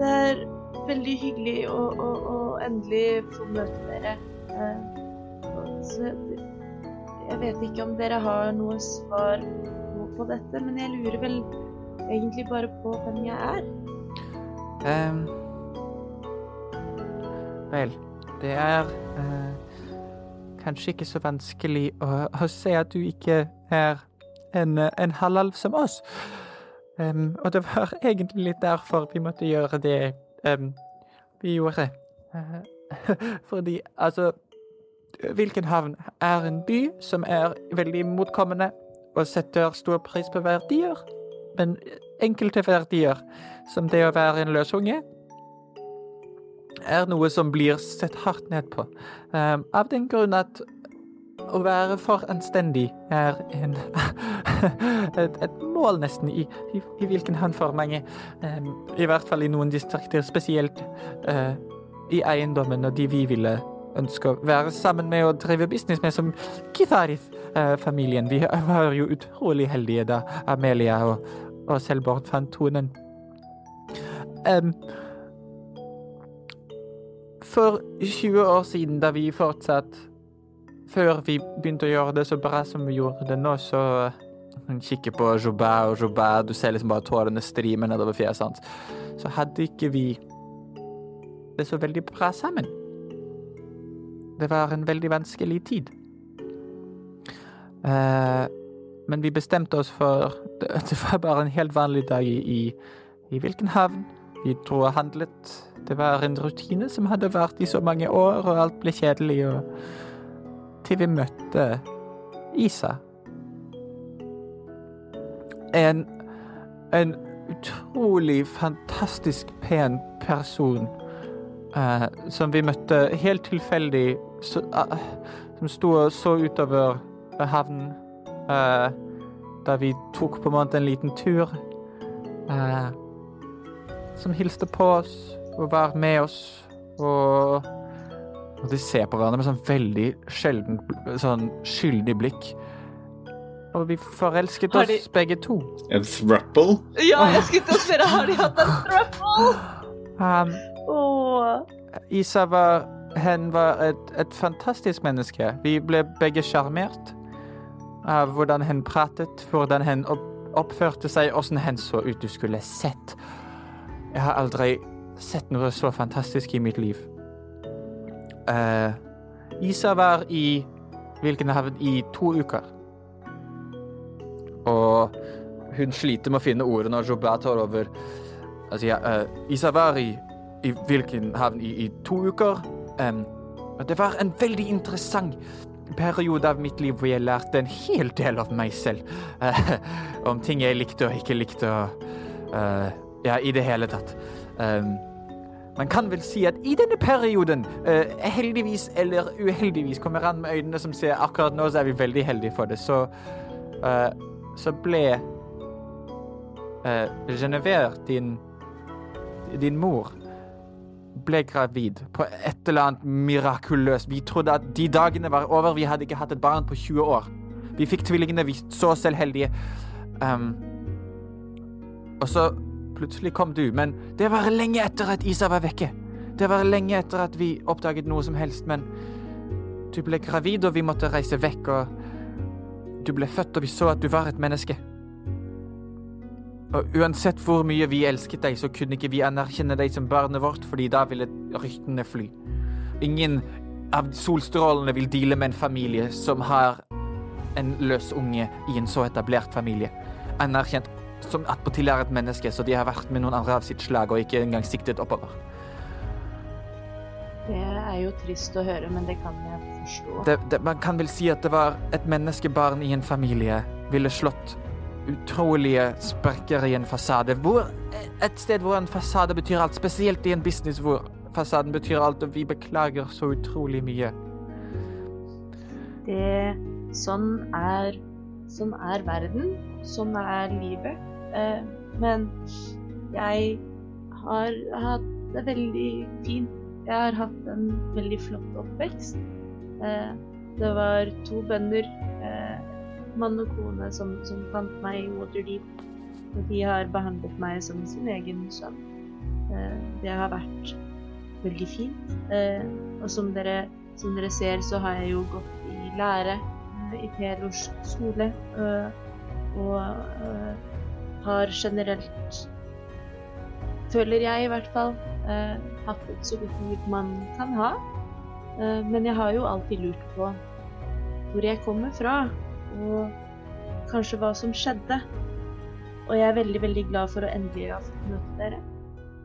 S7: det er veldig hyggelig å, å, å endelig få møte dere. Eh, så jeg vet ikke om dere har noe svar på, dette, men jeg lurer vel egentlig bare på hvem jeg er.
S5: Um, vel, det er eh, kanskje ikke så vanskelig å, å se at du ikke er en, en halvalv som oss. Um, og det var egentlig litt derfor vi måtte gjøre det um, vi gjorde. [LAUGHS] Fordi, altså Wilkenhavn er en by som er veldig motkommende og setter stor pris på verdier. Men enkelte verdier, som det å være en løsunge, er noe som blir sett hardt ned på. Um, av den grunn at å være for anstendig er en, [LAUGHS] et, et, mål nesten i, i, i, hvilken hånd for mange. Um, I hvert fall i noen distrikter, spesielt uh, i eiendommen og de vi ville ønske å være sammen med og drive business med, som Kitharith-familien. Vi var jo utrolig heldige da Amelia og, og Selborg fant tonen. Um, for 20 år siden, da vi fortsatt Før vi begynte å gjøre det så bra som vi gjorde det nå, så Hun kikker på Joubert og Joubert, du ser liksom bare tårene strime nedover fjeset hans. Så hadde ikke vi det så veldig bra sammen. Det var en veldig vanskelig tid. Uh, men vi bestemte oss for det, [LAUGHS] det, var bare en helt vanlig dag i, i, i hvilken havn. Vi dro og handlet. Det var en rutine som hadde vart i så mange år, og alt ble kjedelig, og til vi møtte Isa. En, en utrolig fantastisk pen person uh, som vi møtte helt tilfeldig, så, uh, som sto og så utover havnen uh, da vi tok på en måte en liten tur. som hilste på oss og var med oss, og, og de ser på hverandre med sånn veldig sjelden sånn skyldig blikk. Og vi forelsket oss
S7: de...
S5: begge to.
S6: En thruple?
S7: Ja, jeg skulle til å spørre, har de hatt en thruple?
S5: Um,
S7: oh.
S5: Isa var Hen var et, et fantastisk menneske. Vi ble begge sjarmert av hvordan hen pratet, hvordan hen opp, oppførte seg, åssen hen så ut. Du skulle sett. Jeg har aldri sett noe så fantastisk i mitt liv. Uh, Isa var i hvilken havn i to uker. Og hun sliter med å finne ordene og Jobert tar over. Altså, ja, uh, Isa var i, i hvilken havn i, i to uker. Um, og det var en veldig interessant periode av mitt liv hvor jeg lærte en hel del av meg selv. Uh, om ting jeg likte og ikke likte. Og, uh, ja, i det hele tatt. Um, man kan vel si at i denne perioden, uh, heldigvis eller uheldigvis, kommer han med øynene som ser akkurat nå, så er vi veldig heldige for det, så, så ble Genevieve, din, din mor ble gravid på et eller annet mirakuløst. Vi trodde at de dagene var over. Vi hadde ikke hatt et barn på 20 år. Vi fikk tvillingene, vi så selv heldige. Um, og så plutselig kom du, men det var lenge etter at Isa var vekke. Det var lenge etter at vi oppdaget noe som helst, men du ble gravid, og vi måtte reise vekk, og du ble født, og vi så at du var et menneske. Og uansett hvor mye vi elsket deg, så kunne ikke vi anerkjenne deg som barnet vårt, fordi da ville ryktene fly. Ingen av solstrålene vil deale med en familie som har en løs unge i en så etablert familie. Anerkjent som attpåtil er et menneske, så de har vært med noen andre av sitt slag og ikke engang siktet oppover.
S7: Det er jo trist å høre, men det kan jeg forstå.
S5: Det, det, man kan vel si at det var et menneskebarn i en familie ville slått utrolige sprekker i en fasade. Hvor, et sted hvor en fasade betyr alt, spesielt i en business hvor fasaden betyr alt, og vi beklager så utrolig mye.
S7: Det Sånn er Sånn er verden. Sånn er livet. Eh, men jeg har hatt det veldig fint. Jeg har hatt en veldig flott oppvekst. Eh, det var to bønder eh, mann og kone som, som fant meg i Waterdeep. De har behandlet meg som sin egen sønn. Det har vært veldig fint. Og som dere, som dere, ser, så har jeg jo gått i lære i Pelors skole. og har generelt, føler jeg i hvert fall, hatt et så godt liv man kan ha. men jeg har jo alltid lurt på hvor jeg kommer fra og kanskje hva som skjedde. Og jeg er veldig, veldig glad for å endelig ha fått møte dere.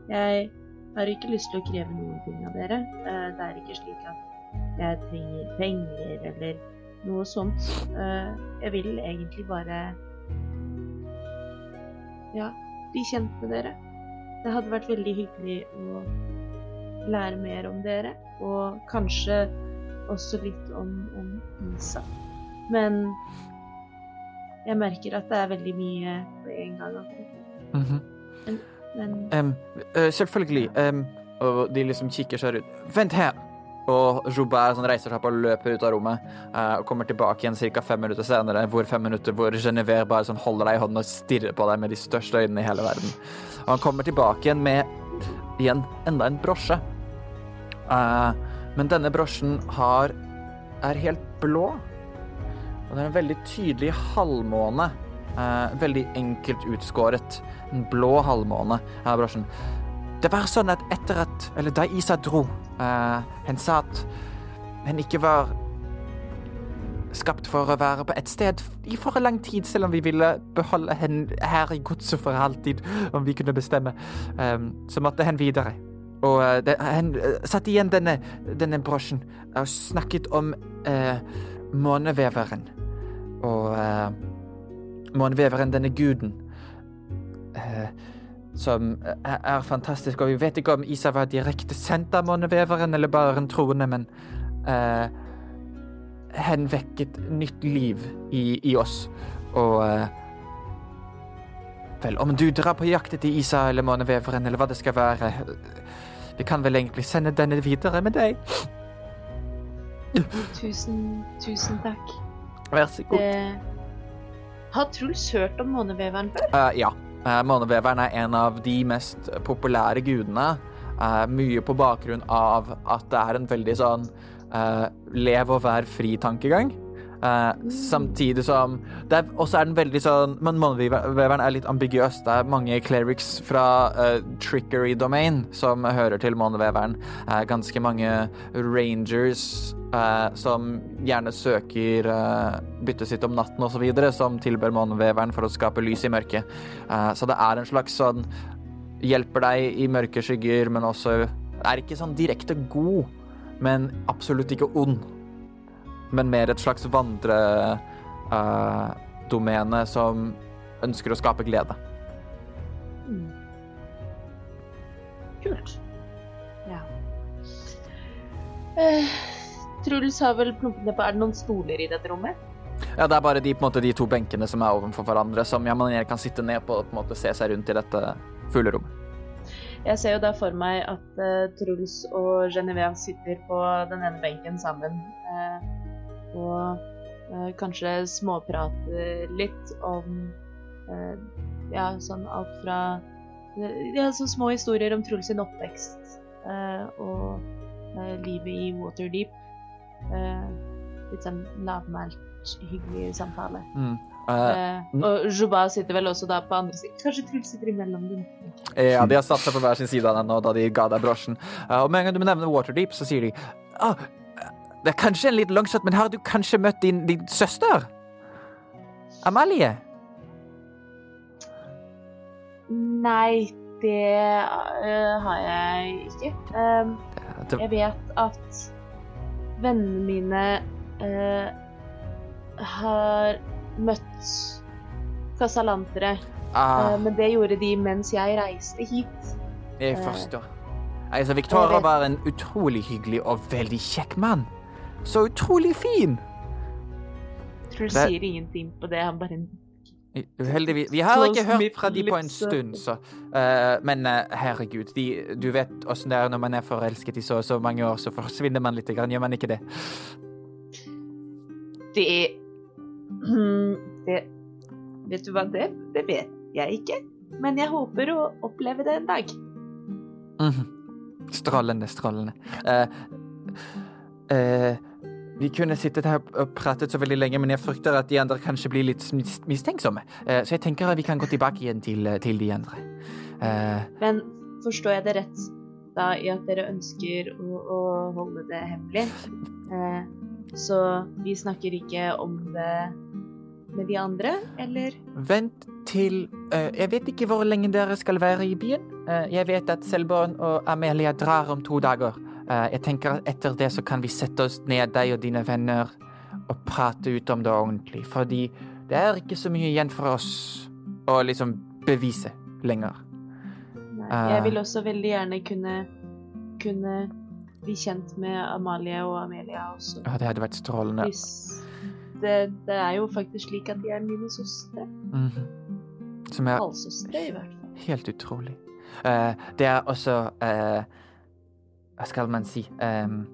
S7: Jeg har ikke lyst til å kreve noen ting av dere. Eh, det er ikke slik at jeg trenger penger eller noe sånt. Eh, jeg vil egentlig bare ja, bli kjent med dere. Det hadde vært veldig hyggelig å lære mer om dere. Og kanskje også litt om, om Isa. Men jeg merker at det er veldig mye på en gang. Mm
S5: -hmm.
S7: Men
S5: Em, eh, selvfølgelig. Um, og de liksom kikker seg rundt. Vent her! Og Joubert sånn, reiser seg opp og løper ut av rommet uh, og kommer tilbake igjen ca. fem minutter senere, hvor fem minutter hvor Genevieve bare sånn holder deg i hånden og stirrer på deg med de største øynene i hele verden. Og han kommer tilbake igjen med igjen enda en brosje. Uh, men denne brosjen har er helt blå. Og det er en veldig tydelig halvmåne. Eh, veldig enkelt utskåret. En blå halvmåne er brosjen. Det var sånn at etter at Eller da Isa dro eh, Hun sa at hun ikke var skapt for å være på et sted i for lang tid, selv om vi ville beholde henne her i godset for alltid, om vi kunne bestemme. Um, så måtte hen videre. Og uh, det, han uh, satte igjen denne, denne brosjen og snakket om uh, måneveveren. Og uh, måneveveren, denne guden, eh, som er, er fantastisk. Og vi vet ikke om Isa var direkte sendt av måneveveren eller bare en troende, men uh, hen vekket nytt liv i, i oss. Og uh, Vel, om du drar på jakt etter Isa eller måneveveren eller hva det skal være Vi kan vel egentlig sende denne videre med deg.
S7: tusen, tusen takk.
S5: Vær så god.
S7: Det... Har Truls hørt om måneveveren før?
S5: Uh, ja. Uh, måneveveren er en av de mest populære gudene. eh, mye på bakgrunn av at det er en veldig sånn uh, lev og vær fri-tankegang. Eh, samtidig som det er, også er den veldig sånn Men måneveveren er litt ambiguøs. Det er mange clerics fra eh, Trickery Domain som hører til måneveveren. Eh, ganske mange rangers eh, som gjerne søker uh, byttet sitt om natten osv., som tilber måneveveren for å skape lys i mørket. Eh, så det er en slags sånn Hjelper deg i mørke skygger, men også Er ikke sånn direkte god, men absolutt ikke ond men mer et slags vandredomene som ønsker å skape glede.
S7: Mm. Kult. Ja. Eh, Truls har vel plumpet ned på Er det noen stoler i dette rommet?
S5: Ja, Det er bare de, på måte, de to benkene som er overfor hverandre, som jeg mener kan sitte ned på og på en måte se seg rundt i dette fuglerommet.
S7: Jeg ser jo da for meg at uh, Truls og Genevieve sitter på den ene benken sammen. Uh, og uh, kanskje småprater litt om Ja, sånn alt fra Ja, så små historier om Truls sin oppvekst og livet i Waterdeep. Eh, litt sånn lavmælt, hyggelig samtale.
S5: Mm. Eh,
S7: Eh, og Juba sitter vel også da på andre siden. Kanskje Truls sitter imellom dem.
S5: ja, de har satt seg på hver sin side av den nå da de ga deg brosjen. Uh, og med en gang du nevner Waterdeep, så sier de ah, Det er kanskje en litt longshot, men har du kanskje møtt din, din søster? Amalie?
S7: Nei, det uh, har jeg ikke. Um, jeg vet at vennene mine øh, har møtt kasalantere,
S5: ah,
S7: øh, men det gjorde de mens jeg reiste hit.
S5: jeg
S7: eh,
S5: forstår. Altså, Victoria var en utrolig hyggelig og veldig kjekk mann. Så utrolig fin!
S7: Truls sier ingenting på det, han bare
S5: Uheldigvis. Vi har ikke hørt fra de på en stund, så uh, Men uh, herregud, de, du vet åssen det er når man er forelsket i så så mange år, så forsvinner man litt, gjør man ikke det?
S7: Det [CLEARS THROAT] Det Vet du hva, det, det vet jeg ikke. Men jeg håper å oppleve det en dag.
S5: Mhm. Strålende, strålende. Uh, vi kunne sittet her og pratet så veldig lenge, men jeg frykter at de andre kanskje blir litt mistenksomme. Eh, så jeg tenker at vi kan gå tilbake igjen til, til de andre. Eh,
S7: Men forstår jeg det rett da i at dere ønsker å, å holde det hemmelig? Eh, så vi snakker ikke om det med de andre, eller?
S5: Vent til eh, Jeg vet ikke hvor lenge dere skal være i byen. Eh, jeg vet at Selborn og Amelia drar om to dager. Eh, jeg tenker at etter det så kan vi sette oss ned, deg og dine venner, og prate ut om det ordentlig. Fordi det er ikke så mye igjen for oss å liksom bevise lenger.
S7: Nei, jeg vil også veldig gjerne kunne kunne bli kjent med Amalie og Amelia også.
S5: Ja, det hadde vært strålende.
S7: Hvis det, det er jo faktisk slik at de er mine søstre.
S5: Mm. Som er
S7: Halvsøstre, i hvert fall.
S5: helt utrolig. Uh, det er også eh, Hva skal man si um,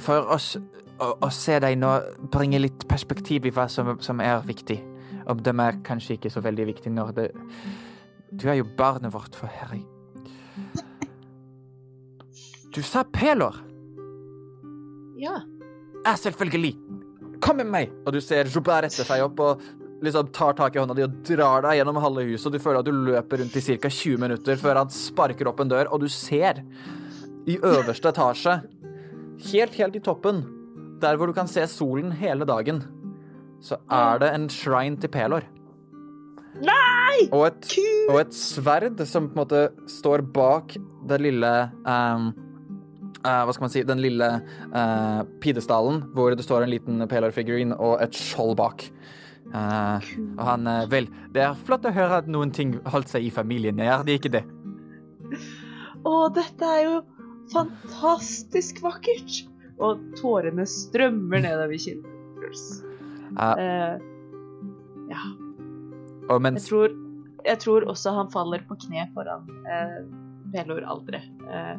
S5: For oss å, å se deg nå bringe litt perspektiv i hva som, som er viktig. Om de er kanskje ikke så veldig viktig når det Du er jo barnet vårt, for herre. Du sa Pelor!
S7: Ja.
S5: Ja, selvfølgelig! Kom med meg! Og du ser Jobert retter seg opp og liksom tar tak i hånda di og drar deg gjennom halve huset, og du føler at du løper rundt i ca. 20 minutter før han sparker opp en dør, og du ser i øverste etasje, helt, helt i toppen, der hvor du kan se solen hele dagen, så er det en shrine til Pelor.
S7: Nei!
S5: Og et, og et sverd som på en måte står bak det lille um, Uh, Hva skal man si Den lille uh, pidestallen hvor det står en liten Pelor-figurin og et skjold bak. Eh, og han uh, Vel, det er flott å høre at noen ting holdt seg i familien. Er det ikke det?
S7: Å, dette er jo fantastisk vakkert! Og tårene strømmer nedover kinnet.
S5: Uh,
S7: Eh, ja.
S5: og
S7: Jeg tror, jeg tror også han faller på kne foran uh, Pelor-alderet. Eh,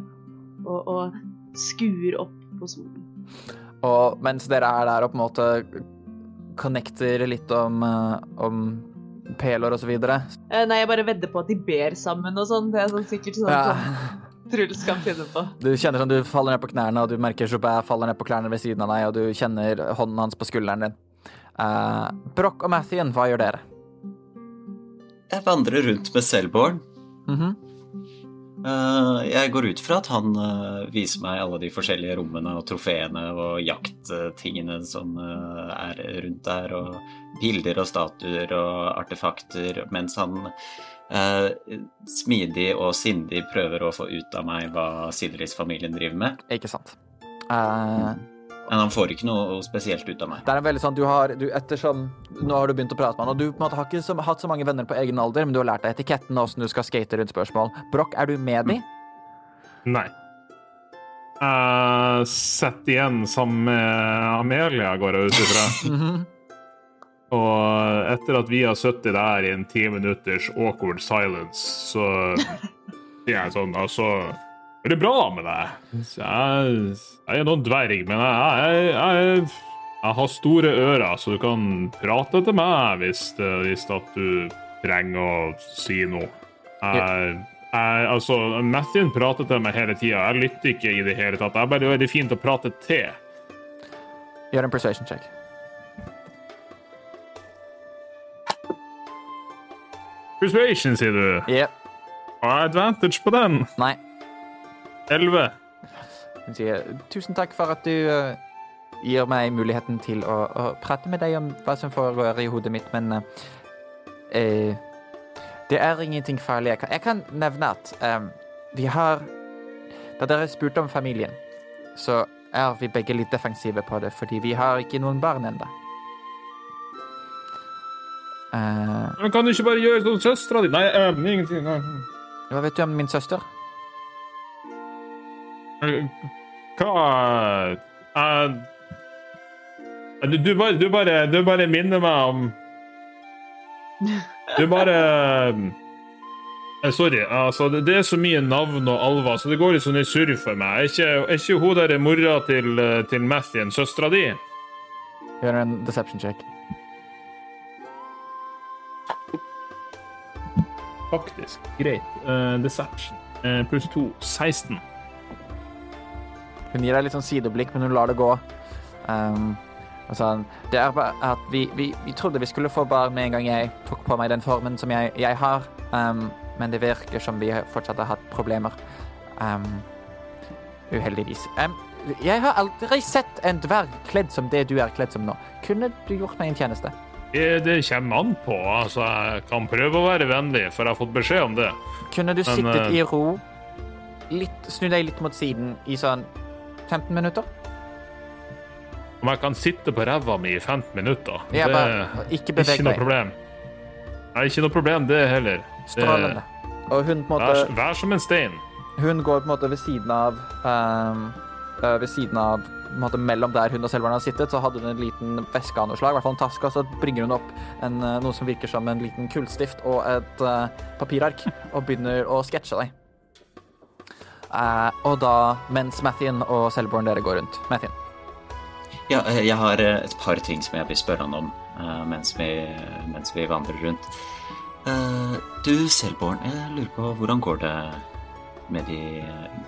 S7: og, og skuer opp på solen.
S5: Og mens dere er der og på en måte connecter litt om, eh, om pelår og så videre
S7: Eh, nei, jeg bare vedder på at de ber sammen og sånn. Det er sånn sikkert sånn
S5: ja.
S7: som Truls kan finne på.
S5: Du kjenner som du faller ned på knærne, og du merker Joubert faller ned på klærne ved siden av deg, og du kjenner hånden hans på skulderen din. Uh, Broch og Mathien, hva gjør dere?
S6: Jeg vandrer rundt med Selborn.
S5: Mhm.
S6: Eh, jeg går ut fra at han eh, viser meg alle de forskjellige rommene og trofeene og jakttingene som eh, er rundt der, og bilder og statuer og artefakter, mens han eh, smidig og sindig prøver å få ut av meg hva Sidris-familien driver med.
S5: Ikke sant. Uh,
S6: Men han får ikke noe spesielt ut av meg.
S5: det er veldig sånn, du har, du, ettersom, Nå har du begynt å prate med han, og du på en måte har ikke så, hatt så mange venner på egen alder, men du har lært deg etiketten og hvordan du skal skate rundt spørsmål. Broch, er du med de?
S3: Nei. Uh, sett igjen sammen med Amelia, går jeg ut ifra. [LAUGHS]
S5: Mhm.
S3: Og etter at vi har sittet der i en ti minutters awkward silence, så sier jeg sånn Altså, er det bra med deg? Jeg, jeg er noen dverg, men jeg, jeg, jeg, jeg har store ører, så du kan prate til meg hvis, det- hvis at du trenger å si noe. Jeg, jeg, altså, Mathien prater til meg hele tida. Jeg lytter ikke i det hele tatt. Det er bare veldig fint å prate til.
S5: Gjør en persuasion check.
S3: Persuasion, sier du.
S5: Yep.
S3: Har jeg advantage på den?
S5: Nei.
S3: Elleve.
S5: Hun sier tusen takk for at du uh, gir meg muligheten til å, å prate med deg om hva som foregår i hodet mitt, men uh, eh, det er ingenting farlig. Jeg kan, jeg kan nevne at vi har Da dere spurte om familien, så er vi begge litt defensive på det, fordi vi har ikke noen barn ennå. Eh,
S3: Men kan du ikke bare gjøre sånn søstera di Nei, eh, ingenting. Nei.
S5: hva vet du om min søster?
S3: Eh, Hva eh, du, du, bare, du, bare, du bare minner meg om Du bare eh, Sorry. altså det, det er så mye navn og alver, så det går litt sånn i surr for meg. Er ikke, er ikke hun der mora til, eh, til Mathien søstera di?
S5: Gjør en deception check.
S3: Faktisk. Greit. Uh, deception uh, pluss to. 16.
S5: Hun gir deg litt sånn sideblikk, men hun lar det gå. Um, sånn, det er bare at vi, vi, vi trodde vi skulle få barn med en gang jeg tok på meg den formen som jeg, jeg har, um, men det virker som vi fortsatt har hatt problemer. Um, uheldigvis. Jeg har aldri sett en dverg kledd som det du er kledd som nå. Kunne du gjort meg en tjeneste?
S3: Det, det kommer an på. altså Jeg kan prøve å være vennlig, for jeg har fått beskjed om det.
S5: Kunne du
S3: Men,
S5: sittet
S3: eh,
S5: i ro, litt, snu deg litt mot siden i sånn 15 minutter?
S3: Om jeg kan sitte på ræva mi i 15 minutter,
S5: Ja,
S3: det
S5: bare
S3: er
S5: ikke beveg
S3: ikke noe problem. Nei, ikke noe problem, det heller.
S5: Strålende. Og hun på en måte
S3: vær som en stein.
S5: hun går på en måte ved siden av ehm, eh, Ved siden av på en måte, Mellom der hun og Selveren har sittet, så hadde hun en liten veske av noe slag. I hvert fall en taske, og så bringer hun opp en, eh, noe som virker som en liten kullstift og et uh, papirark, og begynner å sketsje deg. Eh, og da, mens Mathien og Selborn dere går rundt. Mathien.
S6: Ja, eh, jeg har eh, et par ting som jeg vil spørre han om uh, mens vi, mens vi vandrer rundt. Uh, Du, Selborn, jeg lurer på hvordan går det med de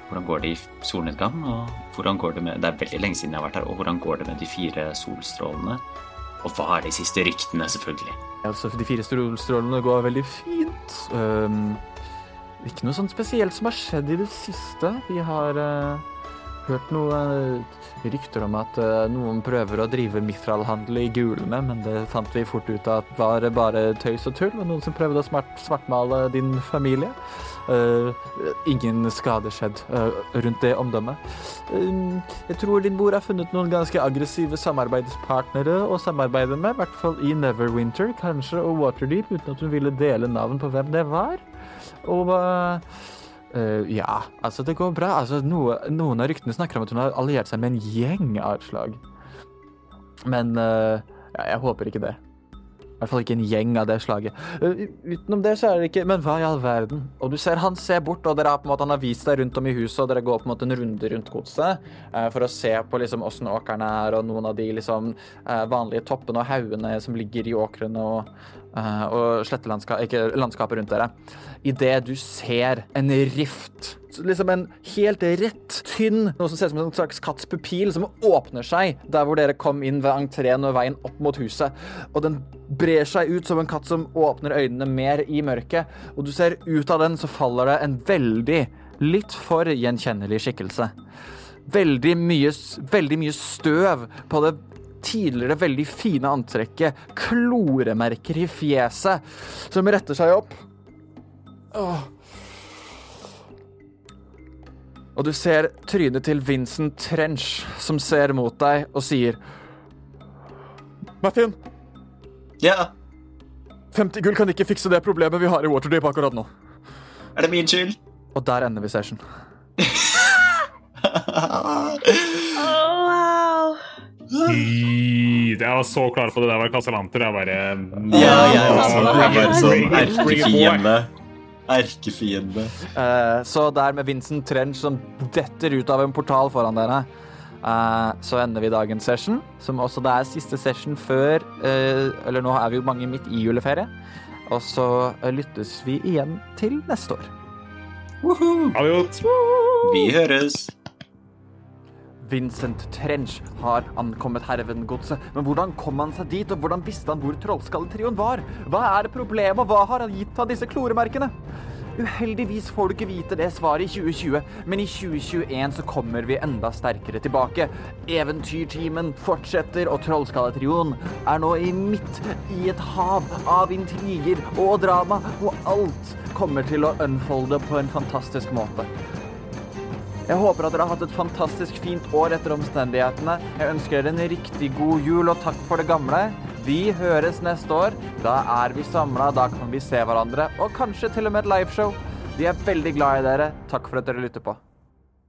S6: Hvordan går det i solnedgang, og hvordan går det med Det er veldig lenge siden jeg har vært her, og hvordan går det med de fire solstrålene? Og hva er de siste ryktene, selvfølgelig?
S5: Altså, de fire solstrålene går veldig fint. Um, ikke noe sånn spesielt som har skjedd i det siste. Vi har uh, hørt noen rykter om at uh, noen prøver å drive mithralhandel i gulene, men det fant vi fort ut at var bare tøys og tull, og noen som prøvde å smart, svartmale din familie. Uh, ingen skade skjedd eh, rundt det omdømmet. Jeg tror din mor har funnet noen ganske aggressive samarbeidspartnere å samarbeide med, i hvert fall i Neverwinter, kanskje, og Waterdeep, uten at hun ville dele navn på hvem det var. Og Uh, ja, altså det går bra. Altså, noe, noen av ryktene snakker om at hun har alliert seg med en gjeng av slag. Men uh, ja, jeg håper ikke det. I hvert fall ikke en gjeng av det slaget. Uh, utenom det så er det ikke Men hva i all verden? Og du ser han ser bort, og dere har på en måte, han har vist deg rundt om i huset, og dere går på en måte en runde rundt godset for å se på liksom åssen åkrene er, og noen av de liksom vanlige toppene og haugene som ligger i åkrene og, og slettelandskapet Ikke landskapet rundt dere. Idet du ser en rift liksom en helt rett, tynn, noe som ser ut som en slags katts pupil, som åpner seg der hvor dere kom inn ved entreen og veien opp mot huset. Og den brer seg ut som en katt som åpner øynene mer i mørket. Og du ser ut av den så faller det en veldig, litt for gjenkjennelig skikkelse. Veldig mye, veldig mye støv på det tidligere veldig fine antrekket. Kloremerker i fjeset som retter seg opp. Åh. Og du ser trynet til Vincent Trench, som ser mot deg og sier Martin,
S6: Ja,
S5: 50 gull kan ikke fikse det problemet vi har i Waterdeep akkurat nå.
S6: er det min skyld?
S5: Og der ender vi session. [LAUGHS]
S4: wow.
S3: Jeg var så klar på det der var Casalanter. Jeg bare
S6: Ja, jeg også. Jeg bare sånn erkefiende. Erkefiende.
S5: Uh, så der med Vincent Trench som detter ut av en portal foran dere, uh, så ender vi dagens session, som også det er siste session før uh, Eller nå er vi jo mange midt i juleferie. Og så eh, lyttes vi igjen til neste år.
S3: Det.
S6: Vi høres.
S5: Vincent Trench har ankommet Hervengodset, men hvordan kom han seg dit, og hvordan visste han hvor Trollskalletrioen var? Hva er problemet, og hva har han gitt av disse kloremerkene? Uheldigvis får du ikke vite det svaret i 2020, men i 2021 så kommer vi enda sterkere tilbake. Eventyrtimen fortsetter, og Trollskalletrioen er nå i midt i et hav av intriger og drama, og alt kommer til å unfolde på en fantastisk måte. Jeg håper at dere har hatt et fantastisk fint år etter omstendighetene. Jeg ønsker dere en riktig god jul og takk for det gamle. Vi høres neste år. Da er vi samla, da kan vi se hverandre, og kanskje til og med et liveshow. Vi er veldig glad i dere. Takk for at dere lytter på.